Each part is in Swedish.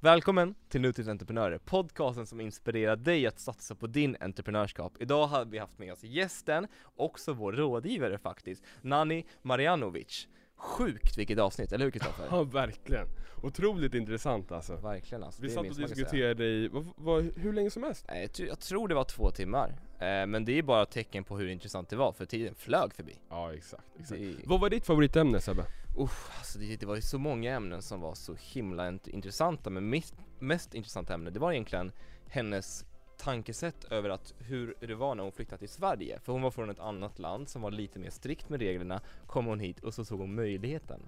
Välkommen till Nutidsentreprenörer, podcasten som inspirerar dig att satsa på din entreprenörskap. Idag har vi haft med oss gästen, också vår rådgivare faktiskt, Nani Marjanovic. Sjukt vilket avsnitt, eller hur Kristoffer? Ja verkligen, otroligt intressant alltså Verkligen alltså, Vi det satt och diskuterade i, vad, vad, hur länge som helst Nej, Jag, tror- det var två timmar, eh, men det är bara ett tecken på hur intressant det var, för tiden flög förbi. Ja exakt, exakt. Det, Vad var ditt favoritämne Sebbe? Uff, alltså det, det var ju så många ämnen som var så himla int- intressanta, men mest, mest intressanta ämne, det var egentligen hennes tankesätt över att hur det var när hon flyttade till Sverige. För hon var från ett annat land som var lite mer strikt med reglerna, kom hon hit och så såg hon möjligheten.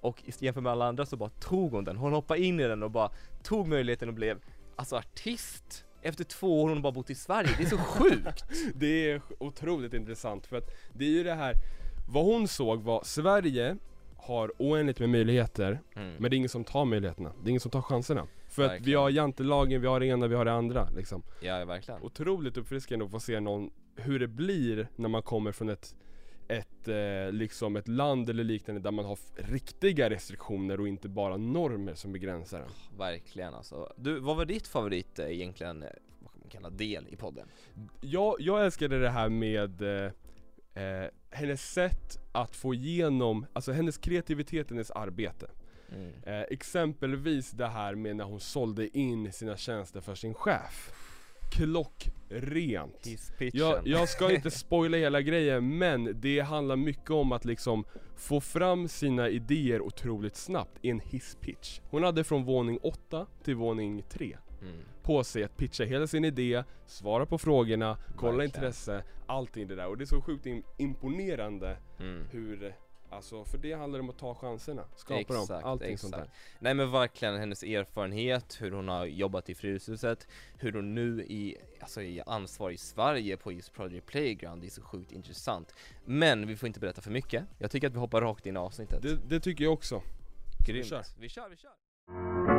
Och jämfört med alla andra så bara tog hon den, hon hoppade in i den och bara tog möjligheten och blev, alltså artist. Efter två år hon bara bott i Sverige, det är så sjukt! Det är otroligt intressant för att det är ju det här Vad hon såg var Sverige har oändligt med möjligheter Mm. Men det är ingen som tar möjligheterna, det är ingen som tar chanserna För att vi Verkligen. har jantelagen, vi har det ena, vi har det andra liksom Ja, verkligen. Otroligt uppfriskande att få se någon, hur det blir när man kommer från ett ett, eh, liksom ett land eller liknande där man har riktiga restriktioner och inte bara normer som begränsar en. Verkligen alltså. Du, vad var ditt favorit eh, egentligen, eh, vad kan man kalla del i podden? Jag, jag älskade det här med eh, eh, hennes sätt att få igenom, alltså hennes kreativitet, hennes arbete. Mm. Eh, exempelvis det här med när hon sålde in sina tjänster för sin chef. Klockrent. Jag, jag ska inte spoila hela grejen men det handlar mycket om att liksom få fram sina idéer otroligt snabbt i en hisspitch. Hon hade från våning 8 till våning 3 Mm. på sig att pitcha hela sin idé, svara på frågorna, kolla Verkligen. intresse, allting det där. Och det är så sjukt im- imponerande Mm. hur, alltså för det handlar om att ta chanserna, skapa dem, allting sånt där. Nej men verkligen hennes erfarenhet, hur hon har jobbat i Fryshuset, hur hon nu i, alltså i ansvar i Sverige på just Project Playground, det är så sjukt intressant. Men vi får inte berätta för mycket, jag tycker att vi hoppar rakt in i avsnittet. Det, det tycker jag också. Grymt. vi kör. vi kör, vi kör.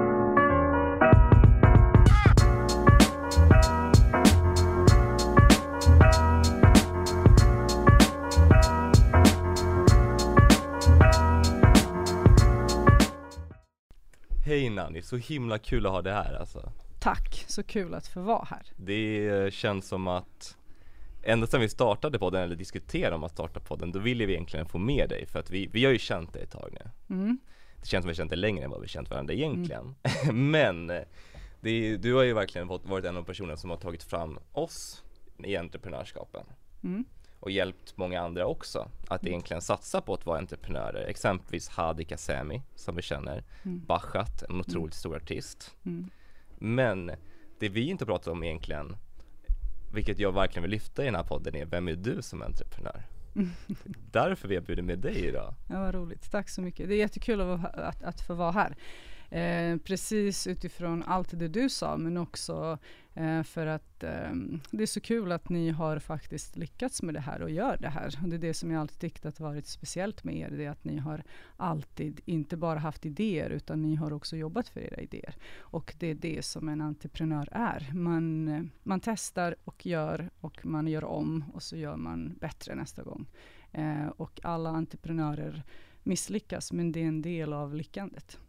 Hej Nanni, så himla kul att ha dig här alltså. Tack, så kul att få vara här. Det känns som att Ända sedan vi startade podden, eller diskuterade om att starta podden, då ville vi egentligen få med dig för att vi, vi har ju känt dig ett tag nu Mm. Det känns som att vi har känt dig längre än vad vi känt varandra egentligen Men eh, det du har ju verkligen varit en av personerna som har tagit fram oss i entreprenörskapen Mm. Och hjälpt många andra också att egentligen satsa på att vara entreprenörer Exempelvis Hadi Kasemi som vi känner, Mm. Bachat, en otroligt stor artist Mm. Men det vi inte pratar om egentligen, vilket jag verkligen vill lyfta i den här podden är, vem är du som entreprenör? Därför vi har bjudit med dig idag. Ja, vad roligt. Tack så mycket. Det är jättekul att, att, att få vara här. Eh, precis utifrån allt det du sa, men också eh, för att eh, det är så kul att ni har faktiskt lyckats med det här och gör det här. Det är det som jag alltid tyckt att varit speciellt med er, det är att ni har alltid inte bara haft idéer, utan ni har också jobbat för era idéer. Och det är det som en entreprenör är. Man, man testar och gör och man gör om och så gör man bättre nästa gång. Eh, och alla entreprenörer misslyckas, men det är en del av lyckandet.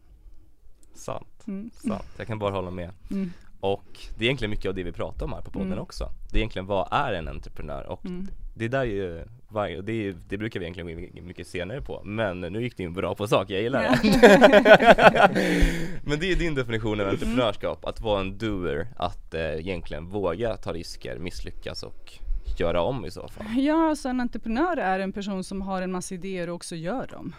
Sant, Mm. sant. Jag kan bara hålla med. Mm. Och det är egentligen mycket av det vi pratar om här på podden Mm. också. Det är egentligen, vad är en entreprenör? Och Mm. det där är ju, varje, det, är, det brukar vi egentligen gå in mycket senare på. Men nu gick det in bra på sak, jag gillar det. Men det är din definition av entreprenörskap, att vara en doer, att eh, egentligen våga ta risker, misslyckas och göra om i så fall. Ja, alltså en entreprenör är en person som har en massa idéer och också gör dem.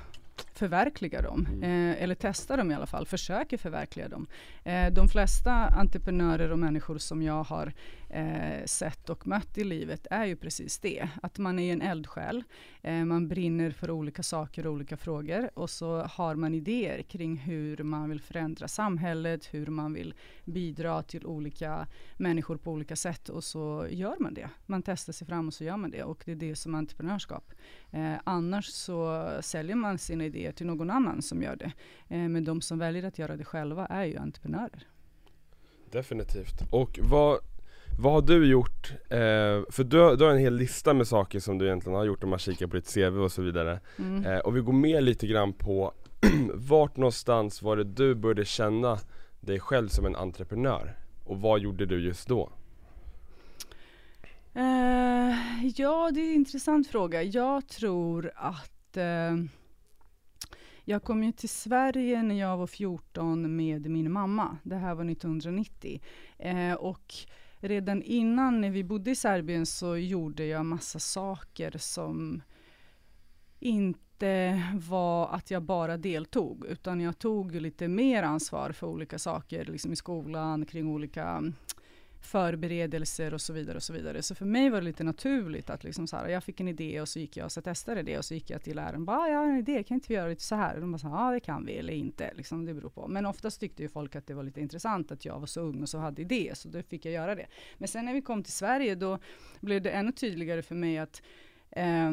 Förverkligar dem, eh, eller testar dem i alla fall, försöker förverkliga dem. Eh, de flesta entreprenörer och människor som jag har eh, sett och mött i livet är ju precis det. Att man är en eldsjäl, eh, man brinner för olika saker och olika frågor och så har man idéer kring hur man vill förändra samhället, hur man vill bidra till olika människor på olika sätt och så gör man det. Man testar sig fram och så gör man det och det är det som entreprenörskap. Eh, annars så säljer man sina idéer till någon annan som gör det. Eh, men de som väljer att göra det själva är ju entreprenörer. Definitivt. Och vad, vad har du gjort? Eh, för du, har- du har en hel lista med saker som du egentligen har gjort om man kikar på ditt CV och så vidare. Mm. Eh, och vi går med lite grann på vart någonstans var det du började känna dig själv som en entreprenör? Och vad gjorde du just då? Uh, ja, det är en intressant fråga. Jag tror att uh, jag kom ju till Sverige när jag var 14 med min mamma. Det här var 1990. Eh, och redan innan när vi bodde i Serbien så gjorde jag massa saker som inte var att jag bara deltog, utan jag tog lite mer ansvar för olika saker, liksom i skolan, kring olika förberedelser och så vidare och så vidare. Så för mig var det lite naturligt att liksom så här, jag fick en idé och så gick jag och så testade det och så gick jag till läraren och bara, ah, jag har en idé, kan inte vi göra lite så här? Och de bara, ja det kan vi eller inte, liksom, det beror på. Men oftast tyckte ju folk att det var lite intressant att jag var så ung och så hade idé, så då fick jag göra det. Men sen när vi kom till Sverige, då blev det ännu tydligare för mig att eh,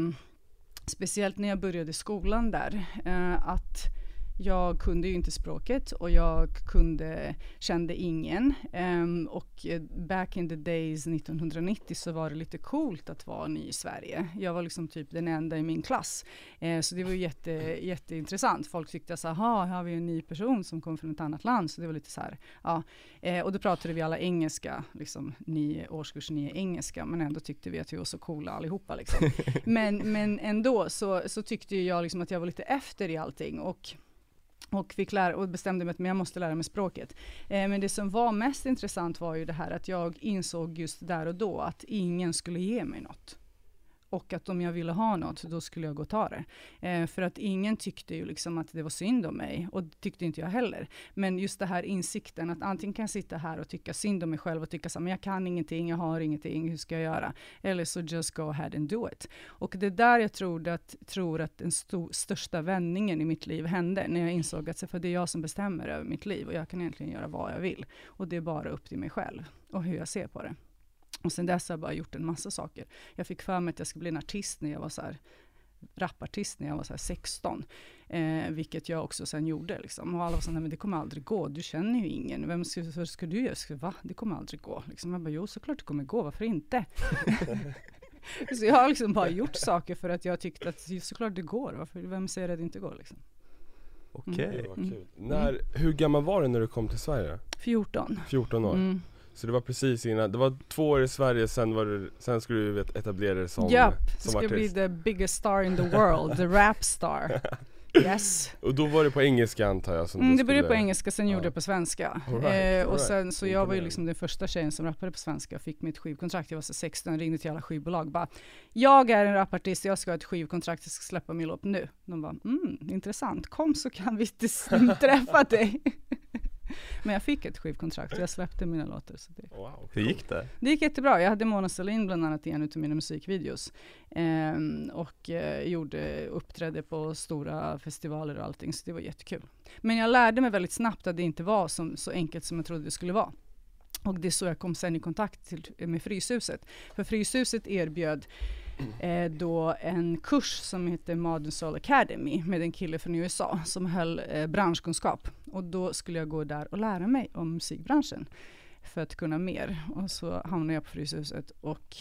speciellt när jag började skolan där, eh, att jag kunde ju inte språket och jag kunde, kände ingen. Um, och back in the days 1990 så var det lite coolt att vara ny i Sverige. Jag var liksom typ den enda i min klass. Uh, så det var jätte, jätteintressant. Folk tyckte så här, har vi en ny person som kommer från ett annat land? Så det var lite så här, ja. Uh, och då pratade vi alla engelska, liksom nio, årskurs nio engelska, men ändå tyckte vi att vi var så coola allihopa liksom. men, men ändå så, så tyckte jag liksom att jag var lite efter i allting. Och och, fick lära, och bestämde mig att jag måste lära mig språket. Eh, men det som var mest intressant var ju det här att jag insåg just där och då att ingen skulle ge mig något. Och att om jag ville ha något, då skulle jag gå och ta det. Eh, för att ingen tyckte ju liksom att det var synd om mig, och det tyckte inte jag heller. Men just det här insikten, att antingen kan jag sitta här och tycka synd om mig själv och tycka så men jag kan ingenting, jag har ingenting, hur ska jag göra? Eller så just go ahead and do it. Och det är där jag tror att, tror att den sto, största vändningen i mitt liv hände, när jag insåg att för det är jag som bestämmer över mitt liv, och jag kan egentligen göra vad jag vill. Och det är bara upp till mig själv, och hur jag ser på det. Och sen dess har jag bara gjort en massa saker. Jag fick för mig att jag skulle bli en artist när jag var så här, rapartist när jag var så 16. Eh, vilket jag också sen gjorde. Liksom. Och alla var så men det kommer aldrig gå. Du känner ju ingen. Vem ska, vad ska du göra? Ska, va? Det kommer aldrig gå. Liksom. Jag bara, jo såklart det kommer gå. Varför inte? så jag har liksom bara gjort saker för att jag tyckte att såklart det går. Varför, vem säger att det inte går liksom? Okej. Okay. Mm. Mm. När, hur gammal var du när du kom till Sverige? 14. 14 år. Mm. Så det var precis innan, det var två år i Sverige, sen, var du, sen skulle du etablera dig som, Japp, som ska bli the biggest star in the world, the rap star. Yes. Och då var det på engelska antar jag? Som mm, det började på engelska, sen ja. gjorde jag på svenska. Right, eh, Och right. sen, så jag var ju liksom den första tjejen som rappade på svenska, och fick mitt skivkontrakt, jag var så 16, ringde till alla skivbolag bara Jag är en rapartist, jag ska ha ett skivkontrakt, jag ska släppa min låt nu. De bara, mm, intressant, kom så kan vi träffa dig Men jag fick ett skivkontrakt och jag släppte mina låtar. Så det. Wow, Hur gick det? Det gick jättebra. Jag hade Mona Sahlin bland annat i en av mina musikvideos. Ehm, och eh, gjorde, uppträdde på stora festivaler och allting, så det var jättekul. Men jag lärde mig väldigt snabbt att det inte var som, så enkelt som jag trodde det skulle vara. Och det är så jag kom sen i kontakt till, med Fryshuset. För Fryshuset erbjöd eh, då en kurs som heter Modern Soul Academy med en kille från USA som höll eh, branschkunskap. Och då skulle jag gå där och lära mig om musikbranschen för att kunna mer. Och så hamnade jag på Fryshuset och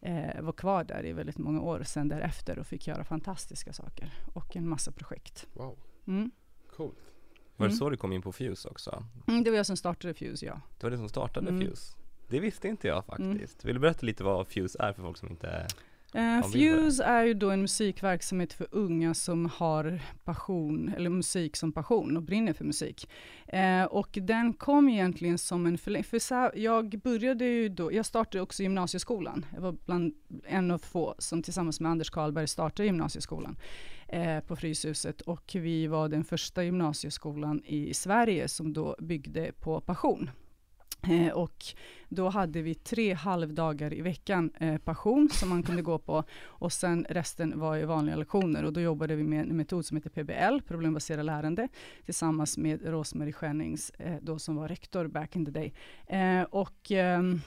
eh, var kvar där i väldigt många år sen därefter och fick göra fantastiska saker och en massa projekt. Wow, mm. coolt. Var det mm. så du kom in på Fuse också? Mm, det var jag som startade Fuse, ja. Det var det som startade mm. Fuse? Det visste inte jag faktiskt. Vill du berätta lite vad Fuse är för folk som inte Uh, Fuse är ju då en musikverksamhet för unga som har passion, eller musik som passion och brinner för musik. Uh, och den kom egentligen som en förlängning, för så jag började ju då, jag startade också gymnasieskolan. Jag var bland en av få som tillsammans med Anders Karlberg startade gymnasieskolan uh, på Fryshuset och vi var den första gymnasieskolan i Sverige som då byggde på passion. Eh, och då hade vi tre halvdagar i veckan eh, passion som man kunde gå på och sen resten var ju vanliga lektioner och då jobbade vi med en metod som heter PBL, problembaserat lärande, tillsammans med Rosmarie Schennings, eh, då som var rektor back in the day. Eh, och ehm,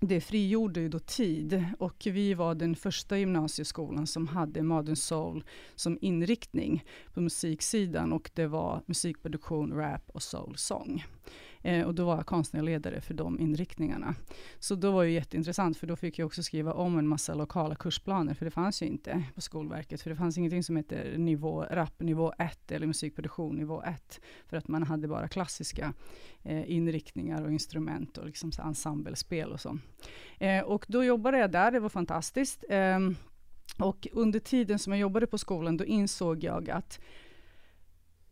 det frigjorde ju då tid och vi var den första gymnasieskolan som hade Modern Soul som inriktning på musiksidan och det var musikproduktion, rap och soul-sång. Eh, och då var jag konstnärlig ledare för de inriktningarna. Så då var det jätteintressant, för då fick jag också skriva om en massa lokala kursplaner, för det fanns ju inte på Skolverket, för det fanns ingenting som heter nivå, rap nivå 1 eller musikproduktion nivå 1, för att man hade bara klassiska eh, inriktningar och instrument och liksom så ensemblespel och så. Eh, och då jobbade jag där, det var fantastiskt. Eh, och under tiden som jag jobbade på skolan, då insåg jag att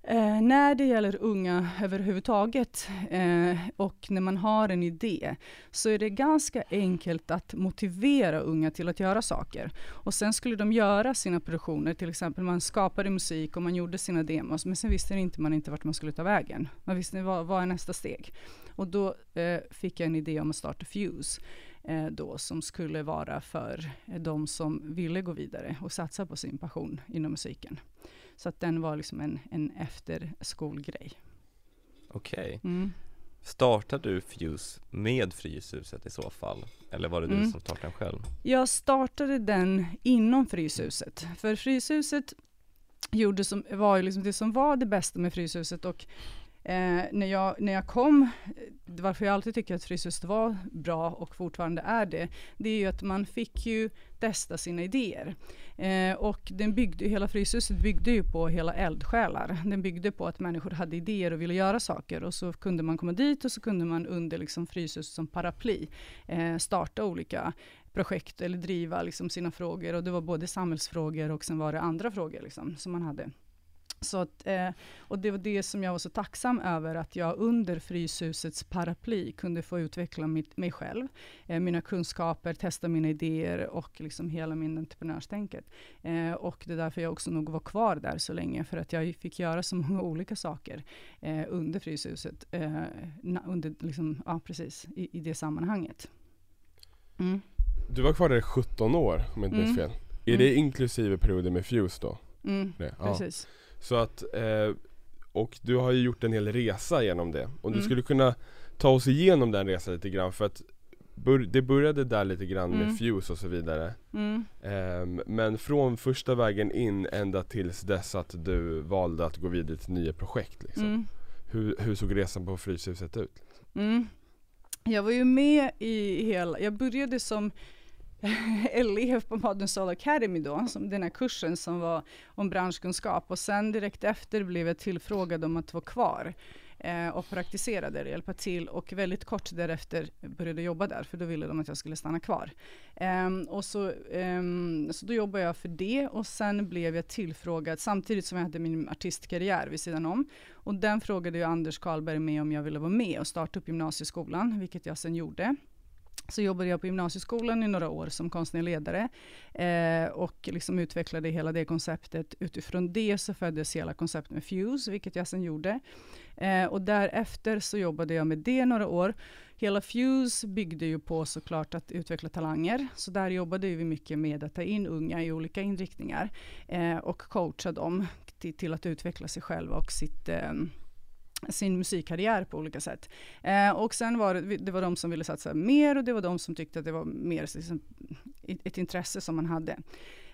Eh, när det gäller unga överhuvudtaget eh, och när man har en idé så är det ganska enkelt att motivera unga till att göra saker. Och sen skulle de göra sina produktioner, till exempel man skapade musik och man gjorde sina demos men sen visste inte man inte vart man skulle ta vägen. Man visste inte vad, vad är nästa steg. Och då eh, fick jag en idé om att starta Fuse eh, då som skulle vara för de som ville gå vidare och satsa på sin passion inom musiken. Så att den var liksom en, en efterskolgrej. Okej. Okay. Mm. Startade du Fuse med Fryshuset i så fall? Eller var det du mm. som startade den själv? Jag startade den inom Fryshuset. För Fryshuset gjorde som, var ju liksom det som var det bästa med Fryshuset och Eh, när, jag, när jag kom, varför jag alltid tycker att Fryshuset var bra och fortfarande är det, det är ju att man fick ju testa sina idéer. Eh, och den byggde, hela Fryshuset byggde ju på hela eldsjälar. Den byggde på att människor hade idéer och ville göra saker och så kunde man komma dit och så kunde man under liksom Fryshuset som paraply eh, starta olika projekt eller driva liksom sina frågor och det var både samhällsfrågor och sen var det andra frågor liksom, som man hade. Så att, eh, och det var det som jag var så tacksam över, att jag under Fryshusets paraply kunde få utveckla mitt, mig själv, eh, mina kunskaper, testa mina idéer och liksom hela min entreprenörstänket. Eh, och det är därför jag också nog var kvar där så länge, för att jag fick göra så många olika saker eh, under Fryshuset, eh, under, liksom, ja precis, i, i det sammanhanget. Mm. Du var kvar där i 17 år, om jag inte minns mm. fel. Är mm. det inklusive perioden med Fuse då? Mm, ja. precis. Så att, eh, och du har ju gjort en hel resa genom det. Om mm. du skulle kunna ta oss igenom den resan lite grann för att bör, det började där lite grann mm. med Fuse och så vidare. Mm. Eh, men från första vägen in ända tills dess att du valde att gå vidare till nya projekt liksom. Mm. Hur, hur såg resan på Fryshuset ut? Mm. Jag var ju med i hela, jag började som elev på Modern Soul Academy då, som den här kursen som var om branschkunskap och sen direkt efter blev jag tillfrågad om att vara kvar eh, och praktisera där, och hjälpa till och väldigt kort därefter började jag jobba där för då ville de att jag skulle stanna kvar. Eh, och så, eh, så då jobbade jag för det och sen blev jag tillfrågad samtidigt som jag hade min artistkarriär vid sidan om. Och den frågade ju Anders Karlberg med om jag ville vara med och starta upp gymnasieskolan, vilket jag sen gjorde så jobbade jag på gymnasieskolan i några år som konstnärlig ledare eh, och liksom utvecklade hela det konceptet. Utifrån det så föddes hela konceptet med Fuse, vilket jag sen gjorde. Eh, och därefter så jobbade jag med det några år. Hela Fuse byggde ju på såklart att utveckla talanger, så där jobbade vi mycket med att ta in unga i olika inriktningar eh, och coacha dem till, till, att utveckla sig själva och sitt eh, sin musikkarriär på olika sätt. Eh, och sen var det, det var de som ville satsa mer och det var de som tyckte att det var mer liksom, ett intresse som man hade.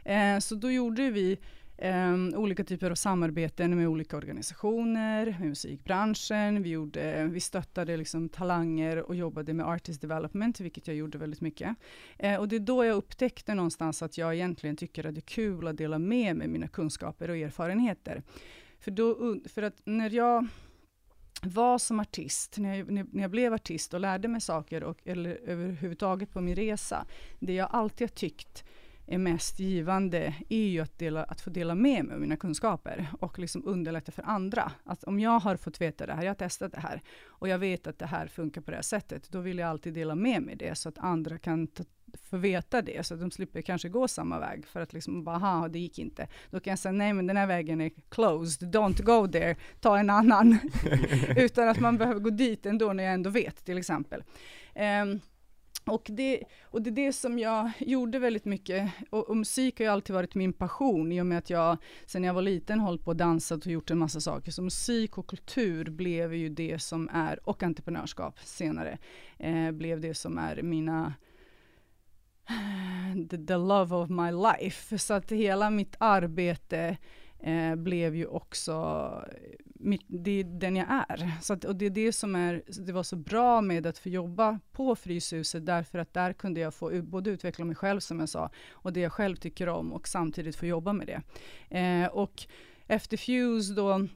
Eh, så då gjorde vi eh, olika typer av samarbeten med olika organisationer, med musikbranschen, vi, gjorde, vi stöttade liksom talanger och jobbade med artist development, vilket jag gjorde väldigt mycket. Eh, och det är då jag upptäckte någonstans att jag egentligen tycker att det är kul att dela med mig mina kunskaper och erfarenheter. För, då, för att när jag var som artist, när jag, när jag blev artist och lärde mig saker, och, eller överhuvudtaget på min resa, det jag alltid har tyckt är mest givande är ju att, dela, att få dela med mig av mina kunskaper och liksom underlätta för andra. Att om jag har fått veta det här, jag har testat det här och jag vet att det här funkar på det här sättet, då vill jag alltid dela med mig det så att andra kan ta, få veta det, så att de slipper kanske gå samma väg för att liksom bara, aha, det gick inte. Då kan jag säga, nej men den här vägen är closed, don't go there, ta en annan. Utan att man behöver gå dit ändå när jag ändå vet, till exempel. Um, och det, och det är det som jag gjorde väldigt mycket, och, och, musik har ju alltid varit min passion, i och med att jag sen jag var liten hållit på och dansat och gjort en massa saker. Så musik och kultur blev ju det som är, och entreprenörskap senare, eh, blev det som är mina the, the love of my life. Så att hela mitt arbete eh, blev ju också mitt, det är den jag är. Så att, och det är det som är, det var så bra med att få jobba på Fryshuset, därför att där kunde jag få både utveckla mig själv som jag sa, och det jag själv tycker om och samtidigt få jobba med det. Eh, och efter Fuse då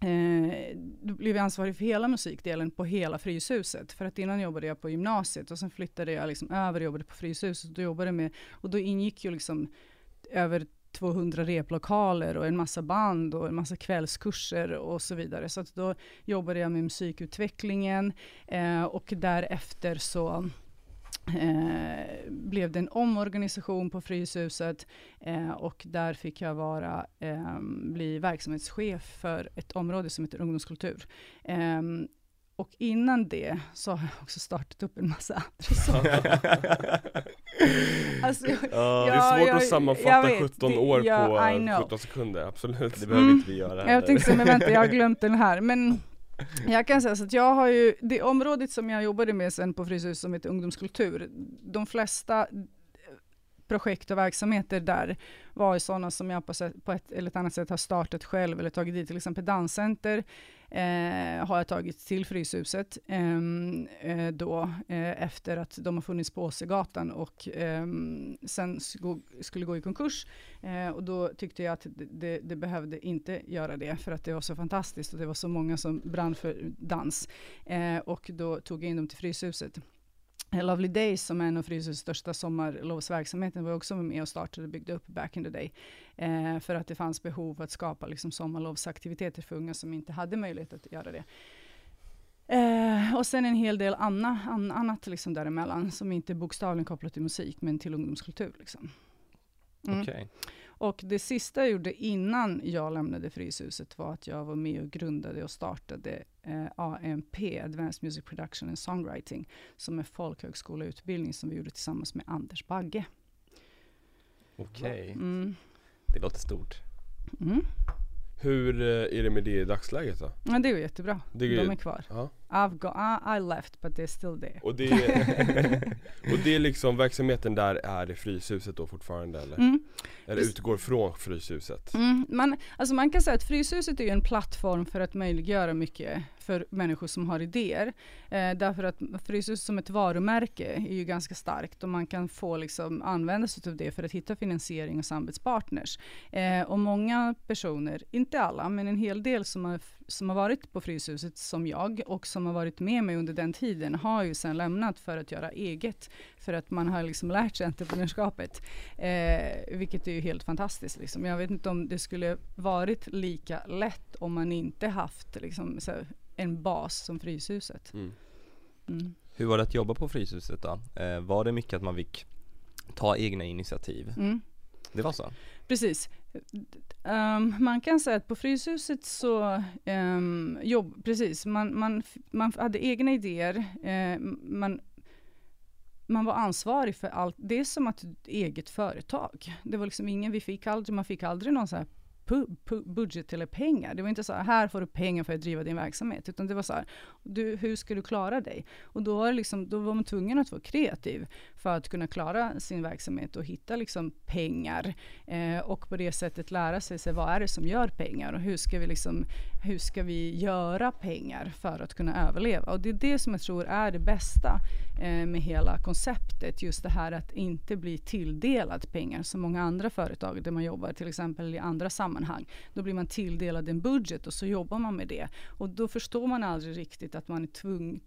Eh, då blev jag ansvarig för hela musikdelen på hela Fryshuset. För att innan jobbade jag på gymnasiet och sen flyttade jag liksom över och jobbade på Fryshuset. Och, jobbade med, och då ingick ju liksom över 200 replokaler och en massa band och en massa kvällskurser och så vidare. Så att då jobbade jag med musikutvecklingen eh, och därefter så Eh, blev det en omorganisation på Fryshuset eh, och där fick jag vara, eh, bli verksamhetschef för ett område som heter ungdomskultur. Eh, och innan det så har jag också startat upp en massa andra saker. alltså, ja, det är svårt jag, att sammanfatta vet, 17 år ja, på 17 sekunder, absolut. Det behöver mm. inte vi göra heller. Jag tänkte så, men vänta, jag har glömt den här. Men jag kan säga så att jag har ju, det området som jag jobbade med sen på Fryshuset som heter ungdomskultur, de flesta projekt och verksamheter där var ju sådana som jag på, på, ett eller ett annat sätt har startat själv eller tagit dit, till exempel danscenter eh, har jag tagit till Fryshuset ehm, eh, då eh, efter att de har funnits på Åsegatan och ehm, sen skulle gå i konkurs eh, och då tyckte jag att det, det, behövde inte göra det för att det var så fantastiskt och det var så många som brann för dans eh, och då tog jag in dem till Fryshuset. Lovely Days som är en av Fryshusets största sommarlovsverksamheter var också med och startade och byggde upp back in the day. Eh, för att det fanns behov att skapa liksom, sommarlovsaktiviteter för unga som inte hade möjlighet att göra det. Eh, och sen en hel del anna, an, annat liksom däremellan som inte är bokstavligen kopplat till musik men till ungdomskultur. Liksom. Mm. Okay. Och det sista jag gjorde innan jag lämnade Fryshuset var att jag var med och grundade och startade eh, AMP, Advanced Music Production and Songwriting, som är folkhögskoleutbildning som vi gjorde tillsammans med Anders Bagge. Okej, okay. mm. det låter stort. Mm. Hur eh, är det med det i dagsläget då? Ja, det är jättebra. Det är, De är kvar. Ja. I've got, I, I left but they're still there. Och det, och det är liksom, verksamheten där är i Fryshuset då fortfarande eller? Mm. Eller utgår från Fryshuset? Mm. Man, alltså man kan säga att Fryshuset är en plattform för att möjliggöra mycket för människor som har idéer. Eh, därför att Fryshuset som ett varumärke är ju ganska starkt och man kan få liksom använda sig av det för att hitta finansiering och samarbetspartners. Eh, och många personer, inte alla, men en hel del som har som har varit på Fryshuset som jag och som har varit med mig under den tiden har ju sen lämnat för att göra eget. För att man har liksom lärt sig entreprenörskapet. Eh, vilket är ju helt fantastiskt. Liksom. Jag vet inte om det skulle varit lika lätt om man inte haft liksom, en bas som Fryshuset. Mm. Mm. Hur var det att jobba på Fryshuset då? Eh, var det mycket att man fick ta egna initiativ? Mm. Det var så? Precis. Um, man kan säga att på Fryshuset så, um, jobb, precis, man, man, man hade egna idéer, uh, man, man var ansvarig för allt. Det är som att eget företag. Det var liksom ingen, vi fick aldrig, man fick aldrig någon så här budget eller pengar. Det var inte så här, här får du pengar för att driva din verksamhet, utan det var så här, du, hur ska du klara dig? Och då var, liksom, då var man tvungen att vara kreativ för att kunna klara sin verksamhet och hitta liksom pengar eh, och på det sättet lära sig, sig vad är det som gör pengar och hur ska vi liksom, hur ska vi göra pengar för att kunna överleva? Och det är det som jag tror är det bästa eh, med hela konceptet, just det här att inte bli tilldelad pengar som många andra företag där man jobbar till exempel i andra sammanhang. Då blir man tilldelad en budget och så jobbar man med det och då förstår man aldrig riktigt att man är tvungen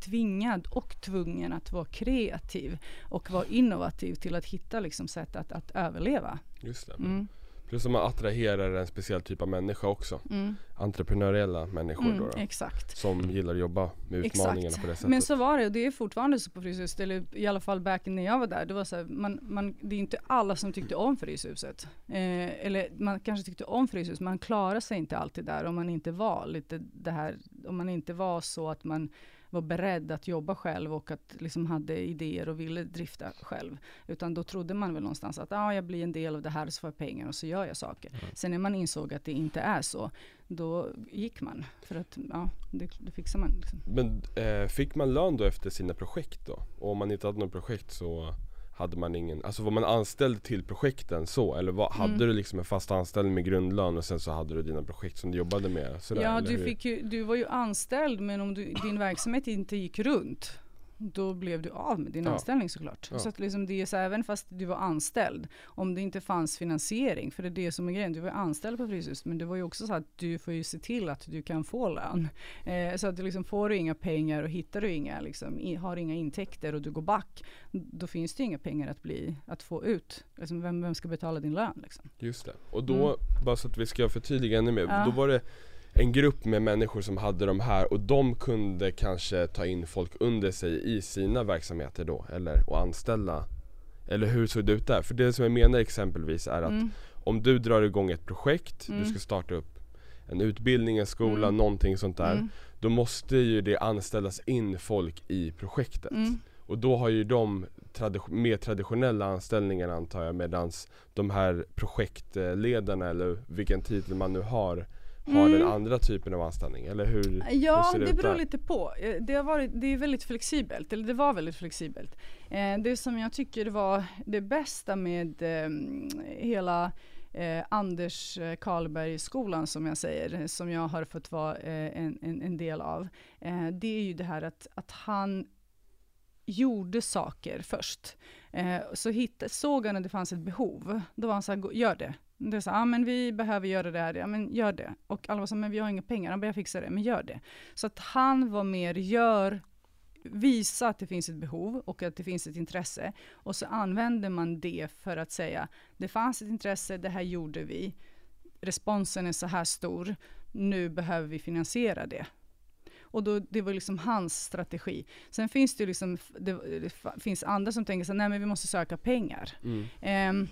tvingad och tvungen att vara kreativ och vara innovativ till att hitta liksom sätt att, att överleva. Just det. Mm. Plus att man attraherar en speciell typ av människa också. Mm. Entreprenöriella människor mm, då, då, Exakt. Som gillar att jobba med utmaningarna exakt. på det sättet. Men så var det och det är fortfarande så på Fryshuset, eller i alla fall back när jag var där. Det var så här, man, man, det är inte alla som tyckte om Fryshuset. Eh, eller man kanske tyckte om Fryshuset, man klarar sig inte alltid där om man inte var lite det här, om man inte var så att man var beredd att jobba själv och att liksom hade idéer och ville drifta själv. Utan då trodde man väl någonstans att ah, jag blir en del av det här så får jag pengar och så gör jag saker. Mm. Sen när man insåg att det inte är så, då gick man. För att ja, det, det fixar man. Liksom. Men eh, fick man lön då efter sina projekt då? Och om man inte hade något projekt så hade man ingen, alltså var man anställd till projekten så? Eller hade Mm. du liksom en fast anställning med grundlön och sen så hade du dina projekt som du jobbade med? Sådär, Ja, du, fick ju, du var ju anställd men om du, din verksamhet inte gick runt då blev du av med din Ja. anställning såklart. Ja. Så att liksom det är så även fast du var anställd, om det inte fanns finansiering, för det är det som är grejen, du var anställd på Fryshuset, men det var ju också så att du får ju se till att du kan få lön. Eh, så att du liksom får du inga pengar och hittar du inga, liksom, i, har inga intäkter och du går back, då finns det ju inga pengar att, bli, att få ut. Liksom, vem, vem ska betala din lön liksom? Just det. Och då, Mm. bara så att vi ska förtydliga ännu mer, Ja. då var det en grupp med människor som hade de här och de kunde kanske ta in folk under sig i sina verksamheter då, eller och anställa Eller hur såg det ut där? För det som jag menar exempelvis är att Mm. om du drar igång ett projekt, Mm. du ska starta upp en utbildning, en skola, Mm. någonting sånt där Mm. Då måste ju det anställas in folk i projektet Mm. Och då har ju de tradi- mer traditionella anställningarna antar jag medans de här projektledarna eller vilken titel man nu har har Mm. den andra typen av anställning eller hur? Ja, hur det ut beror där? lite på. Eh, Det, har varit, det är väldigt flexibelt, eller det var väldigt flexibelt. Eh, det som jag tycker var det bästa med eh, hela eh, Anders eh, Karlberg-skolan som jag säger, som jag har fått vara eh, en, en, en del av, det är ju det här att, att han gjorde saker först. Så hitt, såg han att det fanns ett behov, då var han så här, "Gå- gör det. Det är så ja men vi behöver göra det här, ja men gör det. Och alla var så men vi har inga pengar, bara, jag fixar det, men gör det. Så att han var mer, gör, visa att det finns ett behov och att det finns ett intresse. Och så använder man det för att säga, det fanns ett intresse, det här gjorde vi. Responsen är så här stor, nu behöver vi finansiera det. Och då, det var liksom hans strategi. Sen finns det liksom, det, det finns andra som tänker så här, nej men vi måste söka pengar. Mm. Ehm,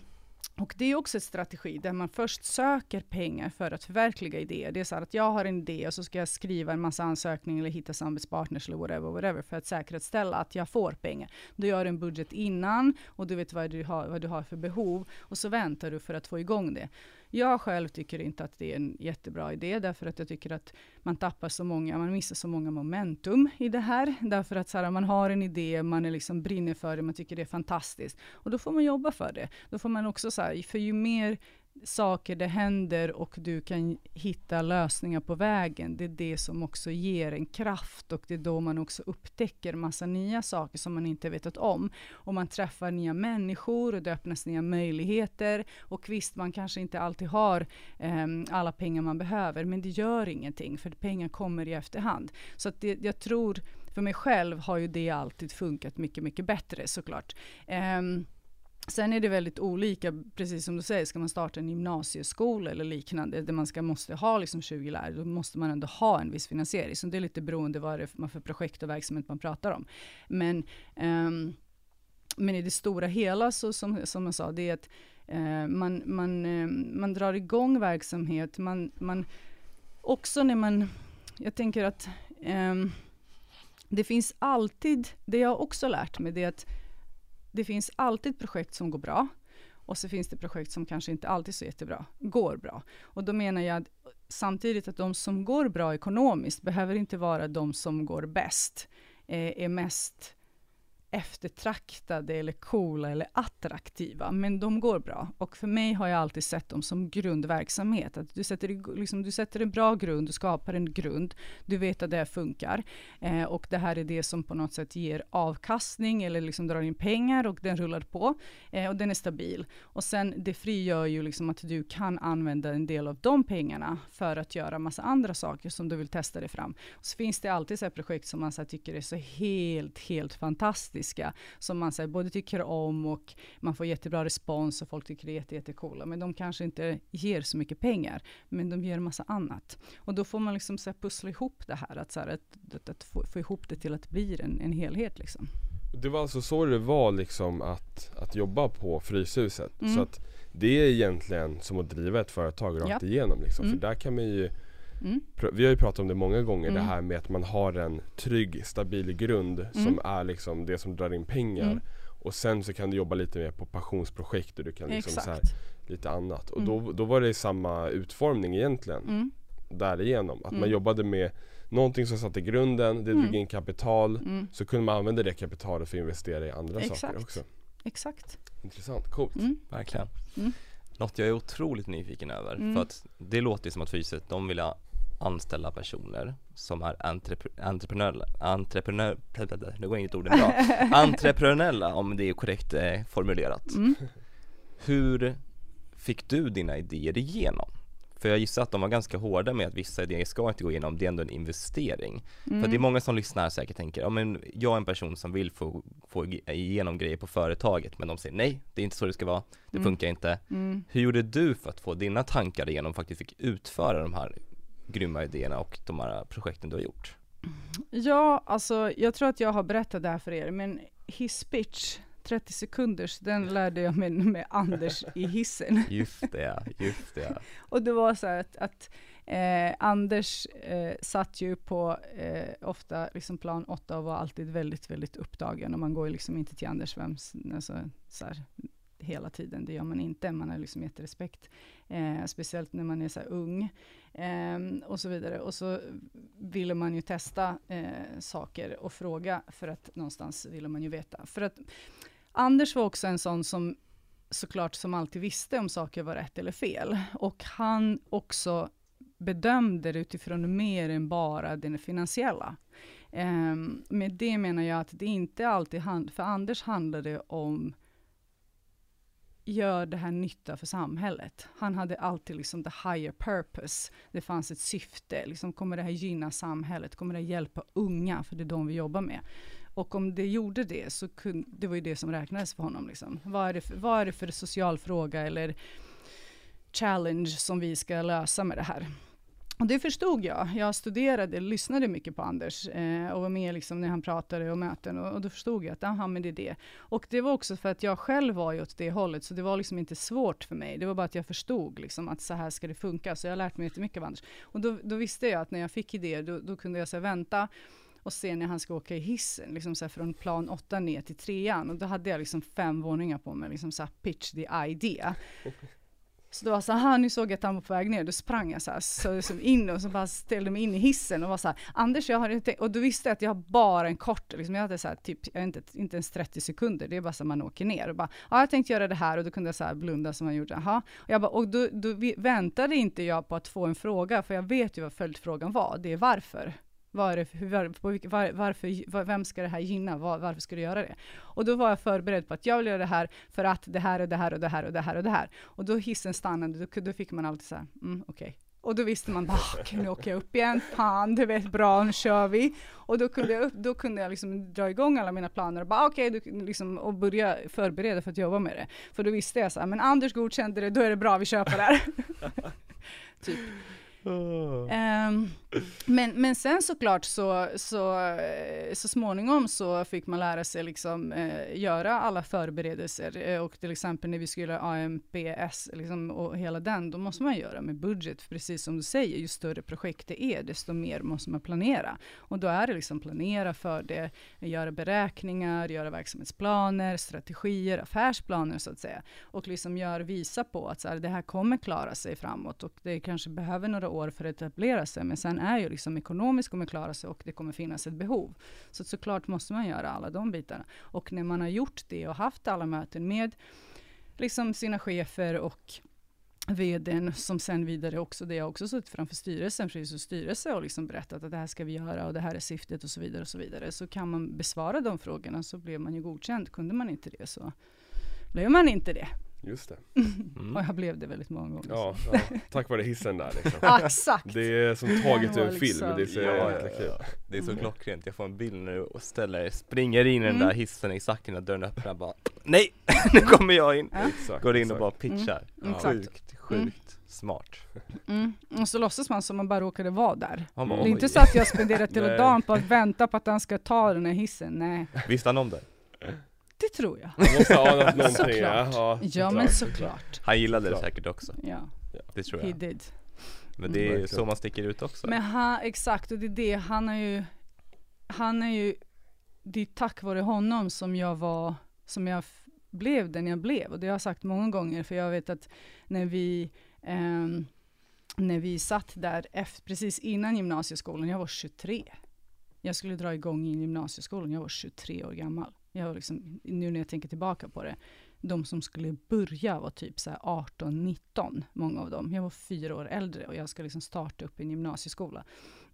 och det är också en strategi där man först söker pengar för att förverkliga idéer. Det är så att jag har en idé och så ska jag skriva en massa ansökningar eller hitta samarbetspartners eller whatever, whatever för att säkerställa att jag får pengar. Du gör en budget innan och du vet vad du, har, vad du har för behov och så väntar du för att få igång det. Jag själv tycker inte att det är en jättebra idé därför att jag tycker att man tappar så många, man missar så många momentum i det här. Därför att så här, man har en idé, man är liksom brinner för det, man tycker det är fantastiskt. Och då får man jobba för det. Då får man också så här, för ju mer saker det händer och du kan hitta lösningar på vägen, det är det som också ger en kraft och det är då man också upptäcker massa nya saker som man inte vetat om. Och man träffar nya människor och det öppnas nya möjligheter. Och visst, man kanske inte alltid har eh, alla pengar man behöver, men det gör ingenting, för pengar kommer i efterhand. Så att det, jag tror, för mig själv har ju det alltid funkat mycket, mycket bättre såklart. Ehm, Sen är det väldigt olika, precis som du säger, ska man starta en gymnasieskola eller liknande, där man ska, måste ha liksom 20 lärare, då måste man ändå ha en viss finansiering. Så det är lite beroende vad det är för- för projekt och verksamhet man pratar om. Men, um, men i det stora hela, så som, som jag sa, det är att uh, man, man, uh, man drar igång verksamhet, man, man också när man, jag tänker att um, det finns alltid, det jag också lärt mig, det är att det finns alltid projekt som går bra och så finns det projekt som kanske inte alltid så jättebra, går bra. Och då menar jag att samtidigt att de som går bra ekonomiskt behöver inte vara de som går bäst, eh, är mest eftertraktade eller coola eller attraktiva, men de går bra. Och för mig har jag alltid sett dem som grundverksamhet. Att du, sätter, liksom, du sätter en bra grund, du skapar en grund, du vet att det här funkar. Eh, och det här är det som på något sätt ger avkastning eller liksom drar in pengar och den rullar på. Eh, och den är stabil. Och sen det frigör ju liksom att du kan använda en del av de pengarna för att göra massa andra saker som du vill testa dig fram. Och så finns det alltid så här projekt som man så här tycker är så helt, helt fantastiska. Som man här både tycker om och man får jättebra respons och folk tycker det är jätte, jättecoola. Men de kanske inte ger så mycket pengar. Men de ger massa annat. Och då får man liksom så här pussla ihop det här. Att, så här, att, att, att få, få ihop det till att bli en, en helhet liksom. Det var alltså så det var liksom att, att jobba på Fryshuset. Mm. Så att det är egentligen som att driva ett företag rakt Ja. igenom liksom. Mm. För där kan man ju Mm. Vi har ju pratat om det många gånger det Mm. här med att man har en trygg, stabil grund som Mm. är liksom det som drar in pengar. Mm. Och sen så kan du jobba lite mer på passionsprojekt och du kan liksom så här, lite annat. Och Mm. då, då var det samma utformning egentligen Mm. därigenom. Att man jobbade med någonting som satte grunden, det drog Mm. in kapital. Mm. Så kunde man använda det kapitalet för att investera i andra Exakt. saker också. exakt. Intressant, coolt. Mm. Verkligen. Mm. Något jag är otroligt nyfiken över, Mm. för att det låter som att Fyset, de vill anställa personer som är entrepre- entreprenöriella, entreprenör, nu går inte orden bra, entreprenöriella om det är korrekt eh, formulerat. Mm. Hur fick du dina idéer igenom? För jag gissar att de var ganska hårda med att vissa idéer ska inte gå igenom, det är ändå en investering. Mm. För det är många som lyssnar säkert tänker, ja men jag är en person som vill få, få igenom grejer på företaget men de säger nej, det är inte så det ska vara, det Mm. funkar inte. Mm. Hur gjorde du för att få dina tankar igenom faktiskt fick utföra de här grymma idéerna och de här projekten du har gjort? Ja, alltså jag tror att jag har berättat det här för er, men hisspitch 30 sekunders, den lärde jag mig med Anders i hissen. Just det, just det. Och det var så att, att eh, Anders eh, satt ju på eh, ofta liksom plan 8 och var alltid väldigt, väldigt upptagen och man går ju liksom inte till Anders vems, alltså, så här, hela tiden, det gör man inte, man har liksom gett respekt, eh, speciellt när man är så här ung eh, och så vidare. Och så ville man ju testa eh, saker och fråga för att någonstans ville man ju veta. För att Anders var också en sån som såklart som alltid visste om saker var rätt eller fel. Och han också bedömde det utifrån mer än bara det finansiella. Ehm, med det menar jag att det inte alltid handlar, för Anders handlade det om gör det här nytta för samhället. Han hade alltid liksom the higher purpose. Det fanns ett syfte. Liksom, kommer det här gynna samhället? Kommer det hjälpa unga? För det är de vi jobbar med. Och om det gjorde det, så kunde, det var ju det som räknades för honom. Liksom. Vad, är det för, vad är det för social fråga eller challenge som vi ska lösa med det här? Och det förstod jag. Jag studerade, lyssnade mycket på Anders eh, och var med liksom när han pratade och möten och, och då förstod jag att aha, men det är det. Och det var också för att jag själv var ju åt det hållet, så det var liksom inte svårt för mig. Det var bara att jag förstod liksom att så här ska det funka. Så jag har lärt mig jättemycket av Anders. Och då, då visste jag att när jag fick idéer, då, då kunde jag så här, vänta och se när han ska åka i hissen, liksom så här från plan 8 ner till trean. Och då hade jag liksom fem våningar på mig, liksom så här pitch the idea. Så då var så här, nu såg jag att han var på väg ner, då sprang jag så här, så, så in och så bara ställde mig in i hissen och var så här, Anders jag har inte, och då visste jag att jag har bara en kort, liksom jag hade så här, typ, jag inte, inte ens 30 sekunder, det är bara så att man åker ner och bara, ja jag tänkte göra det här. Och då kunde jag så här blunda som man gjorde, jaha. Och jag bara, och då, då väntade inte jag på att få en fråga, för jag vet ju vad följdfrågan var, det är varför. Var det, hur, var, på, var, varför, var, vem ska det här gynna? Var, varför ska du göra det? Och då var jag förberedd på att jag vill göra det här för att det här och det här och det här och det här och det här. Och då hissen stannade, då, då fick man alltid så här, mm, okej. Okay. Och då visste man bara, nu åker jag upp igen, fan det vet bra, nu kör vi. Och då kunde jag, upp, då kunde jag liksom dra igång alla mina planer och bara okej, okay, liksom, och börja förbereda för att jobba med det. För då visste jag så här, men Anders godkände det, då är det bra, vi kör på det här. typ. Um, men, men sen såklart så, så, så småningom så fick man lära sig liksom uh, göra alla förberedelser uh, och till exempel när vi skulle göra AMPS liksom, och hela den, då måste man göra med budget, för precis som du säger, ju större projekt det är, desto mer måste man planera. Och då är det liksom planera för det, göra beräkningar, göra verksamhetsplaner, strategier, affärsplaner så att säga. Och liksom gör, visa på att så här, det här kommer klara sig framåt och det kanske behöver några år för att etablera sig, men sen är ju liksom ekonomiskt kommer klara sig och det kommer finnas ett behov. Så såklart måste man göra alla de bitarna. Och när man har gjort det och haft alla möten med liksom sina chefer och vdn som sen vidare också, det har också suttit framför styrelsen, precis styrelse och liksom berättat att det här ska vi göra och det här är syftet och så vidare och så vidare. Så kan man besvara de frågorna så blev man ju godkänd. Kunde man inte det så blev man inte det. Just det. Mm. och jag blev det väldigt många gånger. Ja, ja, tack vare hissen där liksom. Exakt! Det är som taget ur en liksom, film, det är så ja, jäkla kul. Ja, det är så klockrent, jag får en bild du och ställer, springer in i den Mm. där hissen exakt innan dörren öppnar bara Nej! nu kommer jag in! Exakt, Går in och exakt. bara pitchar. Mm. Sjukt, sjukt smart. Mm. Och så låtsas man som man bara råkade vara där. Bara, Det är inte så att jag spenderar hela dagen på att vänta på att han ska ta den här hissen. Nej, Visste han om det? Det tror jag. Man måste ha anat någonting, Såklart. ja. Ja, men såklart. Han gillade det säkert också, Ja, det tror he jag. did. Men det är Verkligen. så man sticker ut också. Men han, exakt, och det är det, han är ju, han är ju, det är tack vare honom som jag var, som jag blev den jag blev. Och det har jag sagt många gånger, för jag vet att när vi, ehm, när vi satt där efter, precis innan gymnasieskolan, jag var 23. Jag skulle dra igång i gymnasieskolan, jag var 23 år gammal. Jag liksom, nu när jag tänker tillbaka på det, de som skulle börja var typ 18-19, många av dem. Jag var fyra år äldre och jag ska liksom starta upp en gymnasieskola.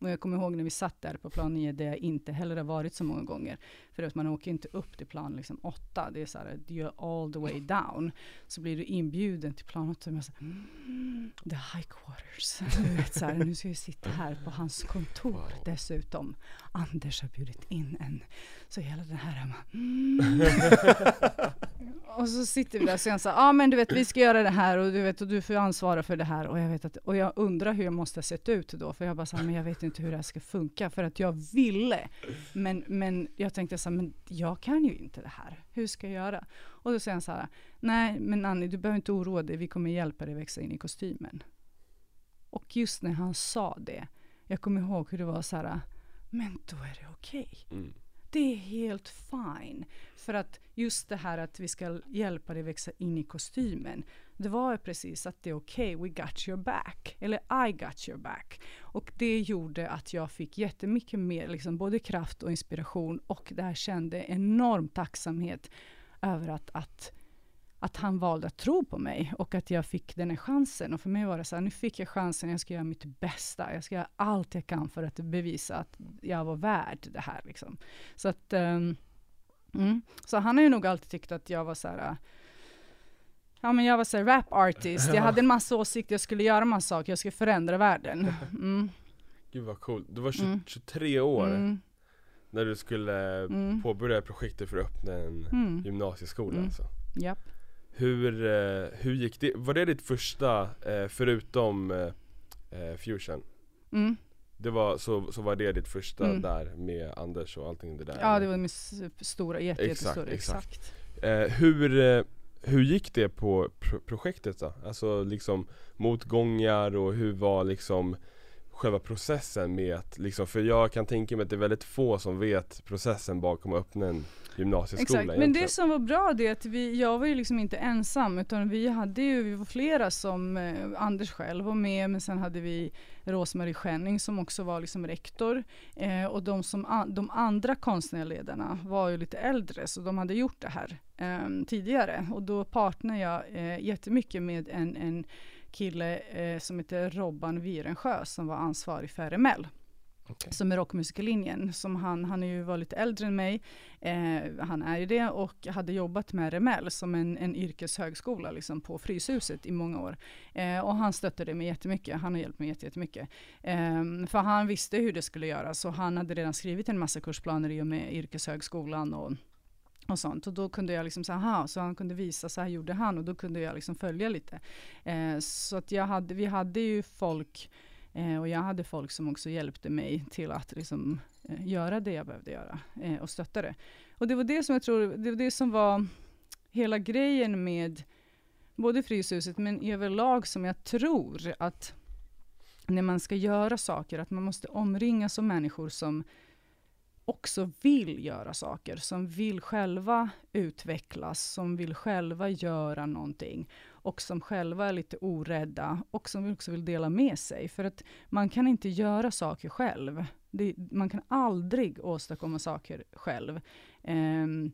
Och jag kommer ihåg när vi satt där på plan 9, där jag inte heller har varit så många gånger. För att man åker inte upp till plan liksom 8, det är så här, you're all the way down. Så blir du inbjuden till plan 8 och man säger, mm, the high quarters. Du vet, så här, nu ska vi sitta här på hans kontor wow. dessutom. Anders har bjudit in en. Så hela den här hemma. Mm. och så sitter vi där och säger så ja ah, men du vet vi ska göra det här och du vet och du får ansvara för det här och jag vet att och jag undrar hur jag måste ha sett ut då för jag bara så här, men jag vet inte hur det här ska funka för att jag ville men, men jag tänkte så här, men jag kan ju inte det här. Hur ska jag göra? Och då säger han så här, nej men Annie du behöver inte oroa dig, vi kommer hjälpa dig växa in i kostymen. Och just när han sa det, jag kommer ihåg hur det var så här, men då är det okej. Okay. Mm. Det är helt fine. För att just det här att vi ska hjälpa dig växa in i kostymen. Det var precis att det är okej, okay, we got your back. Eller I got your back. Och det gjorde att jag fick jättemycket mer, liksom både kraft och inspiration. Och där kände enorm tacksamhet över att, att att han valde att tro på mig och att jag fick den här chansen. Och för mig var det så här, nu fick jag chansen, jag ska göra mitt bästa. Jag ska göra allt jag kan för att bevisa att jag var värd det här. Liksom. Så att, um, mm. Så han har ju nog alltid tyckt att jag var så här, Ja men jag var så här rap artist, jag hade en massa åsikter, jag skulle göra massa saker, jag skulle förändra världen. Mm. Gud vad coolt, du var 20, mm. 23 år mm. när du skulle mm. påbörja projektet för att öppna en mm. gymnasieskola mm. alltså. Japp. Hur, eh, hur gick det? Var det ditt första, eh, förutom eh, Fusion? Mm. Det var, så, så var det ditt första mm. där med Anders och allting det där? Ja det var min stora, jätte, jättestora, exakt, exakt. Hur, hur gick det på pro projektet då? Alltså liksom motgångar och hur var liksom själva processen med att liksom, för jag kan tänka mig att det är väldigt få som vet processen bakom att öppna en gymnasieskola Exakt, men det som var bra det är att vi, jag var ju liksom inte ensam utan vi hade ju, vi var flera som, eh, Anders själv var med men sen hade vi Rosmarie Schenning som också var liksom rektor eh, och de, som, de andra konstnärledarna var ju lite äldre så de hade gjort det här eh, tidigare och då partnade jag eh, jättemycket med en, en kille eh, som heter Robban Virensjö som var ansvarig för RML. Okay. Som är rockmusikerlinjen. Som han, han är ju var lite äldre än mig. Eh, han är ju det och hade jobbat med RML som en, en yrkeshögskola liksom på Fryshuset i många år. Eh, och han stöttade mig jättemycket. Han har hjälpt mig jättemycket. Eh, för han visste hur det skulle göras och han hade redan skrivit en massa kursplaner i och med yrkeshögskolan och och sånt. Och då kunde jag liksom säga, aha, så han kunde visa, så här gjorde han och då kunde jag liksom följa lite. Eh, så att jag hade, vi hade ju folk eh, och jag hade folk som också hjälpte mig till att liksom, eh, göra det jag behövde göra eh, och stötta det. Och det var det som jag tror, det var det som var hela grejen med både Fryshuset men överlag som jag tror att när man ska göra saker, att man måste omringas av människor som också vill göra saker, som vill själva utvecklas, som vill själva göra någonting och som själva är lite orädda och som också vill dela med sig. För att man kan inte göra saker själv. Det, man kan aldrig åstadkomma saker själv. Um,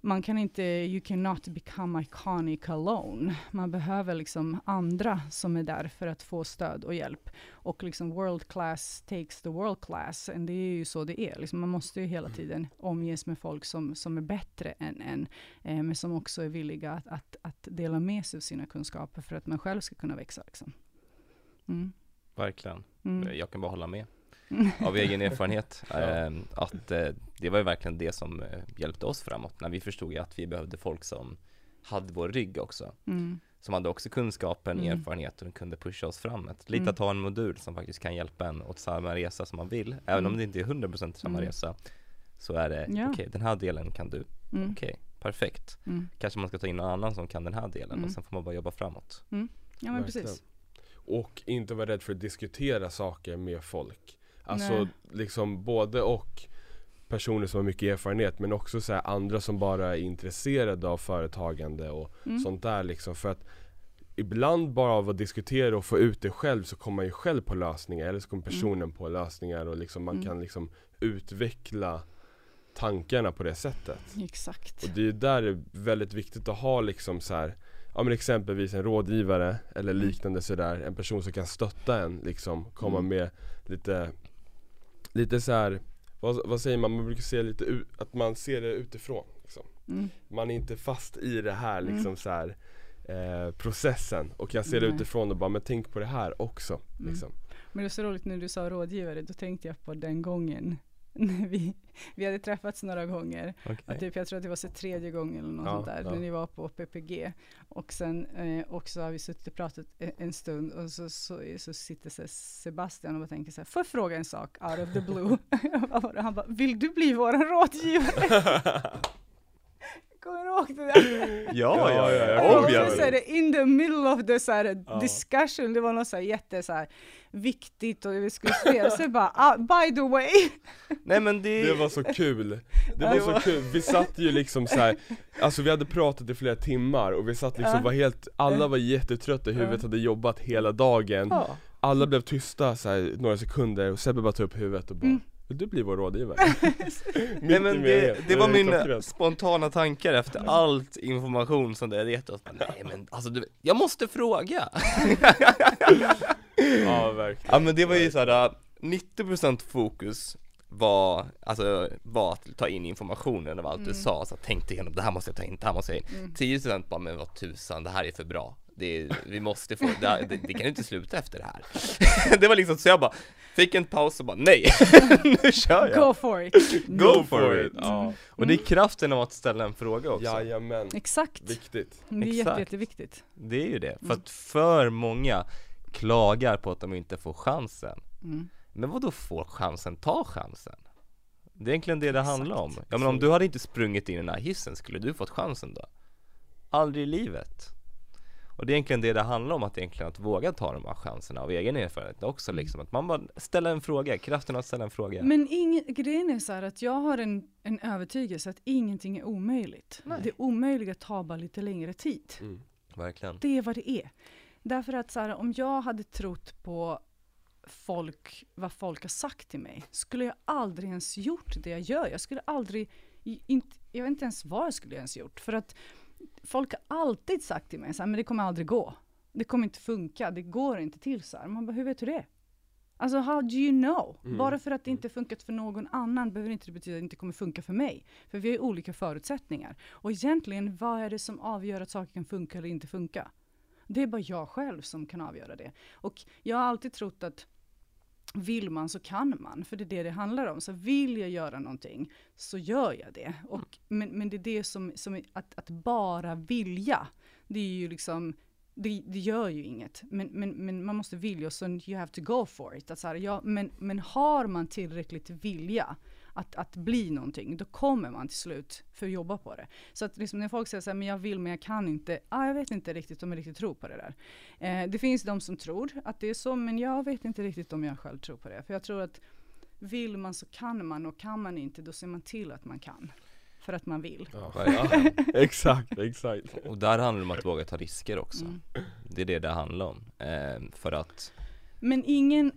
man kan inte, you cannot become iconic alone. Man behöver liksom andra som är där för att få stöd och hjälp. Och liksom world class takes the world class. Och det är ju så det är. Liksom man måste ju hela mm. tiden omges med folk som, som är bättre än en. Eh, men som också är villiga att, att, att, dela med sig av sina kunskaper för att man själv ska kunna växa. Liksom. Mm. Verkligen. Mm. Jag kan bara hålla med av egen erfarenhet. eh, att eh, det var ju verkligen det som eh, hjälpte oss framåt när vi förstod att vi behövde folk som hade vår rygg också. Mm. Som hade också kunskapen, mm. erfarenheten och kunde pusha oss framåt. Lite mm. att ha en modul som faktiskt kan hjälpa en åt samma resa som man vill. Även om mm. det inte är 100% samma mm. resa så är det, ja. okej okay, den här delen kan du. Mm. Okej, okay, perfekt. Kanske man ska ta in någon annan som kan den här delen och sen får man bara jobba framåt. Ja men precis. Och inte vara rädd för att diskutera saker med folk. Alltså Nej. liksom både och personer som har mycket erfarenhet men också så andra som bara är intresserade av företagande och mm. sånt där liksom. För att ibland bara av att diskutera och få ut det själv så kommer man ju själv på lösningar eller så kommer mm. personen mm. på lösningar och liksom man mm. kan liksom utveckla tankarna på det sättet. Exakt. Och det är där det är väldigt viktigt att ha liksom så här, Ja men exempelvis en rådgivare eller Mm. liknande sådär, en person som kan stötta en liksom, komma Mm. med lite Lite så här, vad, vad säger man, man brukar säga lite ut, att man ser det utifrån liksom. Mm. Man är inte fast i det här Mm. liksom så här eh, processen och kan se det utifrån och bara, men tänk på det här också Mm. liksom. Men det är så roligt när du sa rådgivare, då tänkte jag på den gången när vi, vi hade träffats några gånger. Att typ, jag tror att det var så tredje gången eller något Ja, sånt där, ja. när ni var på PPG. Och sen eh, också har vi suttit och pratat en, stund och så, så, så sitter så Sebastian och bara tänker så här, får jag fråga en sak out of the blue? Han bara, vill du bli vår rådgivare? Kommer du ihåg det där? Ja, Ja, ja, ja. Och Om jag så, så är det in the middle of the så här, Ja. discussion, det var något så här jätte så här, viktigt och vi skulle spela, så jag bara, ah, by the way, Nej men det, Det var så kul, det var så kul, vi satt ju liksom så här, Alltså vi hade pratat i flera timmar och vi satt liksom var helt, alla var jättetrötta i huvudet, hade jobbat hela dagen. Alla blev tysta så här, några sekunder och Sebbe bara tog upp huvudet och bara Mm. Vill du bli vår rådgivare? Nej men det, det var klockrent. spontana tankar efter allt information som det hade gett oss. Nej men alltså du, jag måste fråga! Ja verkligen. Ja men det var ju såhär, 90% fokus var, alltså, var att ta in informationen av allt du sa, så att tänkte igenom, det här måste jag ta in, det här måste jag in. 10% bara, men vad tusan, det här är för bra. Det vi måste få, det, här- det, det kan inte sluta efter det här. Det var liksom, så jag bara, fick en paus och bara, nej, nu kör jag! Go for it! Go for it! Ja, Och det är kraften av att ställa en fråga också. Jajamän, Exakt, viktigt. Det är jätte, Exakt. jätteviktigt. Det är ju det, för Mm. att för många klagar på att de inte får chansen Mm. Men vad då får chansen, ta chansen Det är egentligen det det handlar om Exakt. Ja men om du hade inte sprungit in i den här hissen, skulle du fått chansen då? Aldrig i livet Och det är egentligen det det handlar om, att egentligen att våga ta de här chanserna av egen erfarenhet också Mm. liksom Att man bara ställer en fråga, kraften att ställa en fråga Men ingen, grejen är så här att jag har en, en övertygelse att ingenting är omöjligt. Nej. Det omöjliga tar bara lite längre tid. mm. Verkligen Det är vad det är. Därför att så här, om jag hade trott på folk, vad folk har sagt till mig, skulle jag aldrig ens gjort det jag gör. Jag skulle aldrig, inte, jag vet inte ens vad jag skulle ens gjort. För att folk har alltid sagt till mig så här, men det kommer aldrig gå. Det kommer inte funka, det går inte till så här. Man bara, hur vet du det? Alltså how do you know? Mm. Bara för att det inte funkat för någon annan behöver inte det betyda att det inte kommer funka för mig. För vi har ju olika förutsättningar. Och egentligen, vad är det som avgör att saker kan funka eller inte funka? Det är bara jag själv som kan avgöra det. Och jag har alltid trott att vill man så kan man, för det är det det handlar om. Så vill jag göra någonting så gör jag det. Och, men, men det är det som, som är, att, att bara vilja, det är ju liksom det, det gör ju inget, men, men, men man måste vilja och så you have to go for it. Att så här, ja, men, men har man tillräckligt vilja att, att bli någonting, då kommer man till slut för att jobba på det. Så att liksom när folk säger så här, men jag vill men jag kan inte, ah, jag vet inte riktigt om jag riktigt tror på det där. Eh, det finns de som tror att det är så, men jag vet inte riktigt om jag själv tror på det. För jag tror att vill man så kan man och kan man inte, då ser man till att man kan. För att man vill. Ja. Verkligen. Exakt, exakt Och där handlar det om att våga ta risker också Mm. Det är det det handlar om eh, För att Men ingen,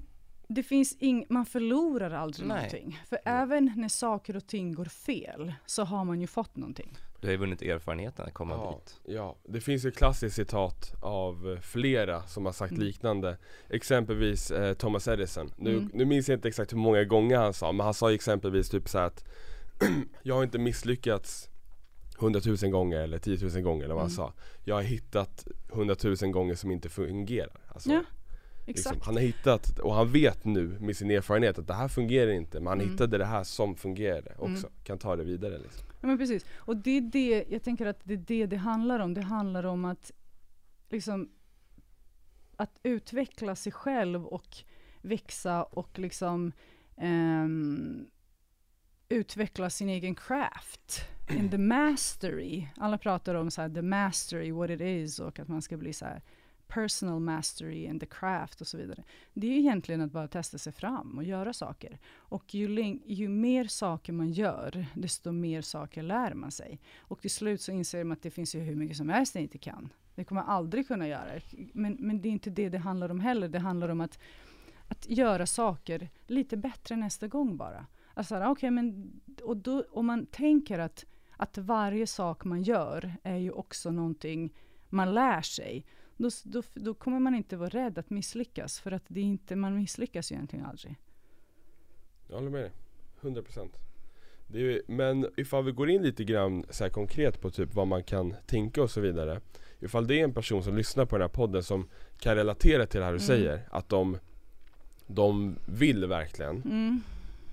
det finns ing, man förlorar aldrig Nej. någonting. För även när saker och ting går fel så har man ju fått någonting. du har ju vunnit erfarenheten att komma Ja, dit ja, det finns ju ett klassiskt citat av eh, flera som har sagt Mm. liknande Exempelvis eh, Thomas Edison nu, Mm. nu minns jag inte exakt hur många gånger han sa men han sa exempelvis typ så här att Jag har inte misslyckats hundratusen gånger eller tiotusen gånger eller vad han Mm. sa Jag har hittat hundratusen gånger som inte fungerar alltså, Ja, liksom. Han har hittat, och han vet nu med sin erfarenhet att det här fungerar inte Men han Mm. hittade det här som fungerade också, Mm. kan ta det vidare liksom. Ja, men precis. Och det är det, jag tänker att det är det det handlar om. Det handlar om att liksom att utveckla sig själv och växa och liksom ehm, utveckla sin egen craft. In the mastery. Alla pratar om så här, the mastery, what it is och att man ska bli så här personal mastery and the craft och så vidare. Det är ju egentligen att bara testa sig fram och göra saker. Och ju, ju mer saker man gör, desto mer saker lär man sig. Och till slut så inser man att det finns ju hur mycket som helst ni inte kan. Det kommer jag aldrig kunna göra. Men, men det är inte det det handlar om heller. Det handlar om att, att göra saker lite bättre nästa gång bara. Alltså, okay, men, och då, om man tänker att, att varje sak man gör är ju också någonting man lär sig, då, då, då kommer man inte vara rädd att misslyckas, för att det är inte, man misslyckas ju egentligen aldrig. Jag håller med dig, 100% procent. Men ifall vi går in lite grann så konkret på typ vad man kan tänka och så vidare Ifall det är en person som lyssnar på den här podden som kan relatera till det här du mm. säger Att de, de vill verkligen mm.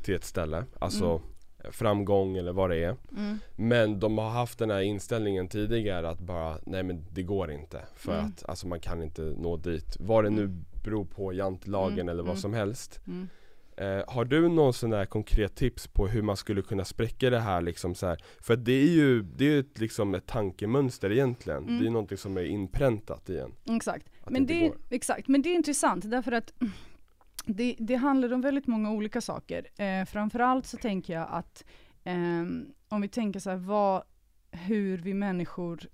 till ett ställe Alltså mm. Framgång eller vad det är mm. Men de har haft den här inställningen tidigare att bara Nej men det går inte För mm. att alltså man kan inte nå dit Vad det nu mm. beror på jantelagen eller vad som helst Eh, har du någon sån här konkret tips på hur man skulle kunna spräcka det här liksom så här? För det är ju, det är ett, liksom ett tankemönster egentligen. Mm. Det är ju någonting som är inpräntat i en. Exakt. Men det, det exakt, men det är intressant därför att det, det handlar om väldigt många olika saker. Eh, framförallt så tänker jag att eh, om vi tänker så här, vad, hur vi människor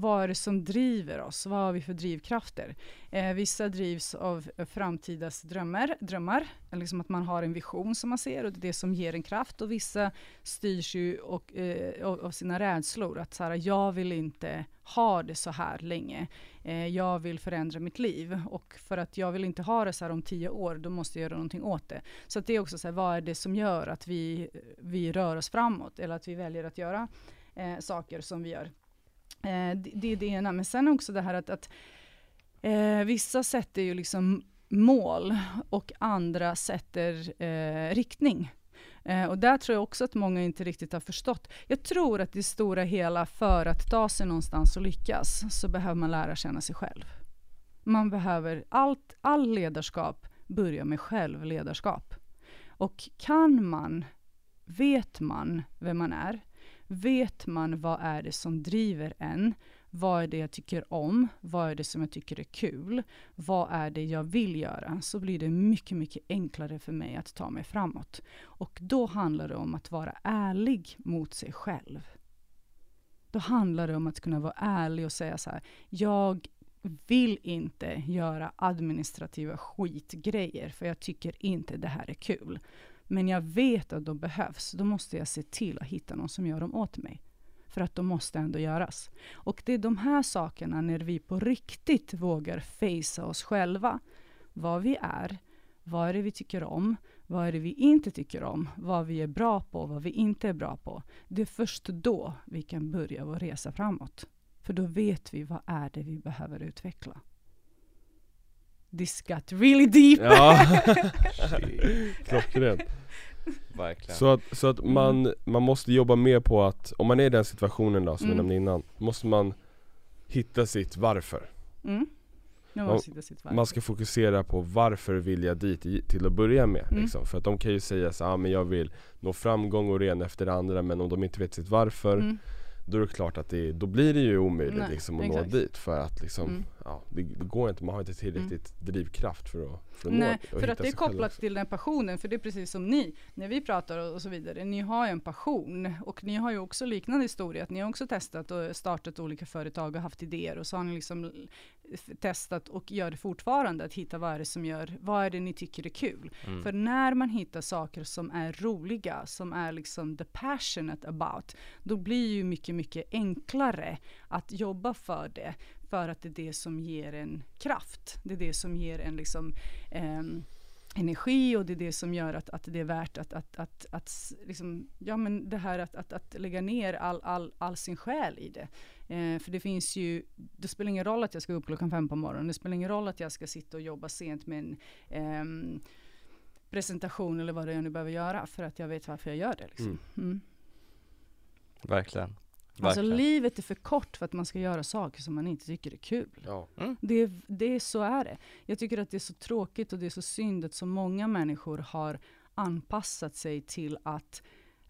vad är det som driver oss? Vad har vi för drivkrafter? Eh, vissa drivs av framtidas drömmar, drömmar liksom att man har en vision som man ser och det är det som ger en kraft. Och vissa styrs ju och, eh, av sina rädslor. Att så här, jag vill inte ha det så här länge. Eh, jag vill förändra mitt liv och för att jag vill inte ha det så här om tio år, då måste jag göra någonting åt det. Så att det är också så här, vad är det som gör att vi, vi rör oss framåt eller att vi väljer att göra eh, saker som vi gör. Eh, det, det, är det ena, men sen också det här att, att eh, vissa sätter ju liksom mål och andra sätter eh, riktning. Eh, och där tror jag också att många inte riktigt har förstått. Jag tror att det stora hela, för att ta sig någonstans och lyckas, så behöver man lära känna sig själv. Man behöver, allt, all ledarskap börjar med självledarskap. Och kan man, vet man vem man är, vet man vad är det som driver en? Vad är det jag tycker om? Vad är det som jag tycker är kul? Vad är det jag vill göra? Så blir det mycket, mycket enklare för mig att ta mig framåt. Och då handlar det om att vara ärlig mot sig själv. Då handlar det om att kunna vara ärlig och säga så här, jag vill inte göra administrativa skitgrejer, för jag tycker inte det här är kul men jag vet att de behövs, då måste jag se till att hitta någon som gör dem åt mig. För att de måste ändå göras. Och det är de här sakerna, när vi på riktigt vågar facea oss själva, vad vi är, vad är det vi tycker om, vad är det vi inte tycker om, vad vi är bra på, vad vi inte är bra på. Det är först då vi kan börja vår resa framåt. För då vet vi vad är det vi behöver utveckla. This got really deep. Ja. Klockrent. Verkligen. Så att, så att man, mm. man måste jobba mer på att, om man är i den situationen då som mm. jag nämnde innan, måste man hitta sitt varför. Mm. Man, man, ska fokusera på varför vill jag dit till att börja med. Mm. Liksom. För att de kan ju säga så ah, men jag vill nå framgång och ren efter det andra men om de inte vet sitt varför mm då är det klart att det, då blir det ju omöjligt Nej, liksom att exakt. nå dit för att liksom, mm. ja, det, det, går inte, man har inte tillräckligt mm. drivkraft för att, för att Nej, nå för att det är kopplat till den passionen, för det är precis som ni, när vi pratar och, så vidare, ni har ju en passion och ni har ju också liknande historia, att ni har också testat och startat olika företag och haft idéer och så har ni liksom testat och gör det fortfarande, att hitta vad är det som gör, vad är det ni tycker är kul? Mm. För när man hittar saker som är roliga, som är liksom the passionate about, då blir ju mycket, mycket enklare att jobba för det, för att det är det som ger en kraft. Det är det som ger en liksom um, energi och det är det som gör att, att det är värt att, att, att, att liksom, ja men det här att, att, att lägga ner all, all, all sin själ i det. Eh, för det finns ju, det spelar ingen roll att jag ska upp klockan fem på morgonen, det spelar ingen roll att jag ska sitta och jobba sent med en eh, presentation eller vad det är jag nu behöver göra, för att jag vet varför jag gör det. Liksom. Mm. Mm. Verkligen. Alltså livet är för kort för att man ska göra saker som man inte tycker är kul. Ja. Mm. Det, det, så är det. Jag tycker att det är så tråkigt och det är så synd att så många människor har anpassat sig till att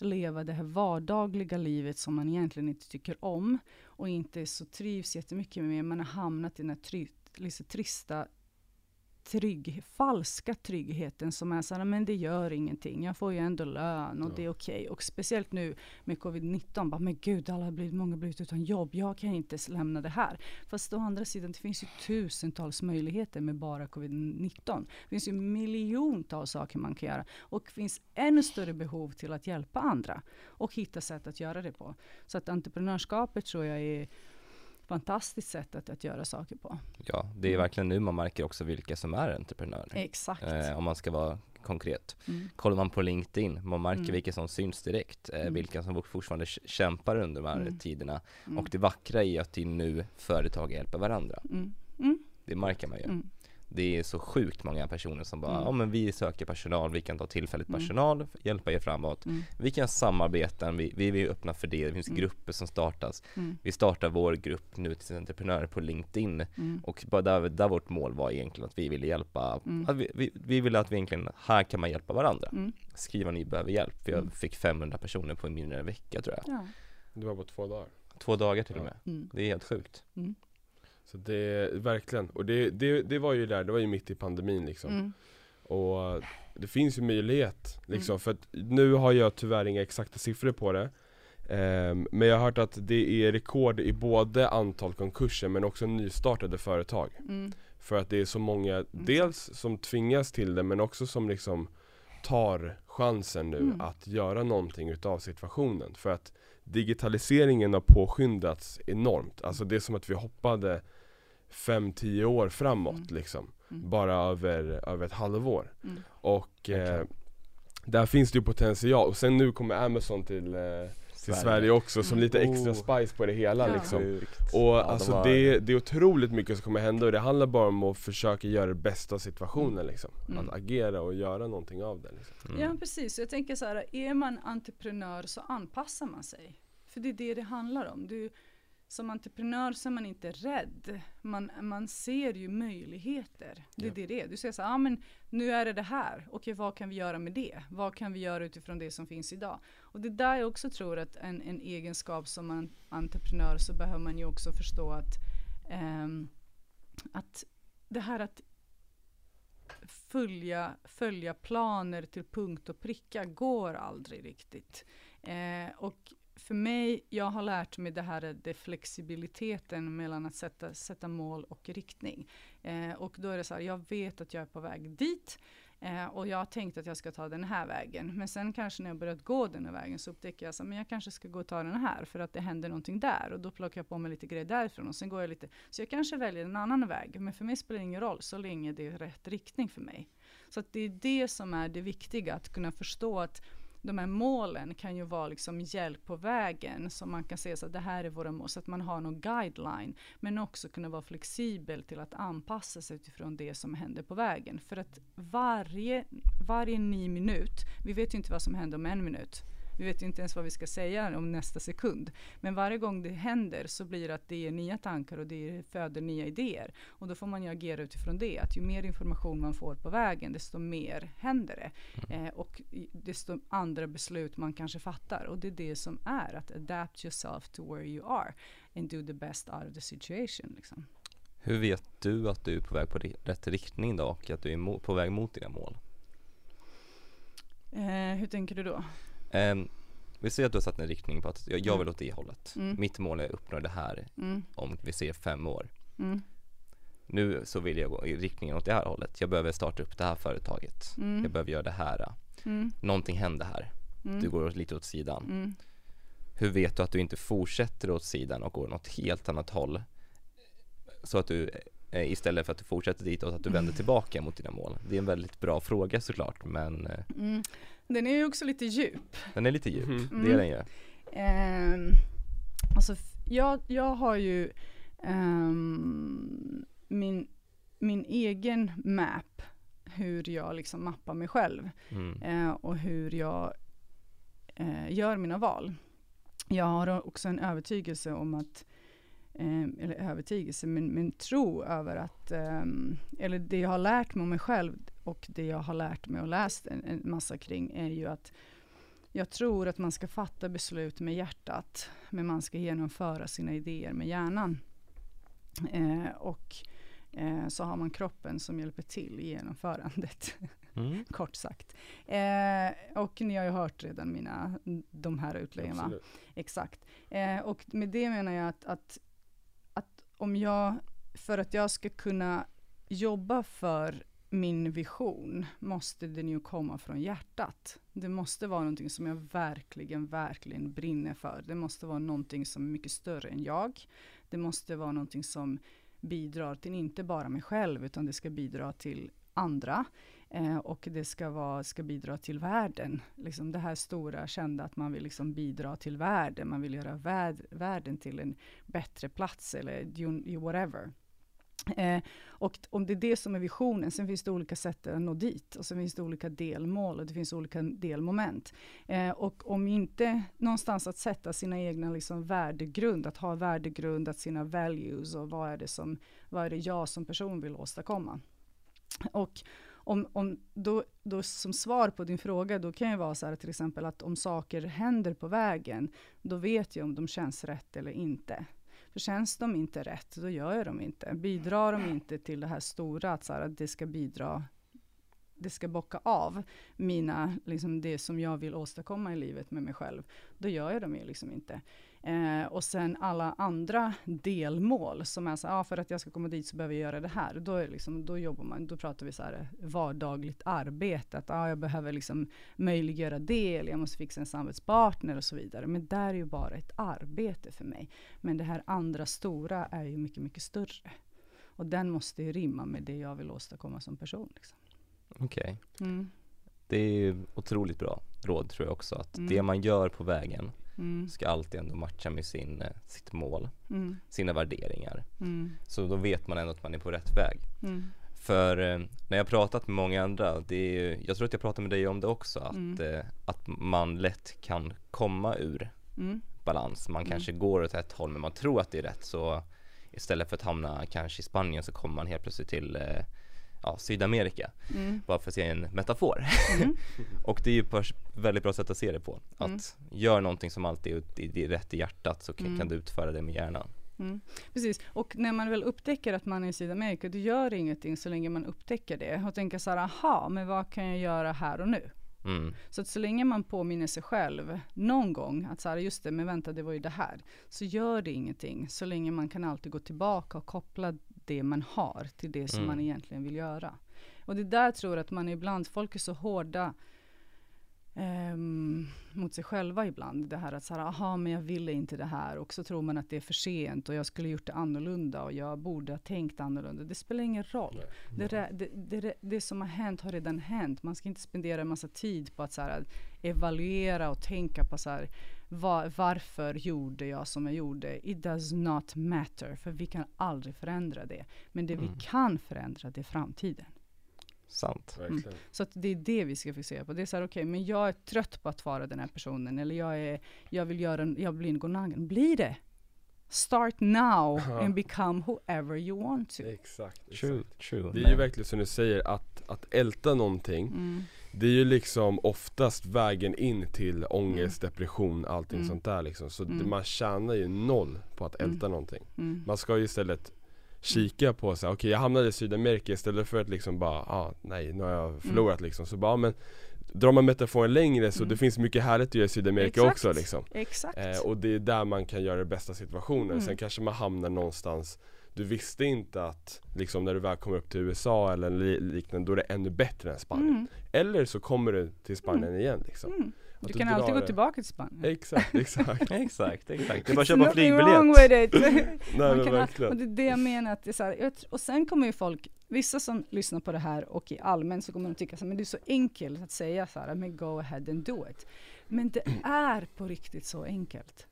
leva det här vardagliga livet som man egentligen inte tycker om och inte så trivs jättemycket med. Man har hamnat i den här tri, liksom trista trygg, falska tryggheten som är så här, men det gör ingenting, jag får ju ändå lön och Ja. det är okej. Och speciellt nu med covid-19, bara, men gud, alla har blivit, många har blivit utan jobb, jag kan inte lämna det här. Fast å andra sidan, det finns ju tusentals möjligheter med bara covid-19. Det finns ju miljontals saker man kan göra och det finns ännu större behov till att hjälpa andra och hitta sätt att göra det på. Så att entreprenörskapet tror jag är fantastiskt sätt att, att göra saker på. Ja, det är Mm. verkligen nu man märker också vilka som är entreprenörer. Exakt. Eh, om man ska vara konkret. Mm. Kollar man på LinkedIn, man märker Mm. vilka som syns direkt, eh, Mm. vilka som fortfarande kä- kämpar under de här Mm. tiderna. Mm. Och det vackra är att det är nu företag hjälper varandra. Mm. Det märker man ju. Mm. Det är så sjukt många personer som bara, Mm. ja men vi söker personal, vi kan ta tillfälligt Mm. personal, hjälpa er framåt. Mm. Vi kan samarbeta, vi, vi vill öppna för det, det finns Mm. grupper som startas. Mm. Vi startar vår grupp nu till entreprenörer på LinkedIn Mm. och bara där, där vårt mål var egentligen att vi ville hjälpa, Mm. att vi, vi, vi ville att vi egentligen, här kan man hjälpa varandra. Mm. Skriv vad ni behöver hjälp, för jag Mm. fick 500 personer på mindre än en vecka tror jag. Ja. Det var på två dagar. Två dagar till och Ja. med. Mm. Det är helt sjukt. Så det, verkligen. Och det, det, det var ju där, det var ju mitt i pandemin liksom. Mm. Och det finns ju möjlighet liksom, Mm. för att nu har jag tyvärr inga exakta siffror på det Ehm, Men jag har hört att det är rekord i både antal konkurser men också nystartade företag Mm. För att det är så många, dels som tvingas till det men också som liksom tar chansen nu Mm. att göra någonting utav situationen För att digitaliseringen har påskyndats enormt Alltså det är som att vi hoppade 5-10 år framåt Mm. liksom Mm. Bara över, över ett halvår Mm. och eh, där finns det ju potential, och sen nu kommer Amazon till, eh, till Sverige. också som lite extra Oh. spice på det hela Ja. liksom. Och Ja, de alltså har- det, det är otroligt mycket som kommer hända och det handlar bara om att försöka göra det bästa av situationen liksom Mm. Att agera och göra någonting av det liksom. Mm. Ja precis, jag tänker så här, är man entreprenör så anpassar man sig. För det är det det handlar om. Du, som entreprenör så är man inte rädd. Man, man ser ju möjligheter. Det är Ja. det det är. Du säger så här, ah, men nu är det det här. Okej, vad kan vi göra med det? Vad kan vi göra utifrån det som finns idag? Och det är där jag också tror att en, en egenskap som en entreprenör så behöver man ju också förstå att, ehm, att det här att följa, följa planer till punkt och pricka går aldrig riktigt. Eh, och för mig, jag har lärt mig det här det flexibiliteten mellan att sätta, sätta mål och riktning. Eh, och då är det så här, jag vet att jag är på väg dit. Eh, och jag har tänkt att jag ska ta den här vägen. Men sen kanske när jag börjat gå den här vägen så upptäcker jag att jag kanske ska gå och ta den här för att det händer någonting där. Och då plockar jag på mig lite grejer därifrån och sen går jag lite. Så jag kanske väljer en annan väg. Men för mig spelar det ingen roll så länge det är rätt riktning för mig. Så att det är det som är det viktiga, att kunna förstå att de här målen kan ju vara liksom hjälp på vägen så man kan säga så att det här är våra mål så att man har någon guideline. Men också kunna vara flexibel till att anpassa sig utifrån det som händer på vägen. För att varje, varje ny minut, vi vet ju inte vad som händer om en minut vi vet ju inte ens vad vi ska säga om nästa sekund. Men varje gång det händer så blir det att det ger nya tankar och det föder nya idéer. Och då får man ju agera utifrån det. Att ju mer information man får på vägen desto mer händer det. Eh, och desto andra beslut man kanske fattar. Och det är det som är att adapt yourself to where you are. And do the best out of the situation. Liksom. Hur vet du att du är på väg på rätt riktning då och att du är på väg mot dina mål? Eh, hur tänker du då? Um, vi säger att du har satt en riktning på att jag, jag Mm. vill åt det hållet. Mm. Mitt mål är att uppnå det här Mm, om vi ser fem år. mm, Nu så vill jag gå i riktningen åt det här hållet. Jag behöver starta upp det här företaget. mm, Jag behöver göra det här. mm, Någonting händer här. mm, Du går lite åt sidan. Hur vet du att du inte fortsätter åt sidan och går åt helt annat håll? Så att du eh, istället för att du fortsätter ditåt, att du vänder tillbaka mot dina mål. Det är en väldigt bra fråga såklart, men eh, Mm. Den är ju också lite djup. den är lite djup. Mhm. Det är den ju. Um, alltså, jag, jag har ju ehm, min, min egen map, hur jag liksom mappar mig själv Mm. eh, och hur jag eh, gör mina val. Jag har också en övertygelse om att, eh, eller övertygelse, men, men tro över att, ehm, eller det jag har lärt mig om mig själv och det jag har lärt mig och läst en, en massa kring är ju att jag tror att man ska fatta beslut med hjärtat, men man ska genomföra sina idéer med hjärnan. Eh, och eh, så har man kroppen som hjälper till i genomförandet. Mm. kort sagt. Eh, och ni har ju hört redan mina, de här utläggen? Exakt. Eh, och med det menar jag att, att, att om jag, för att jag ska kunna jobba för min vision måste den ju komma från hjärtat. Det måste vara någonting som jag verkligen, verkligen brinner för. Det måste vara någonting som är mycket större än jag. Det måste vara någonting som bidrar till inte bara mig själv, utan det ska bidra till andra. Eh, och det ska, vara, ska bidra till världen. Liksom det här stora kända att man vill liksom bidra till världen. Man vill göra värld, världen till en bättre plats eller whatever. Eh, och om det är det som är visionen, sen finns det olika sätt att nå dit och sen finns det olika delmål och det finns olika delmoment. Eh, och om inte någonstans att sätta sina egna liksom värdegrund, att ha värdegrund, att sina values och vad är det som, vad är det jag som person vill åstadkomma. Och om, om då, då som svar på din fråga, då kan det vara så här till exempel att om saker händer på vägen, då vet jag om de känns rätt eller inte. För känns de inte rätt, då gör jag dem inte. Bidrar de inte till det här stora, att, så här, att det ska bidra det ska bocka av mina, liksom det som jag vill åstadkomma i livet med mig själv, då gör jag dem ju liksom inte. Eh, och sen alla andra delmål som är så ja, för att jag ska komma dit så behöver jag göra det här. Då, är liksom, då jobbar man, då pratar vi så här vardagligt arbete, att ja, jag behöver liksom möjliggöra det, eller jag måste fixa en samarbetspartner och så vidare. Men det är ju bara ett arbete för mig. Men det här andra stora är ju mycket, mycket större. Och den måste ju rimma med det jag vill åstadkomma som person. Liksom. Okej. Okay. Mm. Det är otroligt bra råd tror jag också, att Mm. det man gör på vägen Mm. ska alltid ändå matcha med sin, eh, sitt mål, Mm. sina värderingar. Mm. Så då vet man ändå att man är på rätt väg. Mm. För eh, när jag pratat med många andra, det är, ju- jag tror att jag pratade med dig om det också, att, Mm. eh, att man lätt kan komma ur balans. Man kanske går åt ett håll men man tror att det är rätt så istället för att hamna kanske i Spanien så kommer man helt plötsligt till eh, ja, Sydamerika. Mm. Bara för att se en metafor. Mm. Och det är ju ett väldigt bra sätt att se det på. Mm. Att gör någonting som alltid är, rätt i hjärtat så kan, Mm. kan du utföra det med hjärnan. Mm. Precis, och när man väl upptäcker att man är i Sydamerika, då gör ingenting så länge man upptäcker det och tänker så här, aha, men vad kan jag göra här och nu? Mm. Så att så länge man påminner sig själv någon gång att så här, just det, men vänta, det var ju det här, så gör det ingenting så länge man kan alltid gå tillbaka och koppla det man har till det som Mm. man egentligen vill göra. Och det där tror jag att man ibland, folk är så hårda ehm, mot sig själva ibland. Det här att så här, aha, men jag ville inte det här och så tror man att det är för sent och jag skulle gjort det annorlunda och jag borde ha tänkt annorlunda. Det spelar ingen roll. Det, rä- det, det, det som har hänt har redan hänt. Man ska inte spendera en massa tid på att så här, evaluera och tänka på så här, va- varför gjorde jag som jag gjorde? It does not matter, för vi kan aldrig förändra det. Men det vi Mm. kan förändra, det är framtiden. Sant. Verkligen. Så att det är det vi ska fokusera på. Det är så här, okej, men jag är trött på att vara den här personen, eller jag, är, jag vill göra, en- jag blir en gonagen. Bli det! Start now and become whoever you want to. Exakt, True, exakt. true. Det är ju verkligen som du säger, att, att älta någonting Mm. Det är ju liksom oftast vägen in till ångest, depression, allting Mm. sånt där liksom. Så Mm. man tjänar ju noll på att älta Mm. någonting. Mm. Man ska ju istället kika på sig, okej jag hamnade i Sydamerika istället för att liksom bara, ah, nej nu har jag förlorat liksom. Så bara, ah, men drar man metaforen längre så Mm. det finns mycket härligt att göra i Sydamerika Exakt. också liksom. Exakt. Eh, och det är där man kan göra det bästa situationen. Mm. Sen kanske man hamnar någonstans Du visste inte att liksom när du väl kommer upp till USA eller li- liknande då är det ännu bättre än Spanien. Mm. Eller så kommer du till Spanien igen liksom. Mm. Du du kan alltid gå tillbaka till Spanien. Exakt, exakt. Exakt, exakt. Det är bara att köpa wrong flygbiljett. with it. Nej men verkligen. och det är det jag menar, att det är så här, och sen kommer ju folk, vissa som lyssnar på det här och i allmän så kommer de tycka så här, men det är så enkelt att säga så här, men go ahead and do it. Men det är på riktigt så enkelt.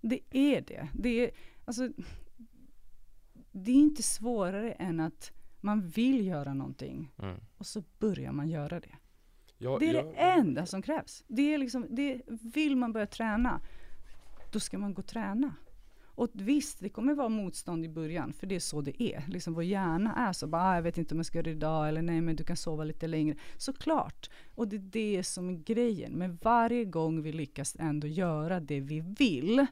Det är det. Det är, alltså, det är inte svårare än att man vill göra någonting Mm. och så börjar man göra det. Ja, Det är ja, det enda som krävs. Det är liksom, det, vill man börja träna, då ska man gå och träna. Och visst, det kommer vara motstånd i början, för det är så det är. Liksom vår hjärna är så, bara, ah, jag vet inte om jag ska göra det idag, eller nej, men du kan sova lite längre. Såklart. Och det är det som är grejen. Men varje gång vi lyckas ändå göra det vi vill,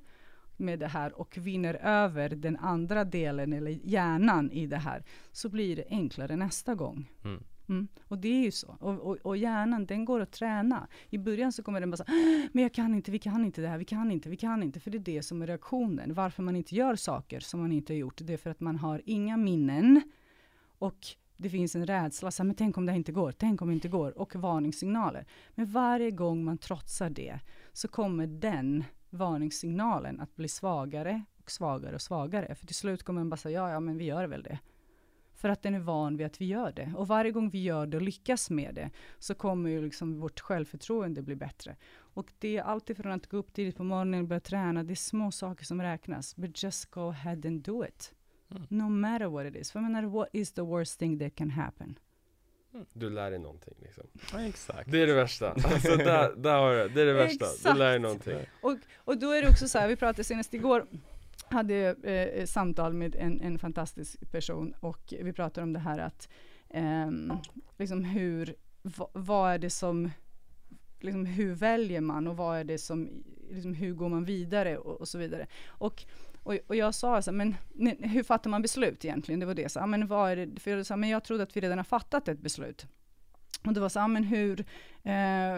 med det här och vinner över den andra delen eller hjärnan i det här så blir det enklare nästa gång. Mm. Mm. Och det är ju så. Och, och, och, hjärnan, den går att träna. I början så kommer den bara säga, "Ah, men jag kan inte, vi kan inte det här, vi kan inte, vi kan inte. För det är det som är reaktionen. Varför man inte gör saker som man inte har gjort, det är för att man har inga minnen. Och det finns en rädsla, så här, men tänk om det inte går, tänk om det inte går. Och varningssignaler. Men varje gång man trotsar det, så kommer den varningssignalen att bli svagare och svagare och svagare. För till slut kommer man bara säga, ja, ja, men vi gör väl det. För att den är van vid att vi gör det. Och varje gång vi gör det och lyckas med det, så kommer ju liksom vårt självförtroende bli bättre. Och det är alltid från att gå upp tidigt på morgonen och börja träna, det är små saker som räknas. But just go ahead and do it. Mm. No matter what it is. För jag menar, what is the worst thing that can happen? Du lär dig någonting liksom. Ja, exakt. Det är det värsta. Alltså där, där har du det. Är det värsta. Du Exakt. lär dig någonting. Och, och då är det också så här, vi pratade senast igår, hade eh, samtal med en, en fantastisk person och vi pratade om det här att ehm, liksom hur, va, vad är det som, liksom hur väljer man och vad är det som, liksom hur går man vidare och, och så vidare. Och, och, och jag sa så här, men hur fattar man beslut egentligen? Det var det, så, här, men vad är det, för jag sa, men jag trodde att vi redan har fattat ett beslut. Och det var så, ja, men hur, eh,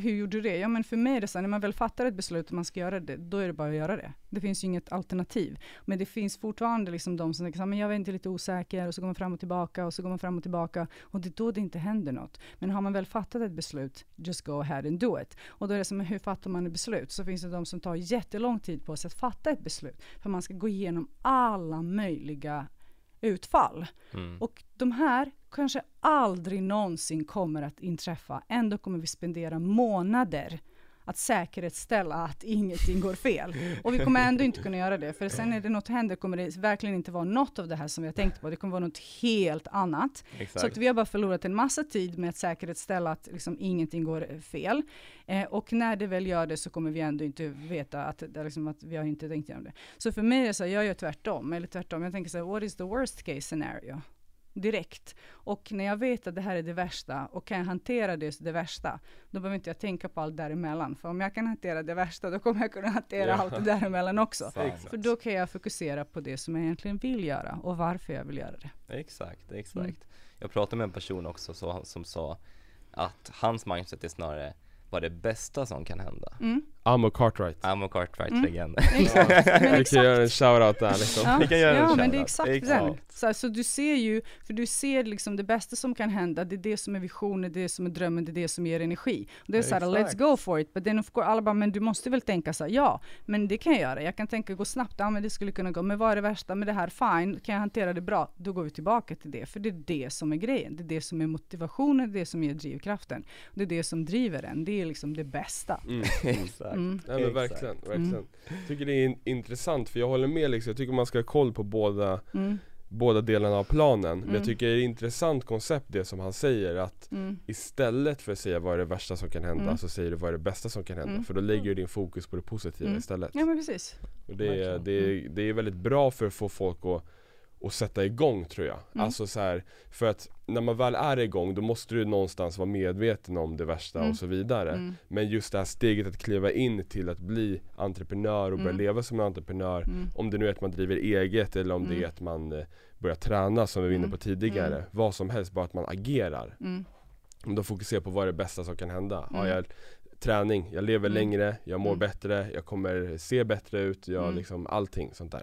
hur gjorde du det? Ja men för mig är det så, när man väl fattar ett beslut och man ska göra det, då är det bara att göra det. Det finns ju inget alternativ. Men det finns fortfarande liksom de som tänker så men jag är inte lite osäker, och så går man fram och tillbaka, och så går man fram och tillbaka, och det är då det inte händer något. Men har man väl fattat ett beslut, just go ahead and do it. Och då är det som, hur fattar man ett beslut? Så finns det de som tar jättelång tid på sig att fatta ett beslut, för man ska gå igenom alla möjliga utfall. Mm. Och de här kanske aldrig någonsin kommer att inträffa. Ändå kommer vi spendera månader att säkerhetsställa att ingenting går fel. Och vi kommer ändå inte kunna göra det, för sen när det något händer kommer det verkligen inte vara något av det här som vi har tänkt på. Det kommer vara något helt annat. Exakt. Så att vi har bara förlorat en massa tid med att säkerhetsställa att liksom ingenting går fel. Eh, och när det väl gör det så kommer vi ändå inte veta att, liksom att vi har inte tänkt igenom det. Så för mig är det så här, jag gör tvärtom, eller tvärtom. Jag tänker så här, what is the worst case scenario? Direkt. Och när jag vet att det här är det värsta och kan jag hantera det, det värsta, då behöver inte jag tänka på allt däremellan. För om jag kan hantera det värsta, då kommer jag kunna hantera Ja. allt det däremellan också. Sant. För då kan jag fokusera på det som jag egentligen vill göra och varför jag vill göra det. Exakt, exakt. Mm. Jag pratade med en person också så, som sa att hans mindset är snarare vad det bästa som kan hända. Mm. Amo Cartwright. Amo Cartwright Mm. Men Vi kan göra en shoutout där liksom. Ja, Vi kan göra en ja men shoutout. det är exakt, Exakt. den. Så, här, så du ser ju, för du ser liksom det bästa som kan hända, det är det som är visionen, det är det som är drömmen, det är det som ger energi. Och det är så här, let's go for it, but then of course, alla bara, men du måste väl tänka så här, ja, men det kan jag göra, jag kan tänka gå snabbt, ja men det skulle kunna gå, men vad är det värsta med det här, fine, kan jag hantera det bra, då går vi tillbaka till det, för det är det som är grejen, det är det som är motivationen, det är det som ger drivkraften, det är det som driver en, det är liksom det bästa. Mm. Exakt. Mm. Nej men verkligen, verkligen. Jag tycker det är in- intressant för jag håller med liksom, jag tycker man ska ha koll på båda, Mm. båda delarna av planen. Men Mm. jag tycker det är ett intressant koncept det som han säger att Mm. istället för att säga vad är det värsta som kan hända Mm. så säger du vad är det bästa som kan hända. Mm. För då lägger du din fokus på det positiva Mm. istället. Ja men precis. Och det, är, det, är, det är väldigt bra för att få folk att, att sätta igång tror jag. Mm. Alltså så här, för att när man väl är igång då måste du någonstans vara medveten om det värsta Mm. och så vidare. Mm. Men just det här steget att kliva in till att bli entreprenör och börja Mm. leva som en entreprenör. Mm. Om det nu är att man driver eget eller om det Mm. är att man eh, börjar träna som vi var inne på tidigare. Vad som helst, bara att man agerar. Mm. Då fokuserar på vad är det bästa som kan hända. Har Mm. jag träning, jag lever längre, jag mår bättre, jag kommer se bättre ut, jag liksom allting sånt där.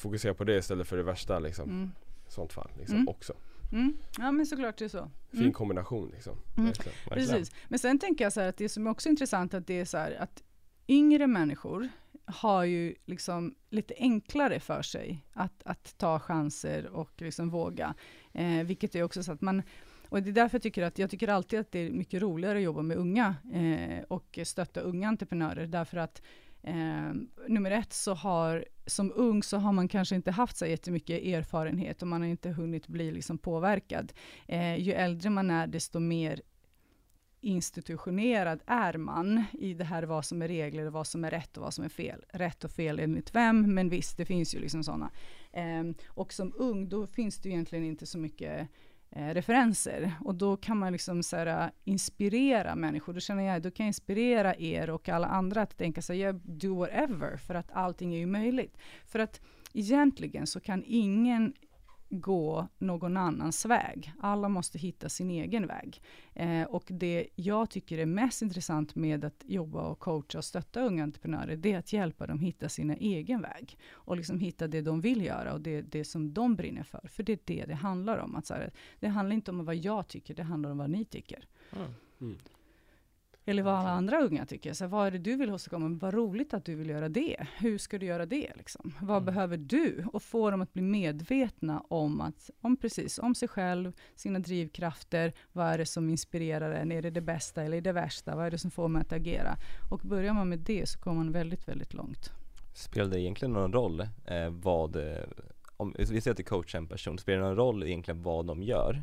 Fokusera på det istället för det värsta liksom. Mm. Sånt fall liksom Mm. också. Mm. Ja men såklart det är så. Fin Mm. kombination liksom. Mm. Verkligen. Verkligen. Precis. Men sen tänker jag så här att det som är också intressant att det är så här att yngre människor har ju liksom lite enklare för sig att, att ta chanser och liksom våga. Eh, vilket är också så att man och det är därför jag tycker att jag tycker alltid att det är mycket roligare att jobba med unga eh, och stötta unga entreprenörer därför att Eh, nummer ett så har, som ung så har man kanske inte haft så jättemycket erfarenhet och man har inte hunnit bli liksom påverkad. Eh, ju äldre man är desto mer institutionerad är man i det här vad som är regler vad som är rätt och vad som är fel. Rätt och fel enligt vem, men visst det finns ju liksom sådana. Eh, och som ung då finns det egentligen inte så mycket eh, referenser. Och då kan man liksom så här, eh, inspirera människor. Då känner jag, då kan jag inspirera er och alla andra att tänka så här, do whatever, för att allting är ju möjligt. För att egentligen så kan ingen gå någon annans väg. Alla måste hitta sin egen väg. Eh, och det jag tycker är mest intressant med att jobba och coacha och stötta unga entreprenörer, det är att hjälpa dem hitta sin egen väg. Och liksom hitta det de vill göra och det, det som de brinner för. För det är det det handlar om. Att så här, det handlar inte om vad jag tycker, det handlar om vad ni tycker. Ah, mm. Eller vad alla andra unga tycker. Så vad är det du vill åstadkomma? Vad roligt att du vill göra det. Hur ska du göra det? Liksom? Vad mm. behöver du? Och få dem att bli medvetna om, att, om, precis, om sig själv, sina drivkrafter. Vad är det som inspirerar en? Är det det bästa eller det värsta? Vad är det som får mig att agera? Och börjar man med det så kommer man väldigt, väldigt långt. Spelar det egentligen någon roll eh, vad, eh, om vi säger att du coachar en person, spelar det någon roll egentligen vad de gör?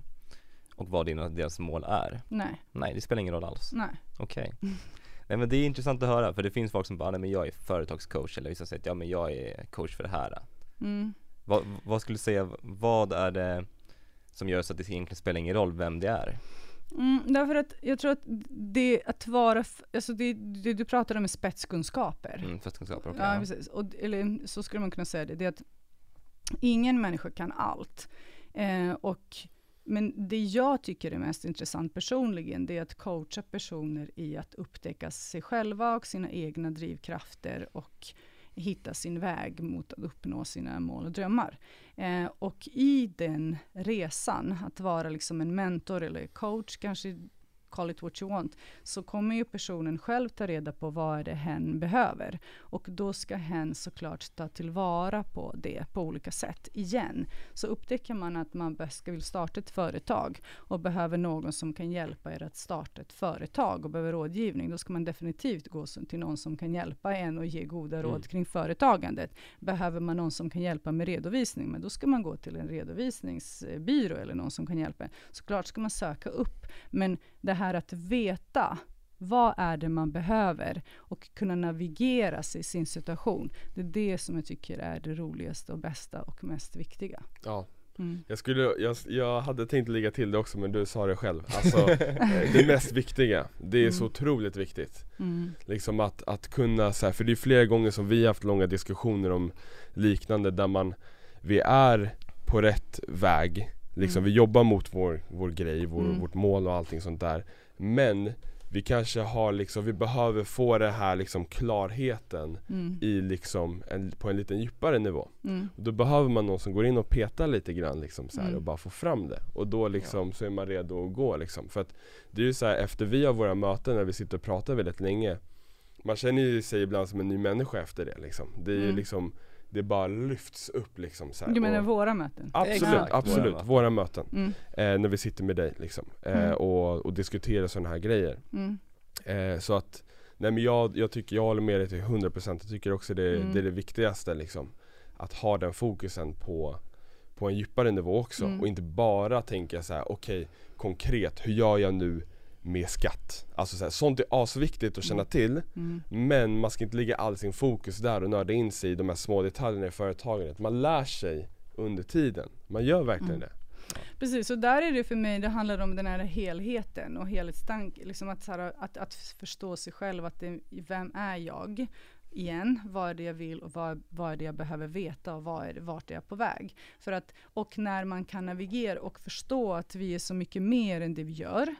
Och vad dina, deras mål är? Nej. Nej, det spelar ingen roll alls? Nej. Okej. Okay. Nej men det är intressant att höra för det finns folk som bara, nej men jag är företagscoach eller vissa säger att ja men jag är coach för det här. Mm. Vad, vad skulle du säga, vad är det som gör så att det egentligen spelar ingen roll vem det är? Mm, därför att jag tror att det att vara, alltså det, det du pratar om är spetskunskaper. Mm, spetskunskaper, okay, ja, ja. precis. Och, eller så skulle man kunna säga det, det är att ingen människa kan allt. Eh, och men det jag tycker är mest intressant personligen, det är att coacha personer i att upptäcka sig själva och sina egna drivkrafter och hitta sin väg mot att uppnå sina mål och drömmar. Eh, och i den resan, att vara liksom en mentor eller coach, kanske call it what you want, så kommer ju personen själv ta reda på vad är det hen behöver. Och då ska hen såklart ta tillvara på det på olika sätt igen. Så upptäcker man att man ska vill starta ett företag och behöver någon som kan hjälpa er att starta ett företag och behöver rådgivning, då ska man definitivt gå till någon som kan hjälpa en och ge goda råd mm. kring företagandet. Behöver man någon som kan hjälpa med redovisning, men då ska man gå till en redovisningsbyrå eller någon som kan hjälpa en. Såklart ska man söka upp, men det här att veta vad är det man behöver och kunna navigera sig i sin situation. Det är det som jag tycker är det roligaste och bästa och mest viktiga. Ja. Mm. Jag, skulle, jag, jag hade tänkt lägga till det också men du sa det själv. Alltså det mest viktiga, det är mm. så otroligt viktigt. Mm. Liksom att, att kunna, så här, för det är flera gånger som vi har haft långa diskussioner om liknande där man, vi är på rätt väg Liksom mm. vi jobbar mot vår, vår grej, vår, mm. vårt mål och allting sånt där Men vi kanske har liksom, vi behöver få den här liksom klarheten mm. i liksom en, på en lite djupare nivå. Mm. då behöver man någon som går in och petar lite grann liksom så mm. och bara får fram det. Och då liksom ja. så är man redo att gå liksom. För att det är ju så här, efter vi har våra möten när vi sitter och pratar väldigt länge Man känner ju sig ibland som en ny människa efter det liksom. Det är ju mm. liksom det bara lyfts upp liksom så här. Du menar våra möten? Absolut, Exakt. absolut, våra, våra möten. Mm. Eh, när vi sitter med dig liksom. Eh, mm. och, och diskuterar sådana här grejer. Mm. Eh, så att, nej men jag, jag tycker, jag håller med dig till 100% Jag tycker också det, mm. det är det viktigaste liksom. Att ha den fokusen på, på en djupare nivå också. Mm. Och inte bara tänka så här: okej okay, konkret, hur gör jag nu med skatt. Alltså så här, sånt är asviktigt att känna mm. till mm. Men man ska inte lägga all sin fokus där och nörda in sig i de här små detaljerna i företagandet. Man lär sig under tiden. Man gör verkligen mm. det. Precis, och där är det för mig, det handlar om den här helheten och helhetstank, liksom att, här, att, att förstå sig själv, att det, vem är jag? igen, vad är det jag vill och vad, vad är det jag behöver veta och vad är det, vart är jag på väg? För att, och när man kan navigera och förstå att vi är så mycket mer än det vi gör,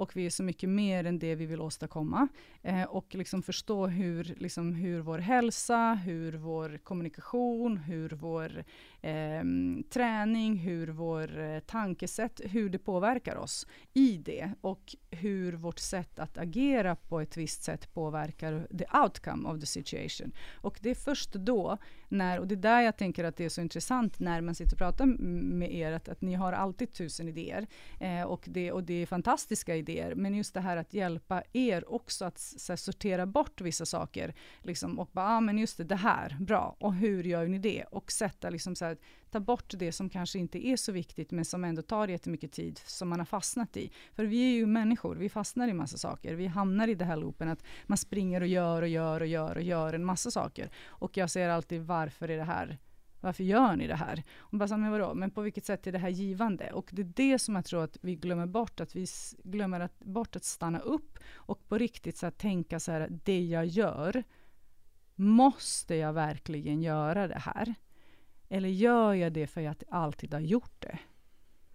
och vi är så mycket mer än det vi vill åstadkomma. Eh, och liksom förstå hur, liksom, hur vår hälsa, hur vår kommunikation, hur vår eh, träning, hur vår eh, tankesätt, hur det påverkar oss i det och hur vårt sätt att agera på ett visst sätt påverkar the outcome of the situation. Och det är först då, när, och det är där jag tänker att det är så intressant när man sitter och pratar med er, att, att ni har alltid tusen idéer eh, och, det, och det är fantastiska idéer, men just det här att hjälpa er också att så här, sortera bort vissa saker liksom, och bara, ah, men just det, det här, bra, och hur gör ni det? Och sätta liksom så här, ta bort det som kanske inte är så viktigt men som ändå tar jättemycket tid som man har fastnat i. För vi är ju människor, vi fastnar i massa saker. Vi hamnar i det här loopen att man springer och gör och gör och gör och gör en massa saker. Och jag säger alltid varför är det här Varför gör ni det här? Och bara, men vadå, men på vilket sätt är det här givande? Och det är det som jag tror att vi glömmer bort, att vi glömmer att, bort att stanna upp och på riktigt så här, tänka så här, det jag gör, måste jag verkligen göra det här? Eller gör jag det för att jag alltid har gjort det?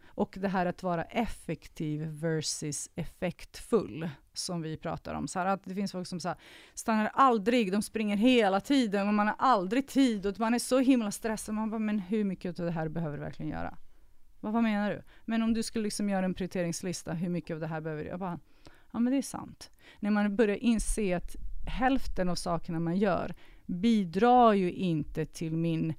Och det här att vara effektiv versus effektfull, som vi pratar om. Så här, att det finns folk som så här, stannar aldrig, de springer hela tiden och man har aldrig tid och man är så himla stressad. Man bara, men hur mycket av det här behöver du verkligen göra? Vad, vad menar du? Men om du skulle liksom göra en prioriteringslista, hur mycket av det här behöver du? Jag bara, ja men det är sant. När man börjar inse att hälften av sakerna man gör bidrar ju inte till min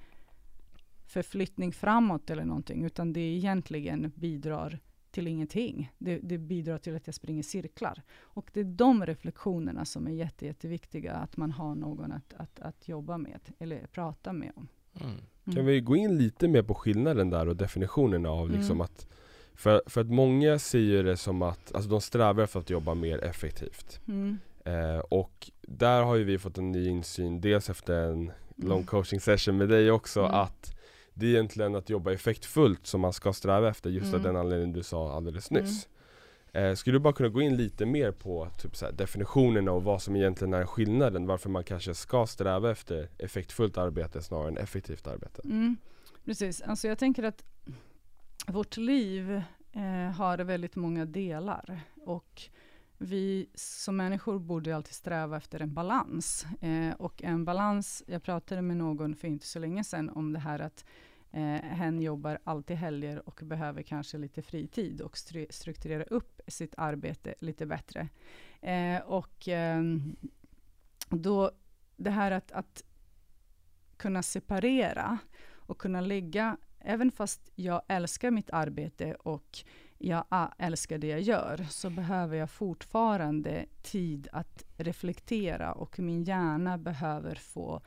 förflyttning framåt eller någonting, utan det egentligen bidrar till ingenting. Det, det, bidrar till att jag springer cirklar. Och det är de reflektionerna som är jätte, jätteviktiga, att man har någon att, att, att jobba med, eller prata med om. Mm. Mm. Kan vi gå in lite mer på skillnaden där och definitionen av liksom mm. att för, för att många ser det som att, alltså de strävar efter att jobba mer effektivt. Mm. Eh, och där har ju vi fått en ny insyn, dels efter en mm. lång coaching session med dig också, mm. att det är egentligen att jobba effektfullt som man ska sträva efter just mm. av den anledningen du sa alldeles nyss. Mm. Eh, skulle du bara kunna gå in lite mer på typ så här, definitionerna och vad som egentligen är skillnaden, varför man kanske ska sträva efter effektfullt arbete snarare än effektivt arbete? Mm. Precis, alltså jag tänker att vårt liv eh, har väldigt många delar och vi som människor borde alltid sträva efter en balans. Eh, och en balans, jag pratade med någon för inte så länge sedan om det här att eh, hen jobbar alltid helger och behöver kanske lite fritid och stru strukturera upp sitt arbete lite bättre. Eh, och eh, då, det här att, att kunna separera och kunna lägga, även fast jag älskar mitt arbete och jag älskar det jag gör, så behöver jag fortfarande tid att reflektera och min hjärna behöver få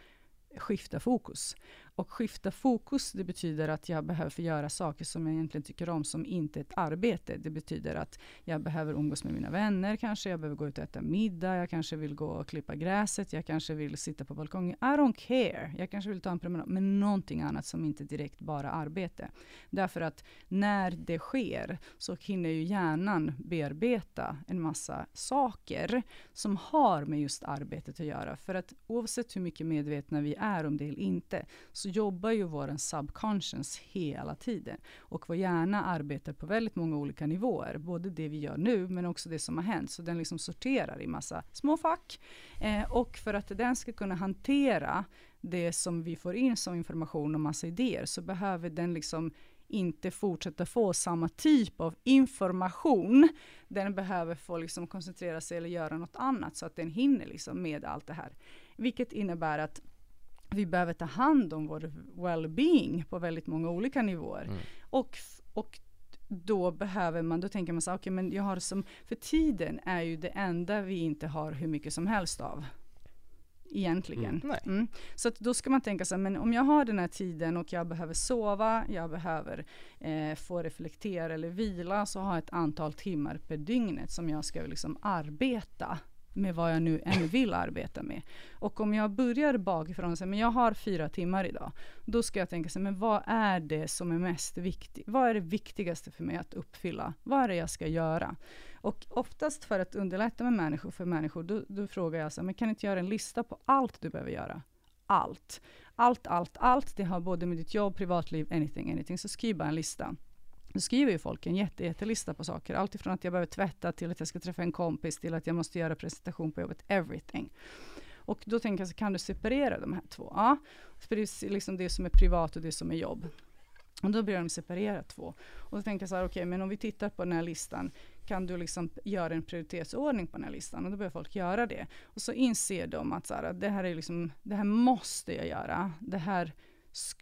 skifta fokus. Och skifta fokus, det betyder att jag behöver få göra saker som jag egentligen tycker om, som inte är ett arbete. Det betyder att jag behöver umgås med mina vänner kanske, jag behöver gå ut och äta middag, jag kanske vill gå och klippa gräset, jag kanske vill sitta på balkongen. I don't care. Jag kanske vill ta en promenad, men någonting annat som inte direkt bara arbete. Därför att när det sker så hinner ju hjärnan bearbeta en massa saker som har med just arbetet att göra. För att oavsett hur mycket medvetna vi är om det eller inte, så jobbar ju vår subconscious hela tiden. Och vår hjärna arbetar på väldigt många olika nivåer. Både det vi gör nu, men också det som har hänt. Så den liksom sorterar i massa små fack. Eh, och för att den ska kunna hantera det som vi får in som information och massa idéer, så behöver den liksom inte fortsätta få samma typ av information. Den behöver få liksom koncentrera sig eller göra något annat, så att den hinner liksom med allt det här. Vilket innebär att vi behöver ta hand om vår well-being på väldigt många olika nivåer. Mm. Och, och då behöver man, då tänker man så okej okay, men jag har som, för tiden är ju det enda vi inte har hur mycket som helst av. Egentligen. Mm. Mm. Så då ska man tänka så här, men om jag har den här tiden och jag behöver sova, jag behöver eh, få reflektera eller vila, så har jag ett antal timmar per dygnet som jag ska liksom arbeta med vad jag nu än vill arbeta med. Och om jag börjar bakifrån, så, men jag har fyra timmar idag, då ska jag tänka så men vad är det som är mest viktigt? Vad är det viktigaste för mig att uppfylla? Vad är det jag ska göra? Och oftast för att underlätta med människor, för människor, då, då frågar jag så men kan du inte göra en lista på allt du behöver göra? Allt. Allt, allt, allt. Det har både med ditt jobb, privatliv, anything, anything. Så skriv bara en lista. Då skriver ju folk en jätte, jättelista på saker. Allt ifrån att jag behöver tvätta till att jag ska träffa en kompis till att jag måste göra presentation på jobbet. Everything. Och då tänker jag, så kan du separera de här två? Ja, liksom det som är privat och det som är jobb. Och då börjar de separera två. Och då tänker jag så här, okej, okay, men om vi tittar på den här listan, kan du liksom göra en prioritetsordning på den här listan? Och då börjar folk göra det. Och så inser de att så här, det här är liksom, det här måste jag göra. Det här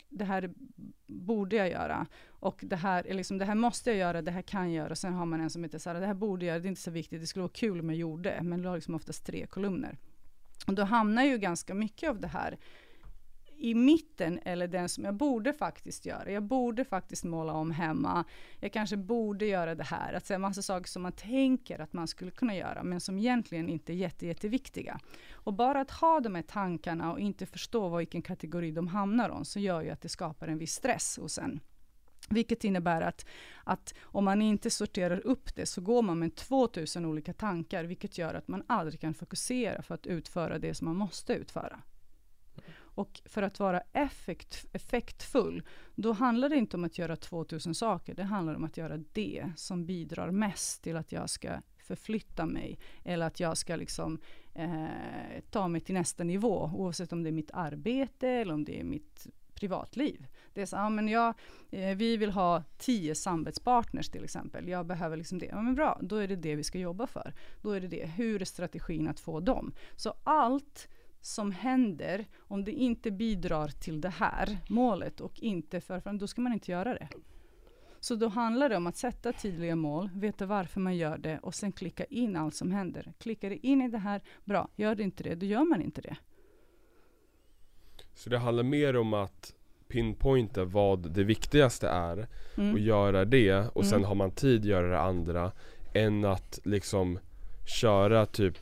det här borde jag göra. Och det här, liksom, det här måste jag göra, det här kan jag göra. Sen har man en som heter så här, det här borde jag göra, det är inte så viktigt, det skulle vara kul om jag gjorde. Men du har liksom oftast tre kolumner. Och då hamnar ju ganska mycket av det här i mitten eller den som jag borde faktiskt göra. Jag borde faktiskt måla om hemma. Jag kanske borde göra det här. Att säga massa saker som man tänker att man skulle kunna göra, men som egentligen inte är jätte, jätteviktiga. Och bara att ha de här tankarna och inte förstå vilken kategori de hamnar om, så gör ju att det skapar en viss stress hos en. Vilket innebär att, att om man inte sorterar upp det så går man med 2000 olika tankar, vilket gör att man aldrig kan fokusera för att utföra det som man måste utföra. Och för att vara effekt, effektfull, då handlar det inte om att göra 2000 saker. Det handlar om att göra det som bidrar mest till att jag ska förflytta mig. Eller att jag ska liksom eh, ta mig till nästa nivå. Oavsett om det är mitt arbete eller om det är mitt privatliv. Det är så, ja men jag, eh, vi vill ha tio samarbetspartners till exempel. Jag behöver liksom det. Ja men bra, då är det det vi ska jobba för. Då är det det. Hur är strategin att få dem? Så allt som händer, om det inte bidrar till det här målet och inte för fram, då ska man inte göra det. Så då handlar det om att sätta tydliga mål, veta varför man gör det och sen klicka in allt som händer. Klickar det in i det här, bra. Gör det inte det, då gör man inte det. Så det handlar mer om att pinpointa vad det viktigaste är mm. och göra det och mm. sen har man tid att göra det andra än att liksom köra typ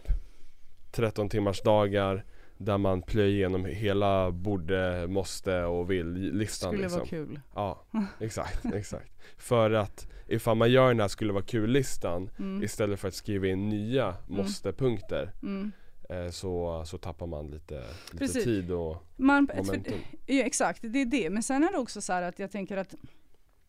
13 timmars dagar där man plöjer igenom hela borde, måste och vill-listan Skulle liksom. vara kul Ja, exakt, exakt För att ifall man gör den här skulle vara kul-listan mm. istället för att skriva in nya mm. måste-punkter mm. Eh, så, så tappar man lite, lite tid och man, momentum. För, Ja exakt, det är det. Men sen är det också så att jag tänker att,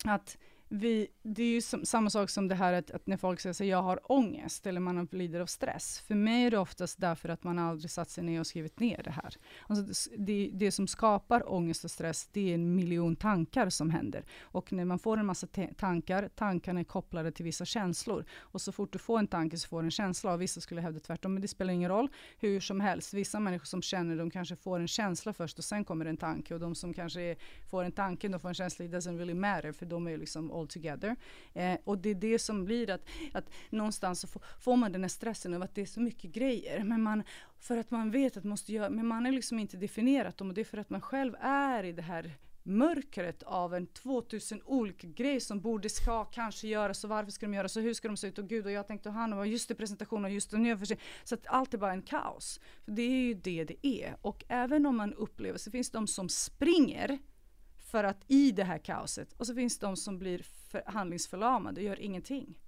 att vi, det är ju som, samma sak som det här att, att när folk säger att jag har ångest eller man lider av stress. För mig är det oftast därför att man aldrig satt sig ner och skrivit ner det här. Alltså det, det som skapar ångest och stress, det är en miljon tankar som händer. Och när man får en massa tankar, tankarna är kopplade till vissa känslor. Och så fort du får en tanke så får du en känsla. Och vissa skulle hävda tvärtom, men det spelar ingen roll. Hur som helst, vissa människor som känner, de kanske får en känsla först och sen kommer en tanke. Och de som kanske är, får en tanke, de får en känsla, it doesn't really matter, för de är liksom all together. Eh, och det är det som blir att, att någonstans så får, får man den här stressen över att det är så mycket grejer. Men man, för att man vet att man måste göra, men man har liksom inte definierat dem och det är för att man själv är i det här mörkret av en 2000 olika grejer som borde ska kanske göras och varför ska de göras och hur ska de se ut och gud och jag tänkte han och just det presentationen, och just det nu för sig. Så att allt är bara en kaos. För det är ju det det är och även om man upplever så finns de som springer för att i det här kaoset och så finns det de som blir handlingsförlamade och gör ingenting.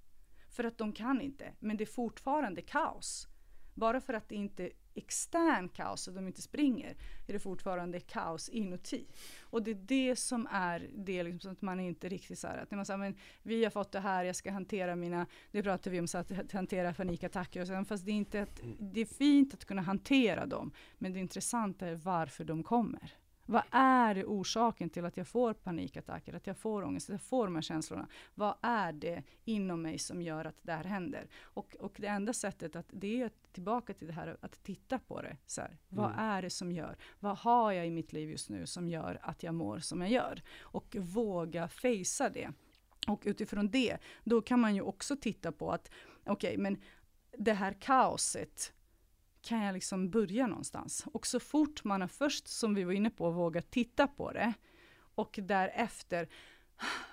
För att de kan inte, men det är fortfarande kaos. Bara för att det inte är extern kaos och de inte springer, är det fortfarande kaos inuti. Och det är det som är det, liksom, att man inte riktigt så här, att när man säger, men vi har fått det här, jag ska hantera mina, det pratar vi om, så att hantera panikattacker och så, fast det är inte, att, det är fint att kunna hantera dem, men det intressanta är varför de kommer. Vad är orsaken till att jag får panikattacker, att jag får ångest, att jag får de här känslorna? Vad är det inom mig som gör att det här händer? Och, och det enda sättet att, det är tillbaka till det här att titta på det. Så här, vad mm. är det som gör? Vad har jag i mitt liv just nu som gör att jag mår som jag gör? Och våga fejsa det. Och utifrån det, då kan man ju också titta på att, okej, okay, men det här kaoset, kan jag liksom börja någonstans? Och så fort man har först, som vi var inne på, vågat titta på det och därefter,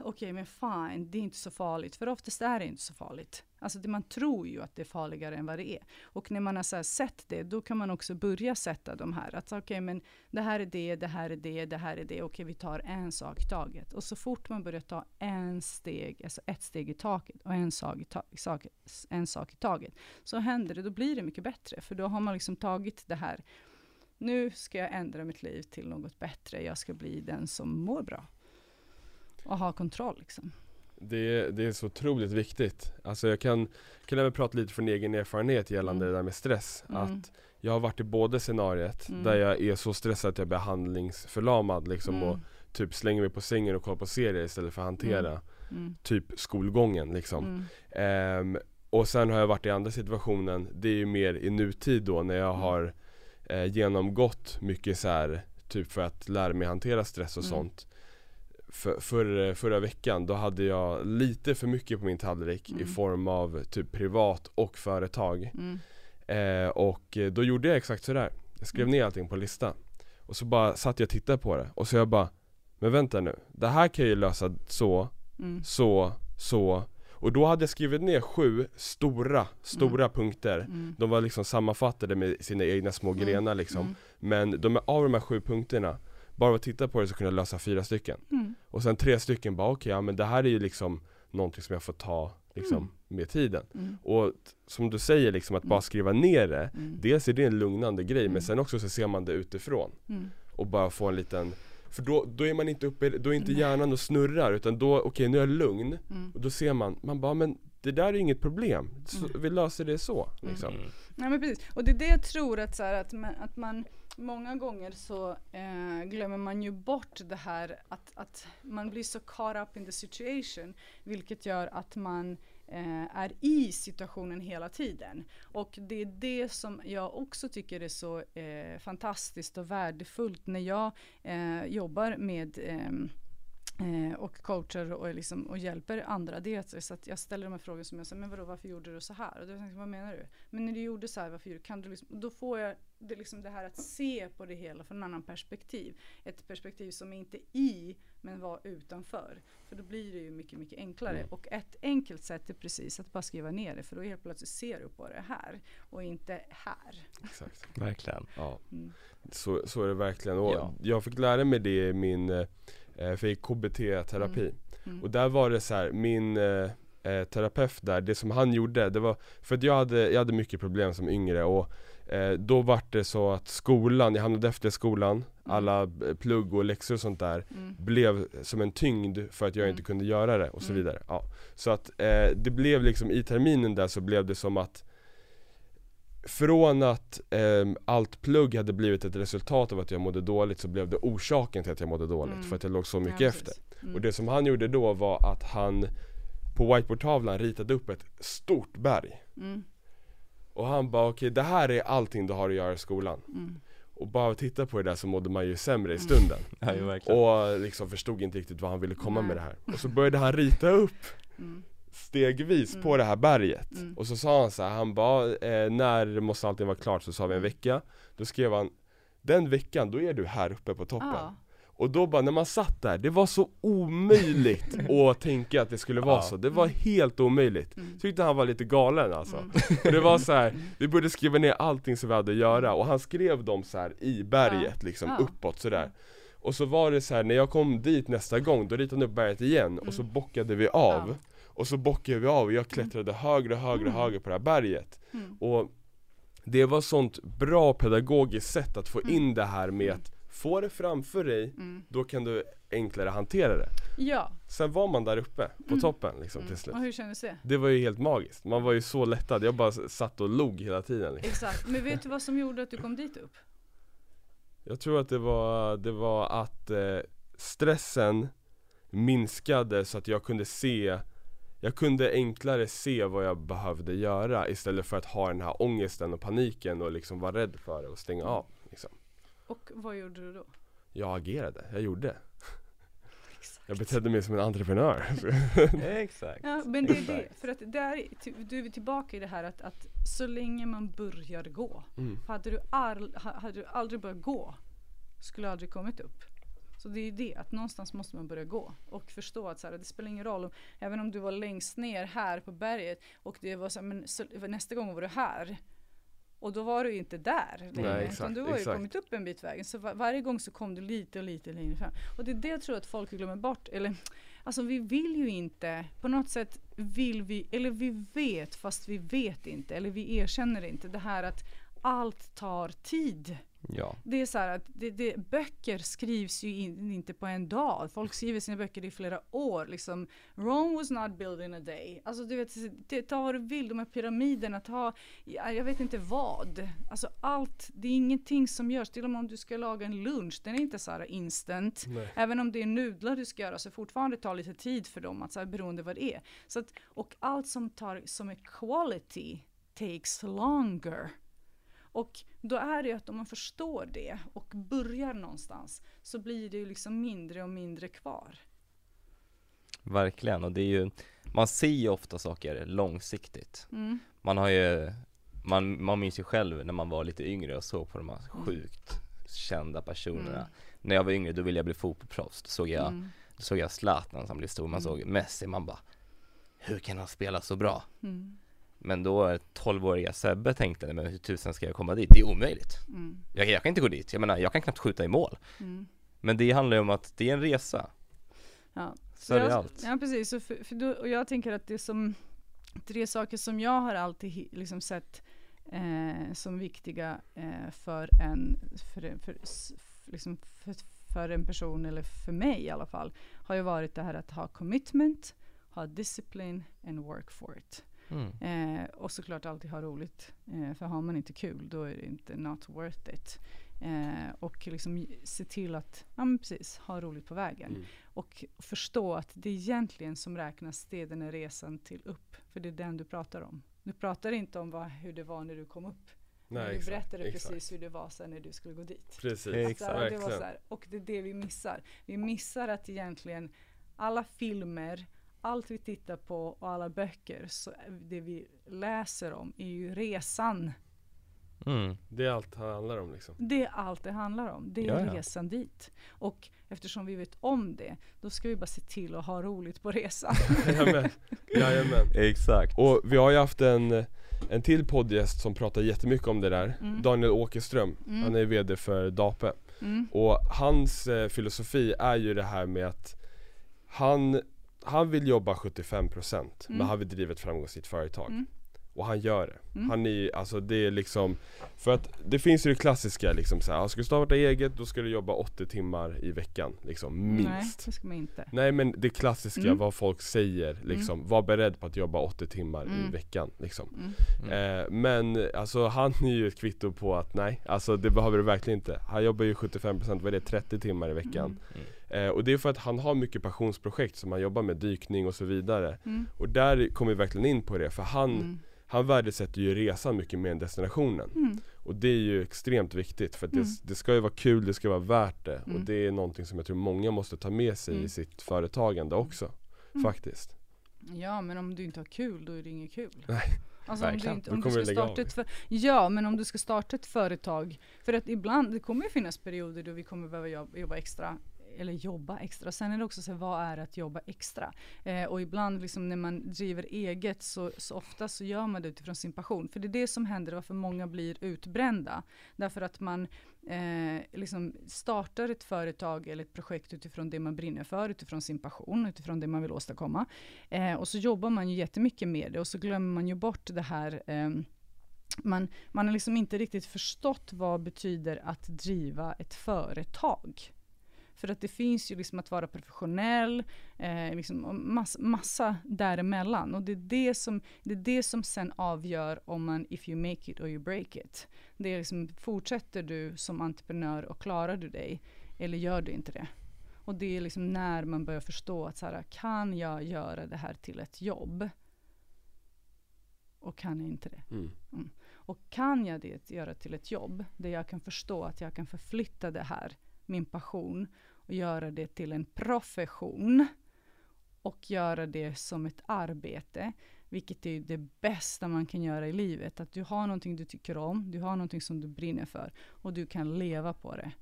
okej okay, men fine, det är inte så farligt, för oftast är det inte så farligt. Alltså det, man tror ju att det är farligare än vad det är. Och när man har så sett det, då kan man också börja sätta de här, att okej okay, men det här är det, det här är det, det här är det, okej okay, vi tar en sak i taget. Och så fort man börjar ta en steg, alltså ett steg i taget och en sak i, ta sak, en sak i taget, så händer det, då blir det mycket bättre. För då har man liksom tagit det här, nu ska jag ändra mitt liv till något bättre, jag ska bli den som mår bra. Och ha kontroll liksom. Det, det är så otroligt viktigt. Alltså jag kan, kan även prata lite från egen erfarenhet gällande mm. det där med stress. Mm. Att jag har varit i både scenariet mm. där jag är så stressad att jag blir handlingsförlamad liksom mm. och typ slänger mig på sängen och kollar på serier istället för att hantera mm. Mm. typ skolgången liksom. Um, och sen har jag varit i andra situationen, det är ju mer i nutid då när jag har eh, genomgått mycket så här, typ för att lära mig hantera stress och sånt för, för, förra veckan, då hade jag lite för mycket på min tallrik mm. i form av typ privat och företag. Mm. Eh, och då gjorde jag exakt sådär. Jag skrev mm. ner allting på en lista. Och så bara satt jag och tittade på det, och så jag bara Men vänta nu, det här kan jag ju lösa så, Mm. så, så Och då hade jag skrivit ner sju stora, stora punkter Mm. De var liksom sammanfattade med sina egna små Mm. grenar liksom Mm. Men de, av de här sju punkterna Bara att titta på det så kunde jag lösa fyra stycken Mm. Och sen tre stycken bara okej, ja men det här är ju liksom Någonting som jag får ta liksom Mm. med tiden Mm. Och som du säger liksom att Mm. bara skriva ner det Mm. Dels är det en lugnande grej Mm. men sen också så ser man det utifrån Mm. Och bara få en liten För då, då är man inte uppe, då är inte hjärnan och snurrar utan då, okej nu är jag lugn Mm. Och då ser man, man bara men det där är inget problem, så, Mm. vi löser det så liksom Mm. Nej men precis, och det är det jag tror att, så här, att, man, att man många gånger så eh, glömmer man ju bort det här att, att man blir så caught up in the situation vilket gör att man eh, är i situationen hela tiden. Och det är det som jag också tycker är så eh, fantastiskt och värdefullt när jag eh, jobbar med ehm, Eh, och coachar och, liksom, och hjälper andra. Det är att, så att jag ställer de här frågorna som jag säger, men vadå varför gjorde du så här? Och då tänker vad menar du? Men när du gjorde så här, varför gjorde kan du liksom, och Då får jag det, liksom det här att se på det hela från en annan perspektiv. Ett perspektiv som är inte i, men var utanför. För då blir det ju mycket, mycket enklare. Mm. Och ett enkelt sätt är precis att bara skriva ner det, för då helt plötsligt ser du på det här och inte här. Exakt Verkligen. Ja, Mm. så, så är det verkligen och Ja. jag fick lära mig det i min, eh, för jag gick KBT-terapi Mm. Och där var det så här, min eh, eh, terapeut där, det som han gjorde, det var För att jag hade, jag hade mycket problem som yngre och eh, då vart det så att skolan, jag hamnade efter skolan Alla eh, plugg och läxor och sånt där Mm. blev som en tyngd för att jag Mm. inte kunde göra det och så Mm. vidare ja. Så att eh, det blev liksom i terminen där så blev det som att Från att ehm, allt plugg hade blivit ett resultat av att jag mådde dåligt så blev det orsaken till att jag mådde dåligt Mm. för att jag låg så mycket Ja, efter. Mm. och det som han gjorde då var att han på whiteboardtavlan ritade upp ett stort berg Mm. Och han bara okej det här är allting du har att göra i skolan Mm. Och bara att titta på det där så mådde man ju sämre i Mm. stunden Ja. Och liksom förstod inte riktigt vad han ville komma Nej. med det här Och så började han rita upp Mm. Stegvis Mm. på det här berget Mm. Och så sa han så här, han bara eh, när måste allting vara klart? Så sa vi en vecka Då skrev han Den veckan, då är du här uppe på toppen Ja. Och då bara när man satt där, det var så omöjligt att tänka att det skulle vara Ja. så Det var helt omöjligt Mm. Tyckte han var lite galen alltså Mm. Och det var så här, vi började skriva ner allting som vi hade att göra och han skrev dem så här i berget liksom, Ja. uppåt sådär Och så var det så här, när jag kom dit nästa gång, då ritade han upp berget igen och så Mm. bockade vi av Ja. Och så bockade vi av och jag klättrade högre och högre och Mm. högre på det här berget Mm. Och det var sånt bra pedagogiskt sätt att få Mm. in det här med Mm. att få det framför dig, Mm. då kan du enklare hantera det Ja. Sen var man där uppe på Mm. toppen liksom Mm. till slut Och hur kändes det? Det var ju helt magiskt, man var ju så lättad, jag bara satt och log hela tiden liksom. Exakt. Men vet du vad som gjorde att du kom dit upp? Jag tror att det var, det var att eh, stressen minskade så att jag kunde se Jag kunde enklare se vad jag behövde göra istället för att ha den här ångesten och paniken och liksom vara rädd för det och stänga av liksom. Och vad gjorde du då? Jag agerade, jag gjorde Exakt. Jag betedde mig som en entreprenör Exakt. Ja, men det är det. För att där, du är tillbaka i det här att, att så länge man börjar gå. mm. Hade du, all, ha- hade du aldrig börjat gå skulle du aldrig kommit upp. Så det är ju det, att någonstans måste man börja gå och förstå att så här, det spelar ingen roll, om, även om du var längst ner här på berget och det var så, här, men så, nästa gång var du här och då var du inte där längre, Nej, utan exakt, du har ju kommit upp en bit vägen. Så var, varje gång så kom du lite och lite längre fram. Och det är det jag tror att folk glömmer bort. Eller, alltså vi vill ju inte, på något sätt vill vi, eller vi vet fast vi vet inte, eller vi erkänner inte det här att allt tar tid. Ja. Det är så här att det, det, böcker skrivs ju in, inte på en dag. Folk skriver sina böcker i flera år. Liksom, Rome was not built in a day. Alltså du vet, det, ta vad du vill, de här pyramiderna, ta, ja, jag vet inte vad. Alltså allt, det är ingenting som görs. Till och med om du ska laga en lunch, den är inte så här instant. Nej. Även om det är nudlar du ska göra så fortfarande tar lite tid för dem, att så här, beroende vad det är. Så att, och allt som tar, som är quality takes longer. Och då är det ju att om man förstår det och börjar någonstans så blir det ju liksom mindre och mindre kvar. Verkligen, och det är ju, man ser ju ofta saker långsiktigt. Mm. Man har ju, man, man minns ju själv när man var lite yngre och såg på de här sjukt kända personerna. Mm. När jag var yngre då ville jag bli fotbollsproffs, då såg jag, Mm. då såg jag Zlatan som blev stor, man Mm. såg Messi, man bara Hur kan han spela så bra? Mm. Men då 12-åriga Sebbe tänkte, men hur tusen ska jag komma dit? Det är omöjligt. Mm. Jag, jag kan inte gå dit, jag menar jag kan knappt skjuta i mål. Mm. Men det handlar ju om att det är en resa. Ja. Så är jag, det allt. Ja precis, så för, för då, och jag tänker att det som tre saker som jag har alltid liksom sett eh, som viktiga eh, för en för, för, liksom för, för en person eller för mig i alla fall har ju varit det här att ha commitment, ha discipline and work for it. Mm. Eh, och såklart alltid ha roligt. Eh, för har man inte kul då är det inte not worth it. Eh, och liksom se till att, ja men precis, ha roligt på vägen. Mm. Och förstå att det egentligen som räknas, det är den här resan till upp. För det är den du pratar om. Du pratar inte om vad, hur det var när du kom upp. Nej, men du exakt, berättade exakt. precis hur det var sen när du skulle gå dit. Precis, Exakt. Det var så här, och det är det vi missar. Vi missar att egentligen alla filmer, allt vi tittar på och alla böcker, så det vi läser om är ju resan. Mm. Det är allt han handlar om liksom. Det är allt det handlar om. Det är Ja, ja. resan dit. Och eftersom vi vet om det, då ska vi bara se till att ha roligt på resan. Jajamän, jajamän. Exakt. Och vi har ju haft en, en till poddgäst som pratar jättemycket om det där Mm. Daniel Åkerström, Mm. han är VD för Dape Mm. Och hans eh, filosofi är ju det här med att han, han vill jobba 75% Mm. men han vill driva ett framgångsrikt företag Mm. Och han gör det. Mm. Han är alltså det är liksom För att det finns ju det klassiska liksom så här, ska du starta eget då ska du jobba 80 timmar i veckan liksom minst Nej, det ska man inte. Nej men det klassiska, Mm. vad folk säger liksom, var beredd på att jobba 80 timmar i Mm. veckan liksom Mm. Mm. eh, Men alltså han är ju ett kvitto på att nej, alltså det behöver du verkligen inte Han jobbar ju 75% vad är det, 30 timmar i veckan Mm. eh, Och det är för att han har mycket passionsprojekt som han jobbar med, dykning och så vidare Mm. Och där kommer vi verkligen in på det, för han, Mm. Han värdesätter ju resan mycket mer än destinationen Mm. Och det är ju extremt viktigt för att Mm. det, det ska ju vara kul, det ska vara värt det Och Mm. det är någonting som jag tror många måste ta med sig i Mm. sitt företagande också Mm. Faktiskt Ja, men om du inte har kul, då är det inget kul. Nej. Alltså om du, Verkligen. inte, om du kommer ska starta ett för, Ja, men om du ska starta ett företag. För att ibland, det kommer ju finnas perioder då vi kommer behöva jobba, jobba extra. Eller jobba extra. Sen är det också så här, vad är att jobba extra? Eh, och ibland liksom när man driver eget så, så ofta så gör man det utifrån sin passion. För det är det som händer varför många blir utbrända. Därför att man eh, liksom startar ett företag eller ett projekt utifrån det man brinner för, utifrån sin passion, utifrån det man vill åstadkomma. Eh, och så jobbar man ju jättemycket med det och så glömmer man ju bort det här eh, man, man har liksom inte riktigt förstått vad betyder att driva ett företag. För att det finns ju liksom att vara professionell, eh, liksom mass, massa däremellan. Och det är det, som, det är det som sen avgör om man, if you make it or you break it. Det är liksom, fortsätter du som entreprenör och klarar du dig, eller gör du inte det? Och det är liksom när man börjar förstå att så här, kan jag göra det här till ett jobb? Och kan jag inte det? mm. Och kan jag det göra till ett jobb, där jag kan förstå att jag kan förflytta det här, min passion, och göra det till en profession, och göra det som ett arbete, vilket är det bästa man kan göra i livet, att du har någonting du tycker om, du har någonting som du brinner för, och du kan leva på det.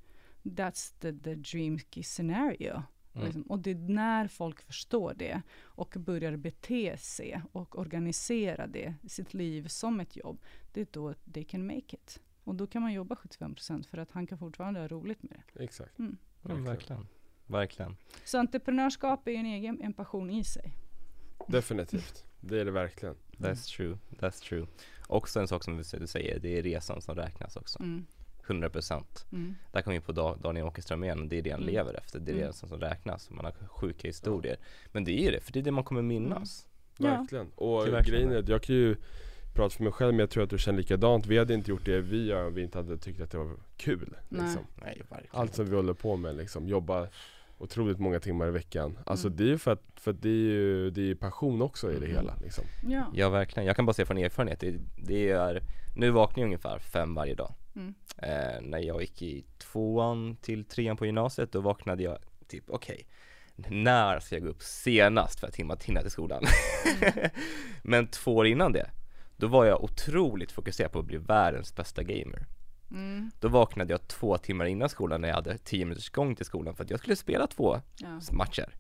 That's the, the dream scenario. Mm. Liksom. Och det är när folk förstår det och börjar bete sig och organisera det, sitt liv som ett jobb, det är då they can make it. Och då kan man jobba 75% för att han kan fortfarande ha roligt med det. Exakt Mm. Ja, verkligen. Verkligen. Så entreprenörskap är ju en egen en passion i sig. Definitivt, det är det verkligen That's true. That's true. Också en sak som du säger, det är resan som räknas också. Mm. 100%. Mm. Där kommer vi på Da- Daniel Åkerström igen, det är det han Mm. lever efter, det är Mm. det som, som räknas, man har sjuka historier. Men det är ju det, för det är det man kommer minnas. Ja. Verkligen, och grejen är att jag kan ju prata för mig själv men jag tror att du känner likadant Vi hade inte gjort det vi gör om vi inte hade tyckt att det var kul Nej. liksom. Nej, verkligen. Allt som vi håller på med liksom, jobba otroligt många timmar i veckan Alltså Mm. det är ju för att, för att det är ju det är passion också i det Mm. hela liksom. Ja. Ja verkligen, jag kan bara säga från erfarenhet, det, det är, nu vaknar jag ungefär fem varje dag. Mm. Eh, när jag gick i tvåan till trean på gymnasiet, då vaknade jag typ, okej, när ska jag gå upp senast för att hinna, hinna till skolan? Men två år innan det, då var jag otroligt fokuserad på att bli världens bästa gamer. Mm. Då vaknade jag två timmar innan skolan när jag hade tio minuters gång till skolan för att jag skulle spela två Ja. matcher.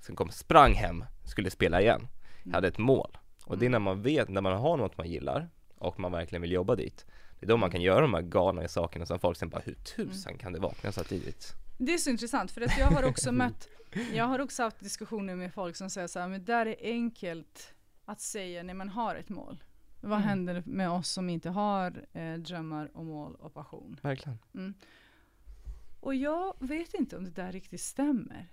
Sen kom, sprang hem, skulle spela igen. Jag Mm. hade ett mål. Och det är när man vet, när man har något man gillar och man verkligen vill jobba dit. Det är då man kan göra de här galna sakerna som folk sen bara, hur tusan kan det vakna så tidigt? Det är så intressant för att jag har också mött, jag har också haft diskussioner med folk som säger så här, men där är enkelt att säga när man har ett mål. Vad Mm. händer med oss som inte har eh, drömmar och mål och passion? Verkligen. Och jag vet inte om det där riktigt stämmer.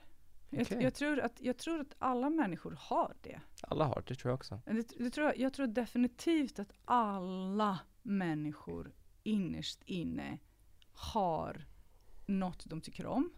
Jag, Okej. jag, tror att, jag tror att alla människor har det. Alla har det tror jag också. Det, det tror jag, jag tror definitivt att alla människor innerst inne har något de tycker om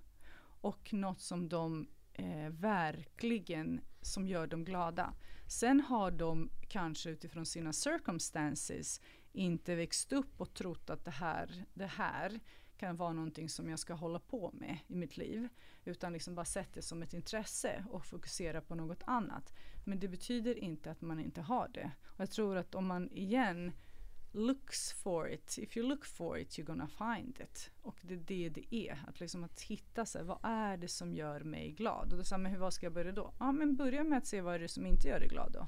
och något som de eh, verkligen som gör dem glada. Sen har de kanske utifrån sina circumstances inte växt upp och trott att det här, det här kan vara någonting som jag ska hålla på med i mitt liv. Utan liksom bara sett det som ett intresse och fokusera på något annat. Men det betyder inte att man inte har det. Och jag tror att om man igen looks for it, if you look for it you're gonna find it. Och det är det det är. Att liksom att hitta sig, vad är det som gör mig glad? Och då sa men hur, vad ska jag börja då? Ja men börja med att se vad är det som inte gör dig glad då.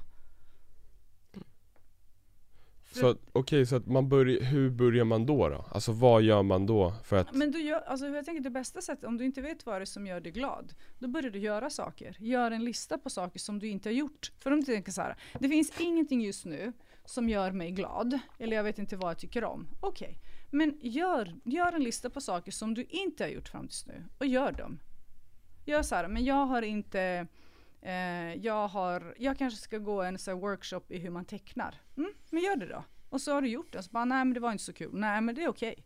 Så okej, så att man börjar, hur börjar man då då? Alltså vad gör man då för att Men du gör, alltså jag tänker det bästa sättet, om du inte vet vad det är som gör dig glad, då börjar du göra saker. Gör en lista på saker som du inte har gjort. För om du tänker så här, det finns ingenting just nu som gör mig glad, eller jag vet inte vad jag tycker om. Okej, men gör, gör en lista på saker som du inte har gjort fram tills nu, och gör dem. Gör så här, men jag har inte Eh, jag, har, jag kanske ska gå en så här, workshop i hur man tecknar. Mm, men gör det då. Och så har du gjort det. Så bara, nej men det var inte så kul. Nej men det är okej.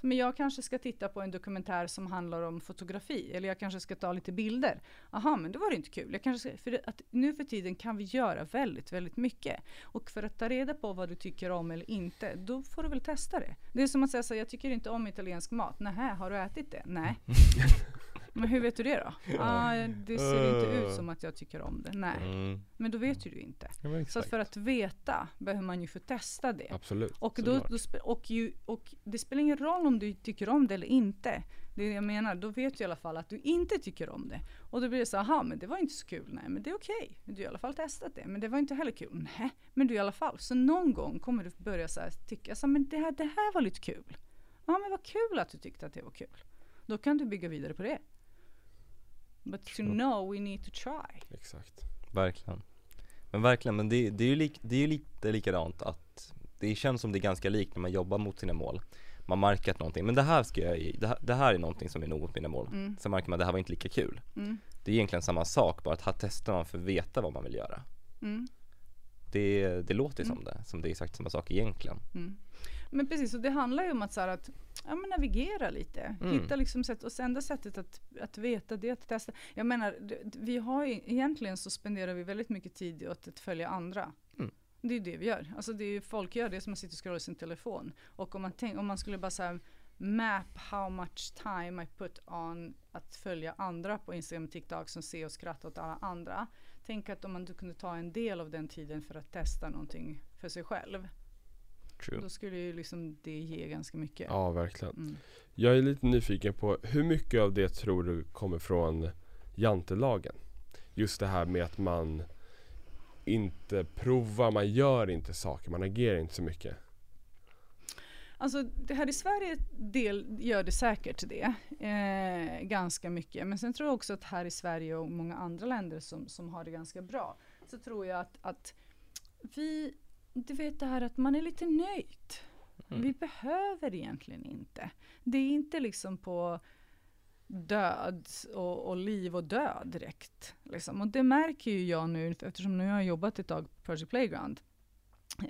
Men jag kanske ska titta på en dokumentär som handlar om fotografi. Eller jag kanske ska ta lite bilder. Aha, men det var det inte kul. Jag kanske ska, för att nu för tiden kan vi göra väldigt, väldigt mycket. Och för att ta reda på vad du tycker om eller inte, då får du väl testa det. Det är som att säga så här, jag tycker inte om italiensk mat. Nähä, har du ätit det? Nej. Men hur vet du det då? Ah, det ser inte ut som att jag tycker om det. Nej, Mm. men då vet ju du inte. Ja, Så att för att veta behöver man ju få testa det. Absolut. Och, då, då, och, ju, och det spelar ingen roll om du tycker om det eller inte. Det är det jag menar, då vet du i alla fall att du inte tycker om det. Och då blir det så aha men det var inte så kul, nej men det är okej. Du har i alla fall testat det, men det var inte heller kul. Nej, men du i alla fall. Så någon gång kommer du börja så här, tycka, så här, men det här, det här var lite kul. Ja men vad kul att du tyckte att det var kul. Då kan du bygga vidare på det. But to know we need to try. Exakt. Verkligen. Men verkligen, men det, det är ju lik, det är lite likadant att det känns som det är ganska likt när man jobbar mot sina mål. Man märker att någonting, men det här ska jag, det här, det här är någonting som är nog mot mina mål. Mm. Sen märker man att det här var inte lika kul. Mm. Det är egentligen samma sak, bara att här testar man för att veta vad man vill göra. Mm. Det, det låter Mm. som det, som det är exakt samma sak egentligen. Mm. Men precis, och det handlar ju om att, så här, att ja, men navigera lite. Mm. Hitta liksom sätt, och enda sättet att, att veta det är att testa. Jag menar, vi har ju, egentligen så spenderar vi väldigt mycket tid åt att följa andra. Mm. Det är ju det vi gör. Alltså det är ju, folk gör det som att sitta och scrolla sin telefon. Och om man, tänk, om man skulle bara säga map how much time I put on att följa andra på Instagram och TikTok som ser och skrattar åt alla andra. Tänk att om man kunde ta en del av den tiden för att testa någonting för sig själv. True. Då skulle ju liksom det ge ganska mycket. Ja, verkligen. Mm. Jag är lite nyfiken på hur mycket av det tror du kommer från jantelagen? Just det här med att man inte provar, man gör inte saker, man agerar inte så mycket. Alltså det här i Sverige del, gör det säkert det. Eh, ganska mycket. Men sen tror jag också att här i Sverige och många andra länder som, som har det ganska bra. Så tror jag att, att vi, du vet det här att man är lite nöjd. Mm. Vi behöver egentligen inte. Det är inte liksom på död och, och liv och död direkt. Liksom. Och det märker ju jag nu eftersom nu har jag jobbat ett tag på Project Playground.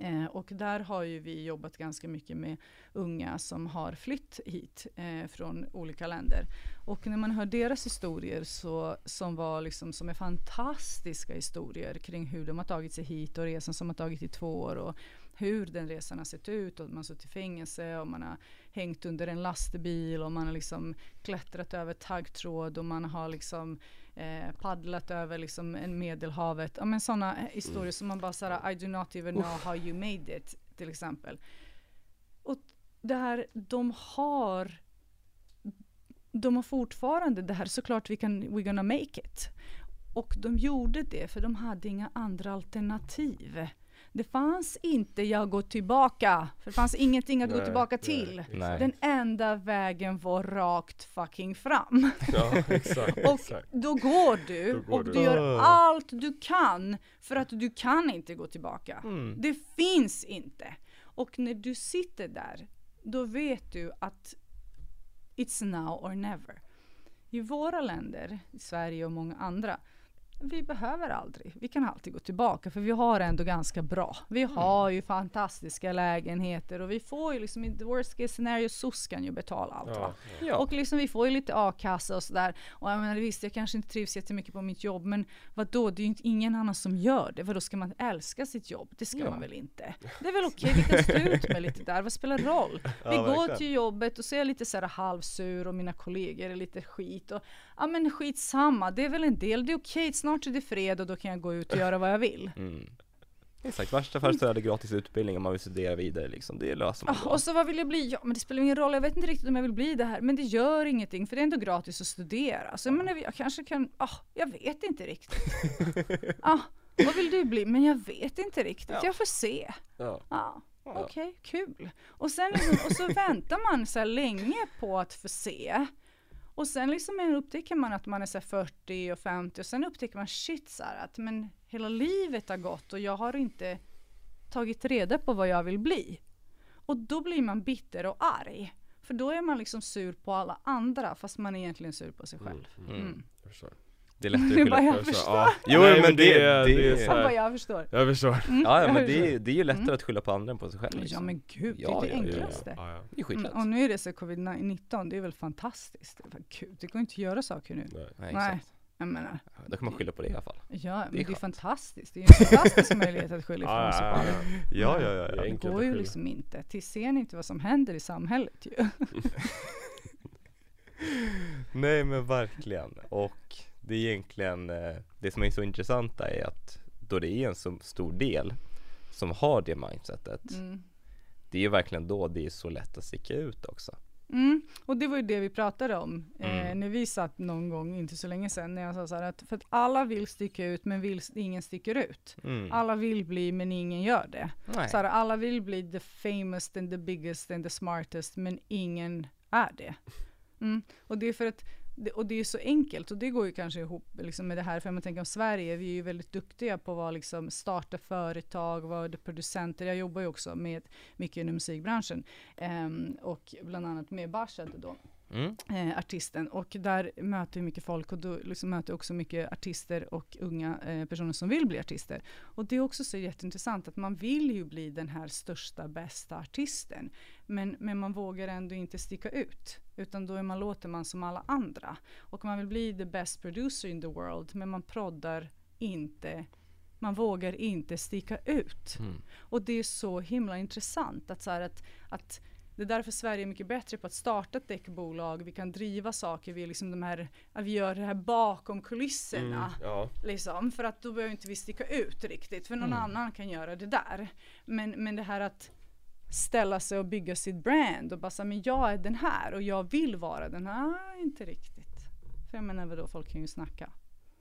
Eh, och där har ju vi jobbat ganska mycket med unga som har flytt hit eh, från olika länder. Och när man hör deras historier så, som var liksom som är fantastiska historier kring hur de har tagit sig hit och resan som har tagit i två år och hur den resan har sett ut och man har suttit i fängelse och man har hängt under en lastbil och man har liksom klättrat över taggtråd och man har liksom eh, paddlat över liksom en medelhavet. Ja men sådana historier Mm. som man bara såhär I do not even know how you made it till exempel. Och det här, de har de har fortfarande det här, såklart vi kan, we're gonna make it. Och de gjorde det för de hade inga andra alternativ. Det fanns inte jag går tillbaka, för det fanns ingenting att gå Nej, tillbaka nej, till. Nej. Den enda vägen var rakt fucking fram. Ja, exakt, Och exakt. då går du Då går och du. du gör Åh. allt du kan för att du kan inte gå tillbaka. Mm. Det finns inte. Och när du sitter där, då vet du att it's now or never. I våra länder, i Sverige och många andra, vi behöver aldrig. Vi kan alltid gå tillbaka för vi har ändå ganska bra. Vi har ju fantastiska lägenheter och vi får ju liksom i the worst case scenario SOS kan ju betala allt. Ja, Ja. Och liksom vi får ju lite a-kassa och sådär. Och jag menar visst, jag kanske inte trivs jättemycket på mitt jobb, men vad då? Det är ju inte ingen annan som gör det. För då ska man älska sitt jobb? Det ska Ja. man väl inte? Det är väl okej, vi kan stå ut med lite där. Vad spelar roll? Vi går verkligen. till jobbet och så är jag lite så här halvsur och mina kollegor är lite skit. Och, ja men skitsamma, det är väl en del. Det är okej, snart är det fred och då kan jag gå ut och göra vad jag vill. Mm. Exakt, värsta fall så är det gratis utbildning om man vill studera vidare liksom, det löser man Ah, bra. och så vad vill jag bli? Ja men det spelar ingen roll, jag vet inte riktigt om jag vill bli det här. Men det gör ingenting för det är ändå gratis att studera. Så jag menar, jag kanske kan, ah, jag vet inte riktigt. ah, vad vill du bli? Men jag vet inte riktigt, Ja. jag får se. ja. Ah, Ja. Okej, kul. Och sen och så väntar man så länge på att få se. Och sen liksom upptäcker man att man är så här 40 och 50 och sen upptäcker man shit så här att men hela livet har gått och jag har inte tagit reda på vad jag vill bli. Och då blir man bitter och arg. För då är man liksom sur på alla andra fast man är egentligen sur på sig själv. Mm. Mm. Förstår. Det är lättare Nu att skylla jag på förstår. Ja. Jo, Nej, men det- är- det är- så Han här- bara, jag förstår. Jag förstår. Mm, Ja, ja men det, är- det är ju lättare Mm. att skylla på andra än på sig själv Ja liksom. men gud, det Ja, är det ja, ja, ja. enklaste. Ja, ja. Det är Mm, och nu är det så covid-19, det är väl fantastiskt. Det, är kul. det går inte att göra saker nu. Nej. Nej, exakt. Jag menar, Då kan man skylla på det i alla fall. ja, men det är, fantastiskt. Det är ju en fantastisk möjlighet att skylla ifrån Ja, sig ja, på ja. Ja, ja, ja. Det är ja. Det går ju liksom inte. Till ser ni inte vad som händer i samhället ju. Nej men verkligen. Och det är egentligen, eh, det som är så intressant är att då det är en så stor del som har det mindsetet, Mm. det är ju verkligen då det är så lätt att sticka ut också. Mm. Och det var ju det vi pratade om eh, Mm. när vi satt någon gång, inte så länge sedan, när jag sa så här att för att alla vill sticka ut men vill, ingen sticker ut. Mm. Alla vill bli men ingen gör det. Nej. Så här, alla vill bli the famous and the biggest and the smartest men ingen är det. Mm. Och det är för att det, och det är så enkelt och det går ju kanske ihop liksom med det här, för man tänker om Sverige, vi är ju väldigt duktiga på att liksom starta företag, vara producenter. Jag jobbar ju också med mycket inom musikbranschen ehm, och bland annat med Bashad då Mm. eh, artisten och där möter vi mycket folk och då liksom möter jag också mycket artister och unga eh, personer som vill bli artister. Och det är också så jätteintressant att man vill ju bli den här största, bästa artisten. Men, men man vågar ändå inte sticka ut. Utan då är man, låter man som alla andra. Och man vill bli the best producer in the world men man proddar inte man vågar inte sticka ut. Mm. Och det är så himla intressant att, så att, att det är därför Sverige är mycket bättre på att starta ett däckbolag. Vi kan driva saker, vi, är liksom de här, vi gör det här bakom kulisserna. Mm, ja. Liksom, för att då behöver inte vi sticka ut riktigt, för någon Mm. annan kan göra det där. Men, men det här att ställa sig och bygga sitt brand och bara säga, men jag är den här och jag vill vara den här. Inte riktigt. För jag menar vadå, folk kan ju snacka.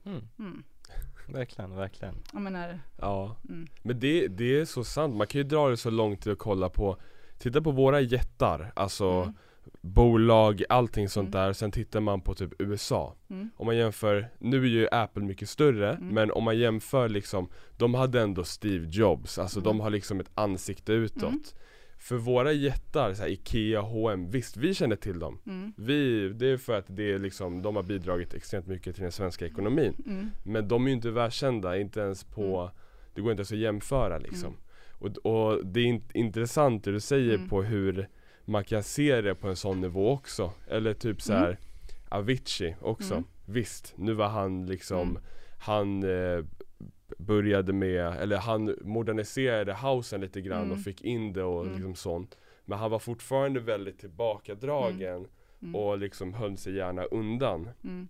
Mm. Mm. Verkligen, verkligen. Jag menar, Ja, mm. men det, det är så sant. Man kan ju dra det så långt till att kolla på Titta på våra jättar, alltså Mm. bolag, allting sånt Mm. där. Sen tittar man på typ USA. Mm. Om man jämför, nu är ju Apple mycket större, men om man jämför liksom De hade ändå Steve Jobs, alltså de har liksom ett ansikte utåt. Mm. För våra jättar, så här Ikea, H&M, visst vi känner till dem. Mm. Vi, det är för att det är liksom, de har bidragit extremt mycket till den svenska ekonomin. Mm. Men de är ju inte världskända, inte ens på Det går inte ens att jämföra liksom Mm. och, och det är int- intressant det du säger Mm. på hur Man kan se det på en sån nivå också Eller typ så här Mm. Avicii också Mm. Visst, nu var han liksom Mm. Han eh, började med, eller han moderniserade housen lite grann Mm. och fick in det och Mm. liksom sånt Men han var fortfarande väldigt tillbakadragen Mm. och liksom höll sig gärna undan Mm.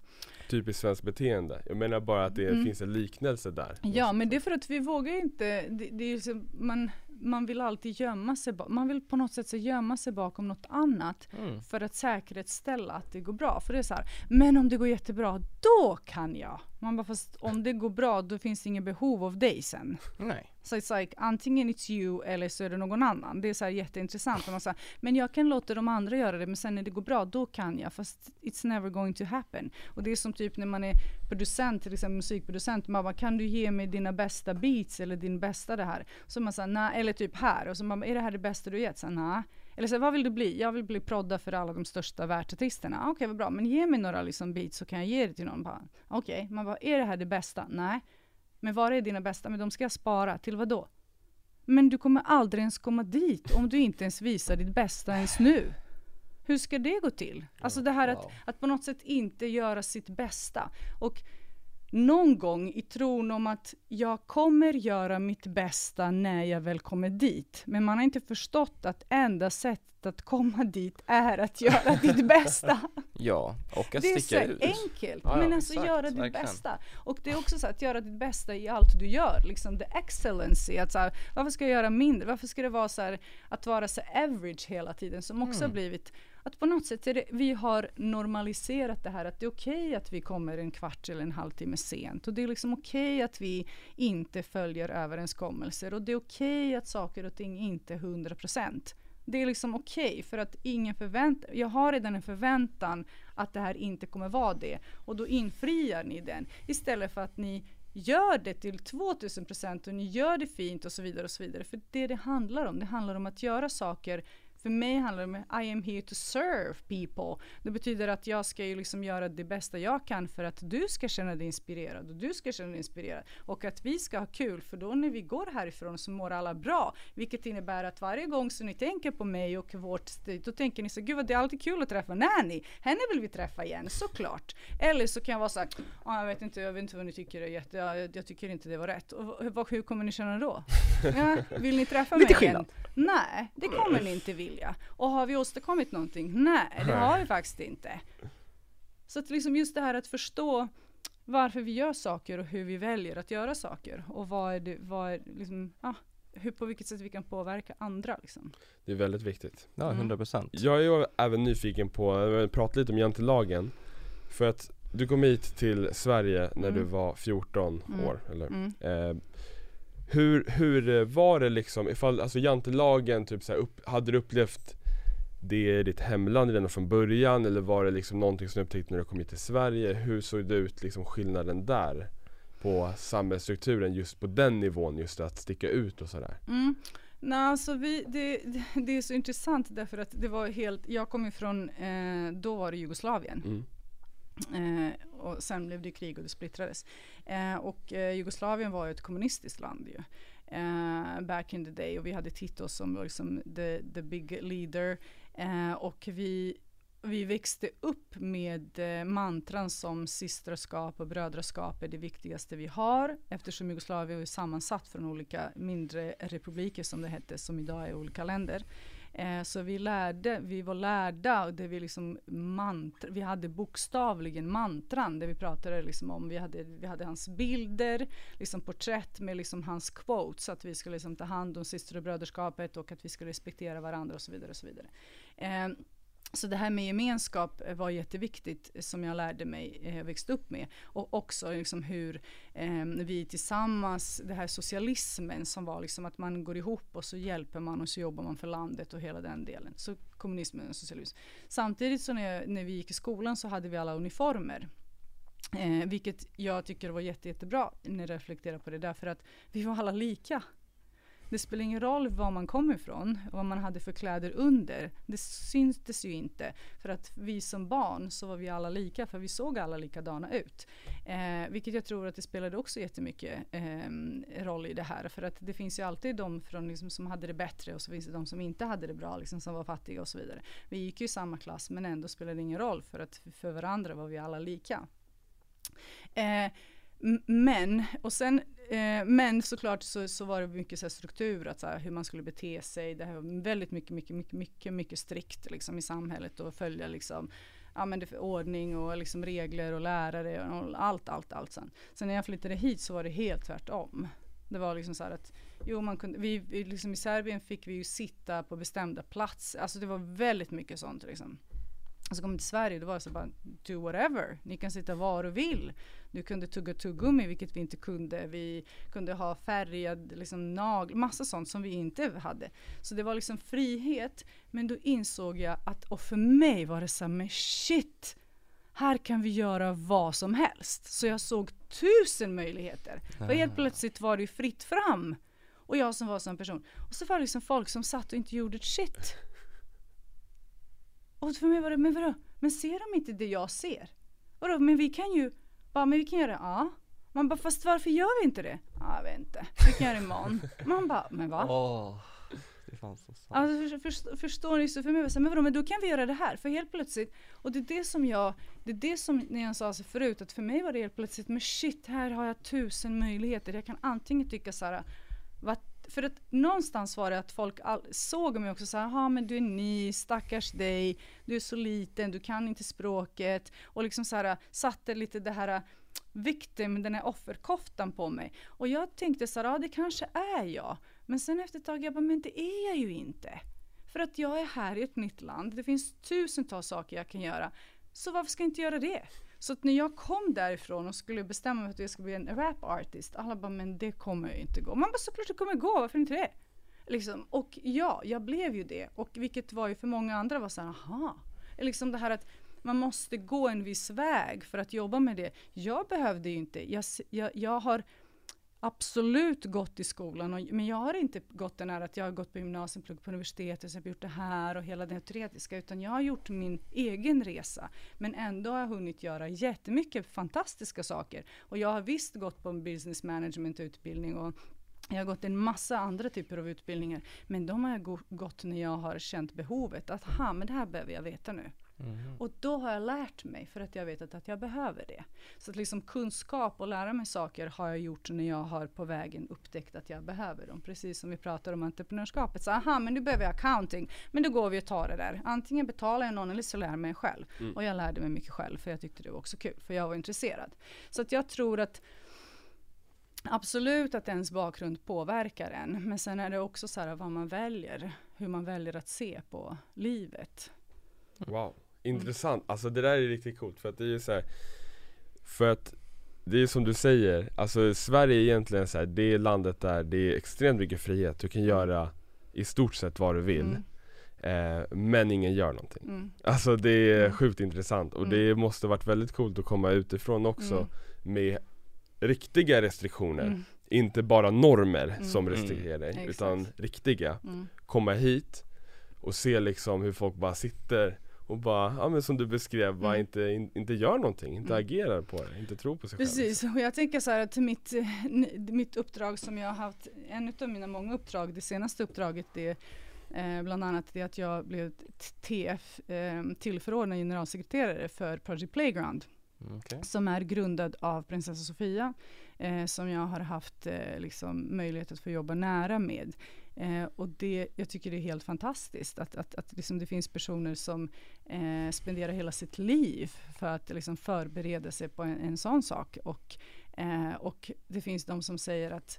Typiskt svenskt beteende. Jag menar bara att det Mm. finns en liknelse där. Ja, men det är för att vi vågar inte, det, det är så, man, man vill alltid gömma sig, man vill på något sätt så gömma sig bakom något annat Mm. för att säkerställa att det går bra. För det är så här, men om det går jättebra, då kan jag. Man bara, fast om det går bra, då finns det inget behov av dig sen. Nej. Så it's like, antingen it's you eller så är det någon annan. Det är så här jätteintressant. Och man här, men jag kan låta de andra göra det, men sen när det går bra, då kan jag. Fast it's never going to happen. Och det är som typ när man är producent, till exempel musikproducent. Man bara, kan du ge mig dina bästa beats eller din bästa det här? Så man säger, nej, eller typ här. Och så man bara, är det här det bästa du gett? Så, nej. Eller så här, vad vill du bli? Jag vill bli prodda för alla de största världsartisterna. Okej, Okej, vad bra. Men ge mig några liksom beats så kan jag ge det till någon. Okej, Okej, man bara, är det här det bästa? Nej. Men var är dina bästa? Men de ska jag spara. Till vad då? Men du kommer aldrig ens komma dit om du inte ens visar ditt bästa ens nu. Hur ska det gå till? Alltså det här att, att på något sätt inte göra sitt bästa. Och någon gång i tron om att jag kommer göra mitt bästa när jag väl kommer dit. Men man har inte förstått att enda sättet att komma dit är att göra ditt bästa. Ja, och att Det är så sticka ut. enkelt, Ja, ja, men alltså exakt, göra ditt verkligen. bästa. Och det är också så att göra ditt bästa i allt du gör, liksom the excellency. Att så här, varför ska jag göra mindre? Varför ska det vara så här, att vara så average hela tiden, som också Mm. har blivit att på något sätt är det, vi har normaliserat det här att det är okej att vi kommer en kvart eller en halvtimme sent. Och det är liksom okej att vi inte följer överenskommelser. Och det är okej att saker och ting inte är 100%. Det är liksom okej för att ingen förväntar, jag har redan en förväntan att det här inte kommer vara det. Och då infriar ni den. Istället för att ni gör det till 2000% och ni gör det fint och så vidare och så vidare. För det det handlar om, det handlar om att göra saker för mig handlar det om I am here to serve people. Det betyder att jag ska ju liksom göra det bästa jag kan för att du ska känna dig inspirerad och du ska känna dig inspirerad och att vi ska ha kul för då när vi går härifrån så mår alla bra. Vilket innebär att varje gång som ni tänker på mig och vårt stil då tänker ni så gud vad det är alltid kul att träffa Nanny. Henne vill vi träffa igen, såklart. Eller så kan jag vara så här, "Ah, jag vet inte, jag vet inte vad ni tycker jätte, jag, jag tycker inte det var rätt. Och vad- hur kommer ni känna då? Ja, vill ni träffa mig Lite igen? skillnad. Nej, det kommer ni inte vilja. Och har vi åstadkommit någonting? Nej, det har vi faktiskt inte. Så att liksom just det här att förstå varför vi gör saker och hur vi väljer att göra saker. Och vad är det, vad är liksom, ja, hur, på vilket sätt vi kan påverka andra liksom. Det är väldigt viktigt. Ja, Mm. 100 procent. Jag är ju även nyfiken på, prata lite om jantelagen För att du kom hit till Sverige när du Mm. var 14 Mm. år, eller? Mm. Eh, hur, hur eh, var det liksom, ifall, alltså jantelagen typ så upp, hade du upplevt det i ditt hemland redan från början eller var det liksom någonting som du upptäckte när du kom hit till Sverige? Hur såg det ut liksom skillnaden där? På samhällsstrukturen just på den nivån, just att sticka ut och sådär Mm. Nej, alltså vi, det, det, det är så intressant därför att det var helt, jag kom ifrån, eh, då var det Jugoslavien. mm. Eh, och sen blev det krig och det splittrades. Eh, och eh, Jugoslavien var ju ett kommunistiskt land ju. Eh, back in the day och vi hade Tito som var liksom the, the big leader. Eh, och vi, vi växte upp med eh, mantran som systraskap och brödraskap är det viktigaste vi har eftersom Jugoslavien är sammansatt från olika mindre republiker som det hette som idag är olika länder. Eh, så vi lärde, vi var lärda och det vi liksom mantra, vi hade bokstavligen mantran det vi pratade liksom om, vi hade, vi hade hans bilder, liksom porträtt med liksom hans quotes, att vi skulle liksom ta hand om syster och bröderskapet och att vi skulle respektera varandra och så vidare och så vidare. Eh, så det här med gemenskap var jätteviktigt eh, som jag lärde mig, eh, och växte upp med. Och också liksom hur eh, vi tillsammans, det här socialismen som var liksom att man går ihop och så hjälper man och så jobbar man för landet och hela den delen. Så kommunismen och socialism. Samtidigt så när, jag, när vi gick i skolan så hade vi alla uniformer. Eh, vilket jag tycker var jätte, jättebra när jag reflekterar på det därför att vi var alla lika. Det spelar ingen roll var man kom ifrån, vad man hade för kläder under. Det syntes ju inte. För att vi som barn så var vi alla lika, för vi såg alla likadana ut. Eh, vilket jag tror att det spelade också jättemycket eh, roll i det här. För att det finns ju alltid de från, liksom, som hade det bättre och så finns det de som inte hade det bra, liksom, som var fattiga och så vidare. Vi gick ju i samma klass men ändå spelade det ingen roll för att för varandra var vi alla lika. Eh, men, och sen, eh, men såklart så, så var det mycket så här struktur, att så här, hur man skulle bete sig. Det här var väldigt mycket, mycket, mycket, mycket, mycket strikt liksom, i samhället och följa liksom, ja, men det för ordning och liksom regler och lärare och allt, allt, allt. Sen. sen när jag flyttade hit så var det helt tvärtom. Det var liksom så här att, jo man kunde, vi, vi liksom i Serbien fick vi ju sitta på bestämda platser, alltså det var väldigt mycket sånt liksom. Så kom till Sverige, då var det så bara, do whatever, ni kan sitta var och vill. Du kunde tugga tuggummi, vilket vi inte kunde. Vi kunde ha färgad liksom, nagel, massa sånt som vi inte hade. Så det var liksom frihet. Men då insåg jag att, och för mig var det så men shit, här kan vi göra vad som helst. Så jag såg tusen möjligheter. Och helt plötsligt var det fritt fram. Och jag som var sån person. Och så var det liksom folk som satt och inte gjorde ett shit. Och för mig var det, men vadå? Men ser de inte det jag ser? Vadå, men vi kan ju, bara, men vi kan göra det, ja. Man bara, fast varför gör vi inte det? Ja, jag vet inte. Vi kan göra det imorgon. Man bara, men va? Åh, det är fan så sant. Alltså, för, för, förstår ni? Så för mig var det men vadå, men då kan vi göra det här. För helt plötsligt, och det är det som jag, det är det som när jag sa så förut, att för mig var det helt plötsligt, men shit, här har jag tusen möjligheter. Jag kan antingen tycka så här, vad för att någonstans var det att folk all, såg mig också så här, ja men du är ny, stackars dig, du är så liten, du kan inte språket och liksom så här satte lite det här victim, den här offerkoftan på mig. Och jag tänkte så här, ja det kanske är jag. Men sen efter ett tag, jag bara, men det är jag ju inte. För att jag är här i ett nytt land, det finns tusentals saker jag kan göra. Så varför ska jag inte göra det? Så att när jag kom därifrån och skulle bestämma mig för att jag skulle bli en rap artist, alla bara men det kommer ju inte gå. Man bara såklart det kommer gå, varför inte det? Liksom. Och ja, jag blev ju det. Och vilket var ju för många andra var såhär, aha. Liksom det här att man måste gå en viss väg för att jobba med det. Jag behövde ju inte, jag, jag, jag har absolut gått i skolan, och, men jag har inte gått den här att jag har gått på gymnasium, pluggat på universitetet, sen gjort det här och hela det teoretiska, utan jag har gjort min egen resa. Men ändå har jag hunnit göra jättemycket fantastiska saker. Och jag har visst gått på en business management utbildning och jag har gått en massa andra typer av utbildningar, men de har jag gått när jag har känt behovet att, ha, men det här behöver jag veta nu. Mm. Och då har jag lärt mig för att jag vet att, att jag behöver det. Så att liksom kunskap och lära mig saker har jag gjort när jag har på vägen upptäckt att jag behöver dem. Precis som vi pratar om entreprenörskapet. Så aha, men nu behöver jag accounting. Men då går vi och tar det där. Antingen betalar jag någon eller så lär jag mig själv. Mm. Och jag lärde mig mycket själv för jag tyckte det var också kul. För jag var intresserad. Så att jag tror att Absolut att ens bakgrund påverkar en, men sen är det också så här vad man väljer, hur man väljer att se på livet. Wow. Intressant, alltså det där är riktigt coolt för att det är ju så här, För att det är som du säger, alltså Sverige är egentligen så här, det är landet där det är extremt mycket frihet, du kan mm. göra i stort sett vad du vill mm. eh, Men ingen gör någonting mm. Alltså det är mm. sjukt intressant och det mm. måste varit väldigt coolt att komma utifrån också mm. med riktiga restriktioner Inte bara normer som restrikterar dig, utan riktiga Komma hit och se liksom hur folk bara sitter och bara, ja men som du beskrev, bara mm. inte, in, inte gör någonting, inte mm. agerar på det, inte tror på sig Precis, själv. Precis, och jag tänker så här att mitt, mitt uppdrag som jag har haft, en av mina många uppdrag, det senaste uppdraget det Eh, bland annat det att jag blev TF, eh, tillförordnad generalsekreterare för Project Playground. Okay. Som är grundad av prinsessa Sofia, eh, som jag har haft eh, liksom, möjlighet att få jobba nära med. Eh, och det, jag tycker det är helt fantastiskt att, att, att liksom det finns personer som eh, spenderar hela sitt liv för att liksom förbereda sig på en, en sån sak. Och, eh, och det finns de som säger att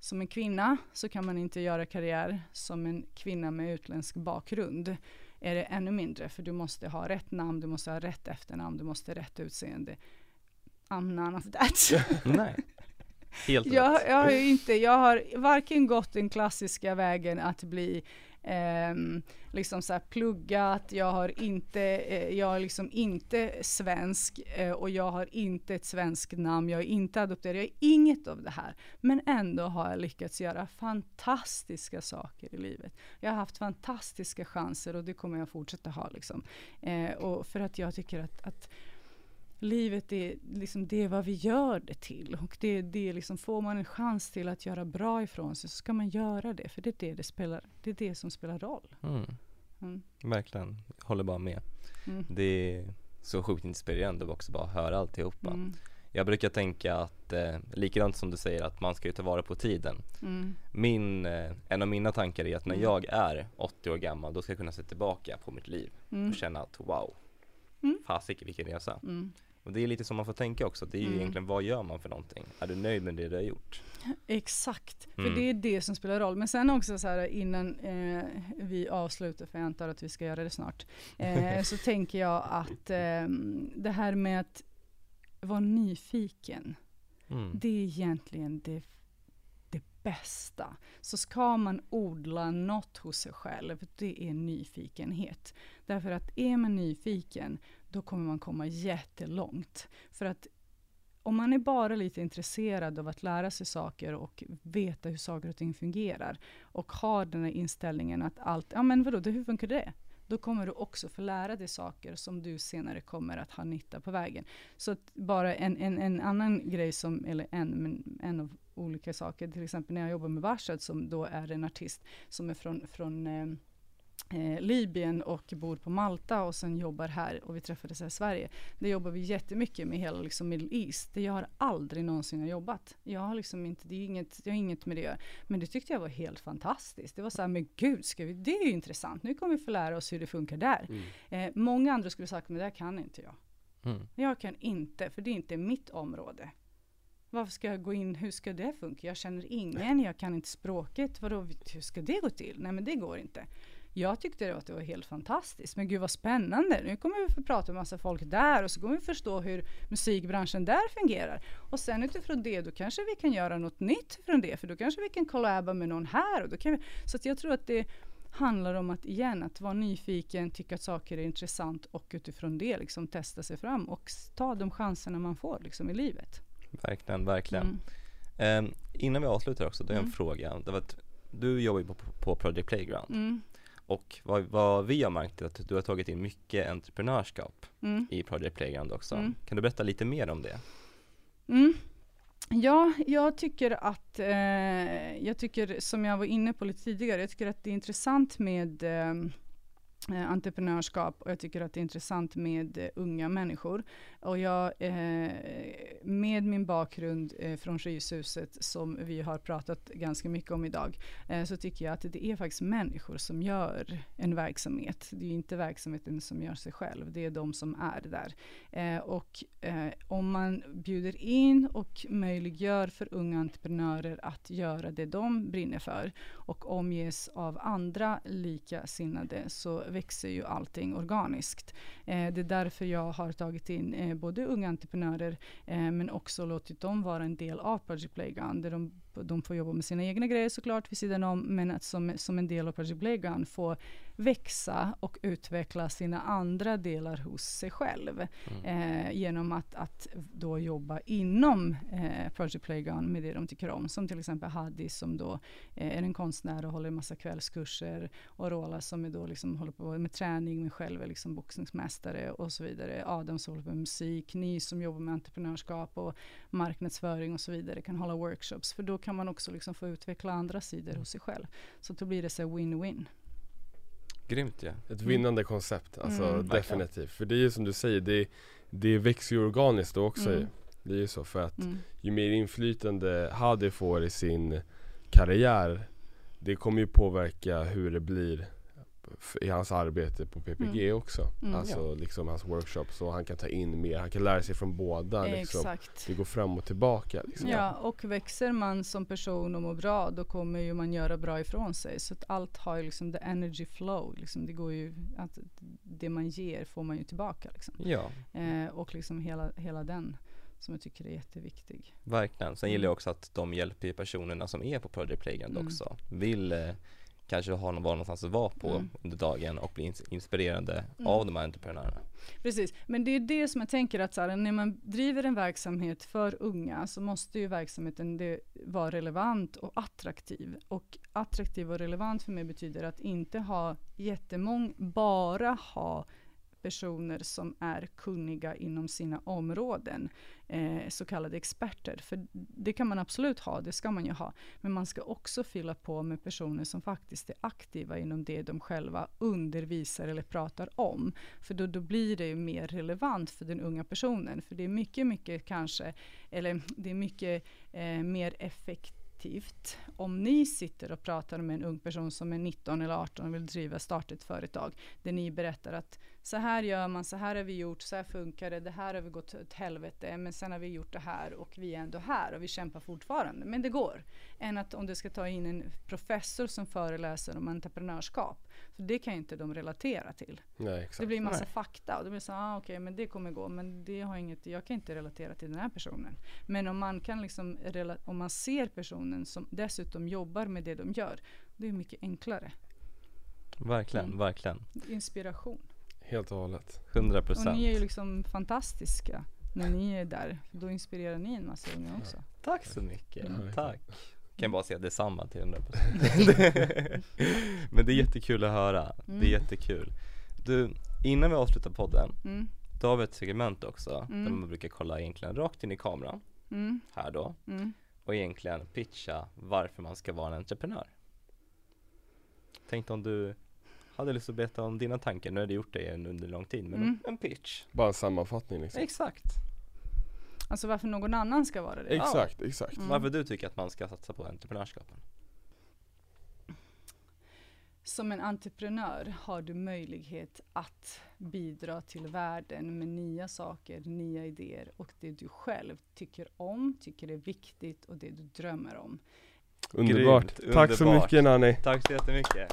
som en kvinna så kan man inte göra karriär som en kvinna med utländsk bakgrund. Är det ännu mindre, för du måste ha rätt namn, du måste ha rätt efternamn, du måste ha rätt utseende. I'm none of that. Nej. Helt jag, jag, har inte, jag har varken gått den klassiska vägen att bli eh, liksom så pluggat, jag har inte, eh, jag är liksom inte svensk eh, och jag har inte ett svenskt namn, jag är inte adopterad, jag är inget av det här. Men ändå har jag lyckats göra fantastiska saker i livet. Jag har haft fantastiska chanser och det kommer jag fortsätta ha liksom. Eh, och för att jag tycker att, att livet är, liksom, det är vad vi gör det till. Och det, det liksom, får man en chans till att göra bra ifrån sig så ska man göra det. För det är det, det, spelar, det, är det som spelar roll. Mm. Mm. Verkligen, håller bara med. Mm. Det är så sjukt inspirerande att också bara höra alltihopa. Mm. Jag brukar tänka att, eh, likadant som du säger, att man ska ju ta vara på tiden. Mm. Min, eh, en av mina tankar är att när mm. jag är 80 år gammal, då ska jag kunna se tillbaka på mitt liv mm. och känna att wow, mm. fasiken vilken resa. Mm. Och det är lite som man får tänka också, det är ju Mm. egentligen vad gör man för någonting? Är du nöjd med det du har gjort? Exakt, för Mm. det är det som spelar roll. Men sen också så här innan eh, vi avslutar, för jag antar att vi ska göra det snart, eh, så tänker jag att eh, det här med att vara nyfiken, Mm. det är egentligen det bästa. Så ska man odla något hos sig själv, det är nyfikenhet. Därför att är man nyfiken, då kommer man komma jättelångt. För att om man är bara lite intresserad av att lära sig saker och veta hur saker och ting fungerar och har den här inställningen att allt, ja men vadå, det- hur funkar det? Då kommer du också få lära dig saker som du senare kommer att ha nytta på vägen. Så att bara en, en, en annan grej som, eller en, men en av olika saker, till exempel när jag jobbar med Varsad som då är en artist som är från, från eh, eh, Libyen och bor på Malta och sen jobbar här och vi träffades här i Sverige. Det jobbar vi jättemycket med hela liksom Middle East. Det jag har aldrig någonsin har jobbat. Jag har liksom inte, det är inget, jag har inget med det att göra. Men det tyckte jag var helt fantastiskt. Det var så här, men gud, ska vi, det är ju intressant. Nu kommer vi få lära oss hur det funkar där. Mm. Eh, många andra skulle sagt, men det här kan inte jag. Mm. Jag kan inte, för det är inte mitt område. Varför ska jag gå in, hur ska det funka? Jag känner ingen, jag kan inte språket. Vadå, hur ska det gå till? Nej men det går inte. Jag tyckte att det var helt fantastiskt. Men gud vad spännande. Nu kommer vi få prata med massa folk där och så kommer vi förstå hur musikbranschen där fungerar. Och sen utifrån det, då kanske vi kan göra något nytt från det. För då kanske vi kan collaba med någon här. Och då kan vi, så jag tror att det handlar om att igen, att vara nyfiken, tycka att saker är intressant och utifrån det liksom testa sig fram och ta de chanserna man får liksom i livet. Verkligen, verkligen. Mm. Ehm, innan vi avslutar också, det är en Mm. fråga. Det var du jobbar ju på, på Project Playground Mm. Och vad, vad vi har märkt är att du har tagit in mycket entreprenörskap Mm. i Project Playground också. Mm. Kan du berätta lite mer om det? Mm. Ja, jag tycker att, eh, jag tycker som jag var inne på lite tidigare, jag tycker att det är intressant med eh, eh, entreprenörskap och jag tycker att det är intressant med eh, unga människor. Och jag, eh, med min bakgrund eh, från Fryshuset som vi har pratat ganska mycket om idag, eh, så tycker jag att det är faktiskt människor som gör en verksamhet. Det är inte verksamheten som gör sig själv, det är de som är där. Eh, och eh, om man bjuder in och möjliggör för unga entreprenörer att göra det de brinner för och omges av andra likasinnade så växer ju allting organiskt. Eh, det är därför jag har tagit in eh, både unga entreprenörer eh, men också låtit dem vara en del av Project Playground där de, de får jobba med sina egna grejer såklart vid sidan om men att som, som en del av Project Playground få växa och utveckla sina andra delar hos sig själv eh, genom att, att då jobba inom eh, Project Playground med det de tycker om. Som till exempel Hadi som då eh, är en konstnär och håller en massa kvällskurser och Rola som är då liksom håller på med träning, men själv är liksom boxningsmästare och så vidare. Adam som håller på med musik, ni som jobbar med entreprenörskap och marknadsföring och så vidare kan hålla workshops för då kan man också liksom få utveckla andra sidor hos sig själv. Så då blir det så win-win. Grymt ja. Ett vinnande koncept, alltså Mm. definitivt. För det är ju som du säger, det, det växer ju organiskt då också Mm. Det är ju så för att Mm. ju mer inflytande Hadi får i sin karriär Det kommer ju påverka hur det blir i hans arbete på PPG Mm. också. Mm. Alltså liksom hans workshops så han kan ta in mer, han kan lära sig från båda liksom. Exakt. Det går fram och tillbaka liksom. Ja, och växer man som person och mår bra, då kommer ju man göra bra ifrån sig. Så att allt har ju liksom the energy flow, liksom det går ju, att det man ger får man ju tillbaka liksom. Ja, Eh, och liksom hela, hela den som jag tycker är jätteviktig. verkligen. Sen gillar jag också att de hjälper personerna som är på Project Playground Mm. också. Vill eh, kanske ha någon, någonstans att vara på Mm. under dagen och bli ins- inspirerande Mm. av de här entreprenörerna. Precis, men det är det som jag tänker att så här, när man driver en verksamhet för unga så måste ju verksamheten det, vara relevant och attraktiv. Och attraktiv och relevant för mig betyder att inte ha jättemånga, bara ha personer som är kunniga inom sina områden, eh, så kallade experter. För det kan man absolut ha, det ska man ju ha. Men man ska också fylla på med personer som faktiskt är aktiva inom det de själva undervisar eller pratar om. För då, då blir det ju mer relevant för den unga personen. För det är mycket, mycket kanske, eller det är mycket eh, mer effektivt om ni sitter och pratar med en ung person som är 19 eller 18 och vill driva, starta ett företag, där ni berättar att så här gör man, så här har vi gjort, så här funkar det, det här har vi gått åt helvete, men sen har vi gjort det här och vi är ändå här och vi kämpar fortfarande. Men det går. Än att om du ska ta in en professor som föreläser om entreprenörskap. För det kan inte de relatera till. Nej exakt. Det blir massa Nej. fakta och det blir så, ah, okej, men det kommer gå, men det har inget, jag kan inte relatera till den här personen. Men om man kan liksom, om man ser personen som dessutom jobbar med det de gör, det är mycket enklare. Verkligen, Mm. verkligen. Inspiration. Helt och hållet. 100 Och procent. ni är ju liksom fantastiska när ni är där. Då inspirerar ni en massa unga också. Tack så mycket, Ja, tack. Kan bara säga detsamma till 100% Men det är jättekul att höra, det är Mm. jättekul Du, innan vi avslutar podden, Mm, då har vi ett segment också Mm. där man brukar kolla egentligen rakt in i kameran, mm, här då mm. och egentligen pitcha varför man ska vara en entreprenör Tänkte om du hade lust att berätta om dina tankar, nu har du gjort det en under lång tid, men Mm. en pitch Bara en sammanfattning liksom. Exakt, Alltså varför någon annan ska vara det. Exakt, exakt. Mm. varför du tycker att man ska satsa på entreprenörskapen Som en entreprenör har du möjlighet att bidra till världen med nya saker, nya idéer och det du själv tycker om, tycker är viktigt och det du drömmer om. Underbart. Grymt, Tack så underbart. mycket Nanny. Tack så jättemycket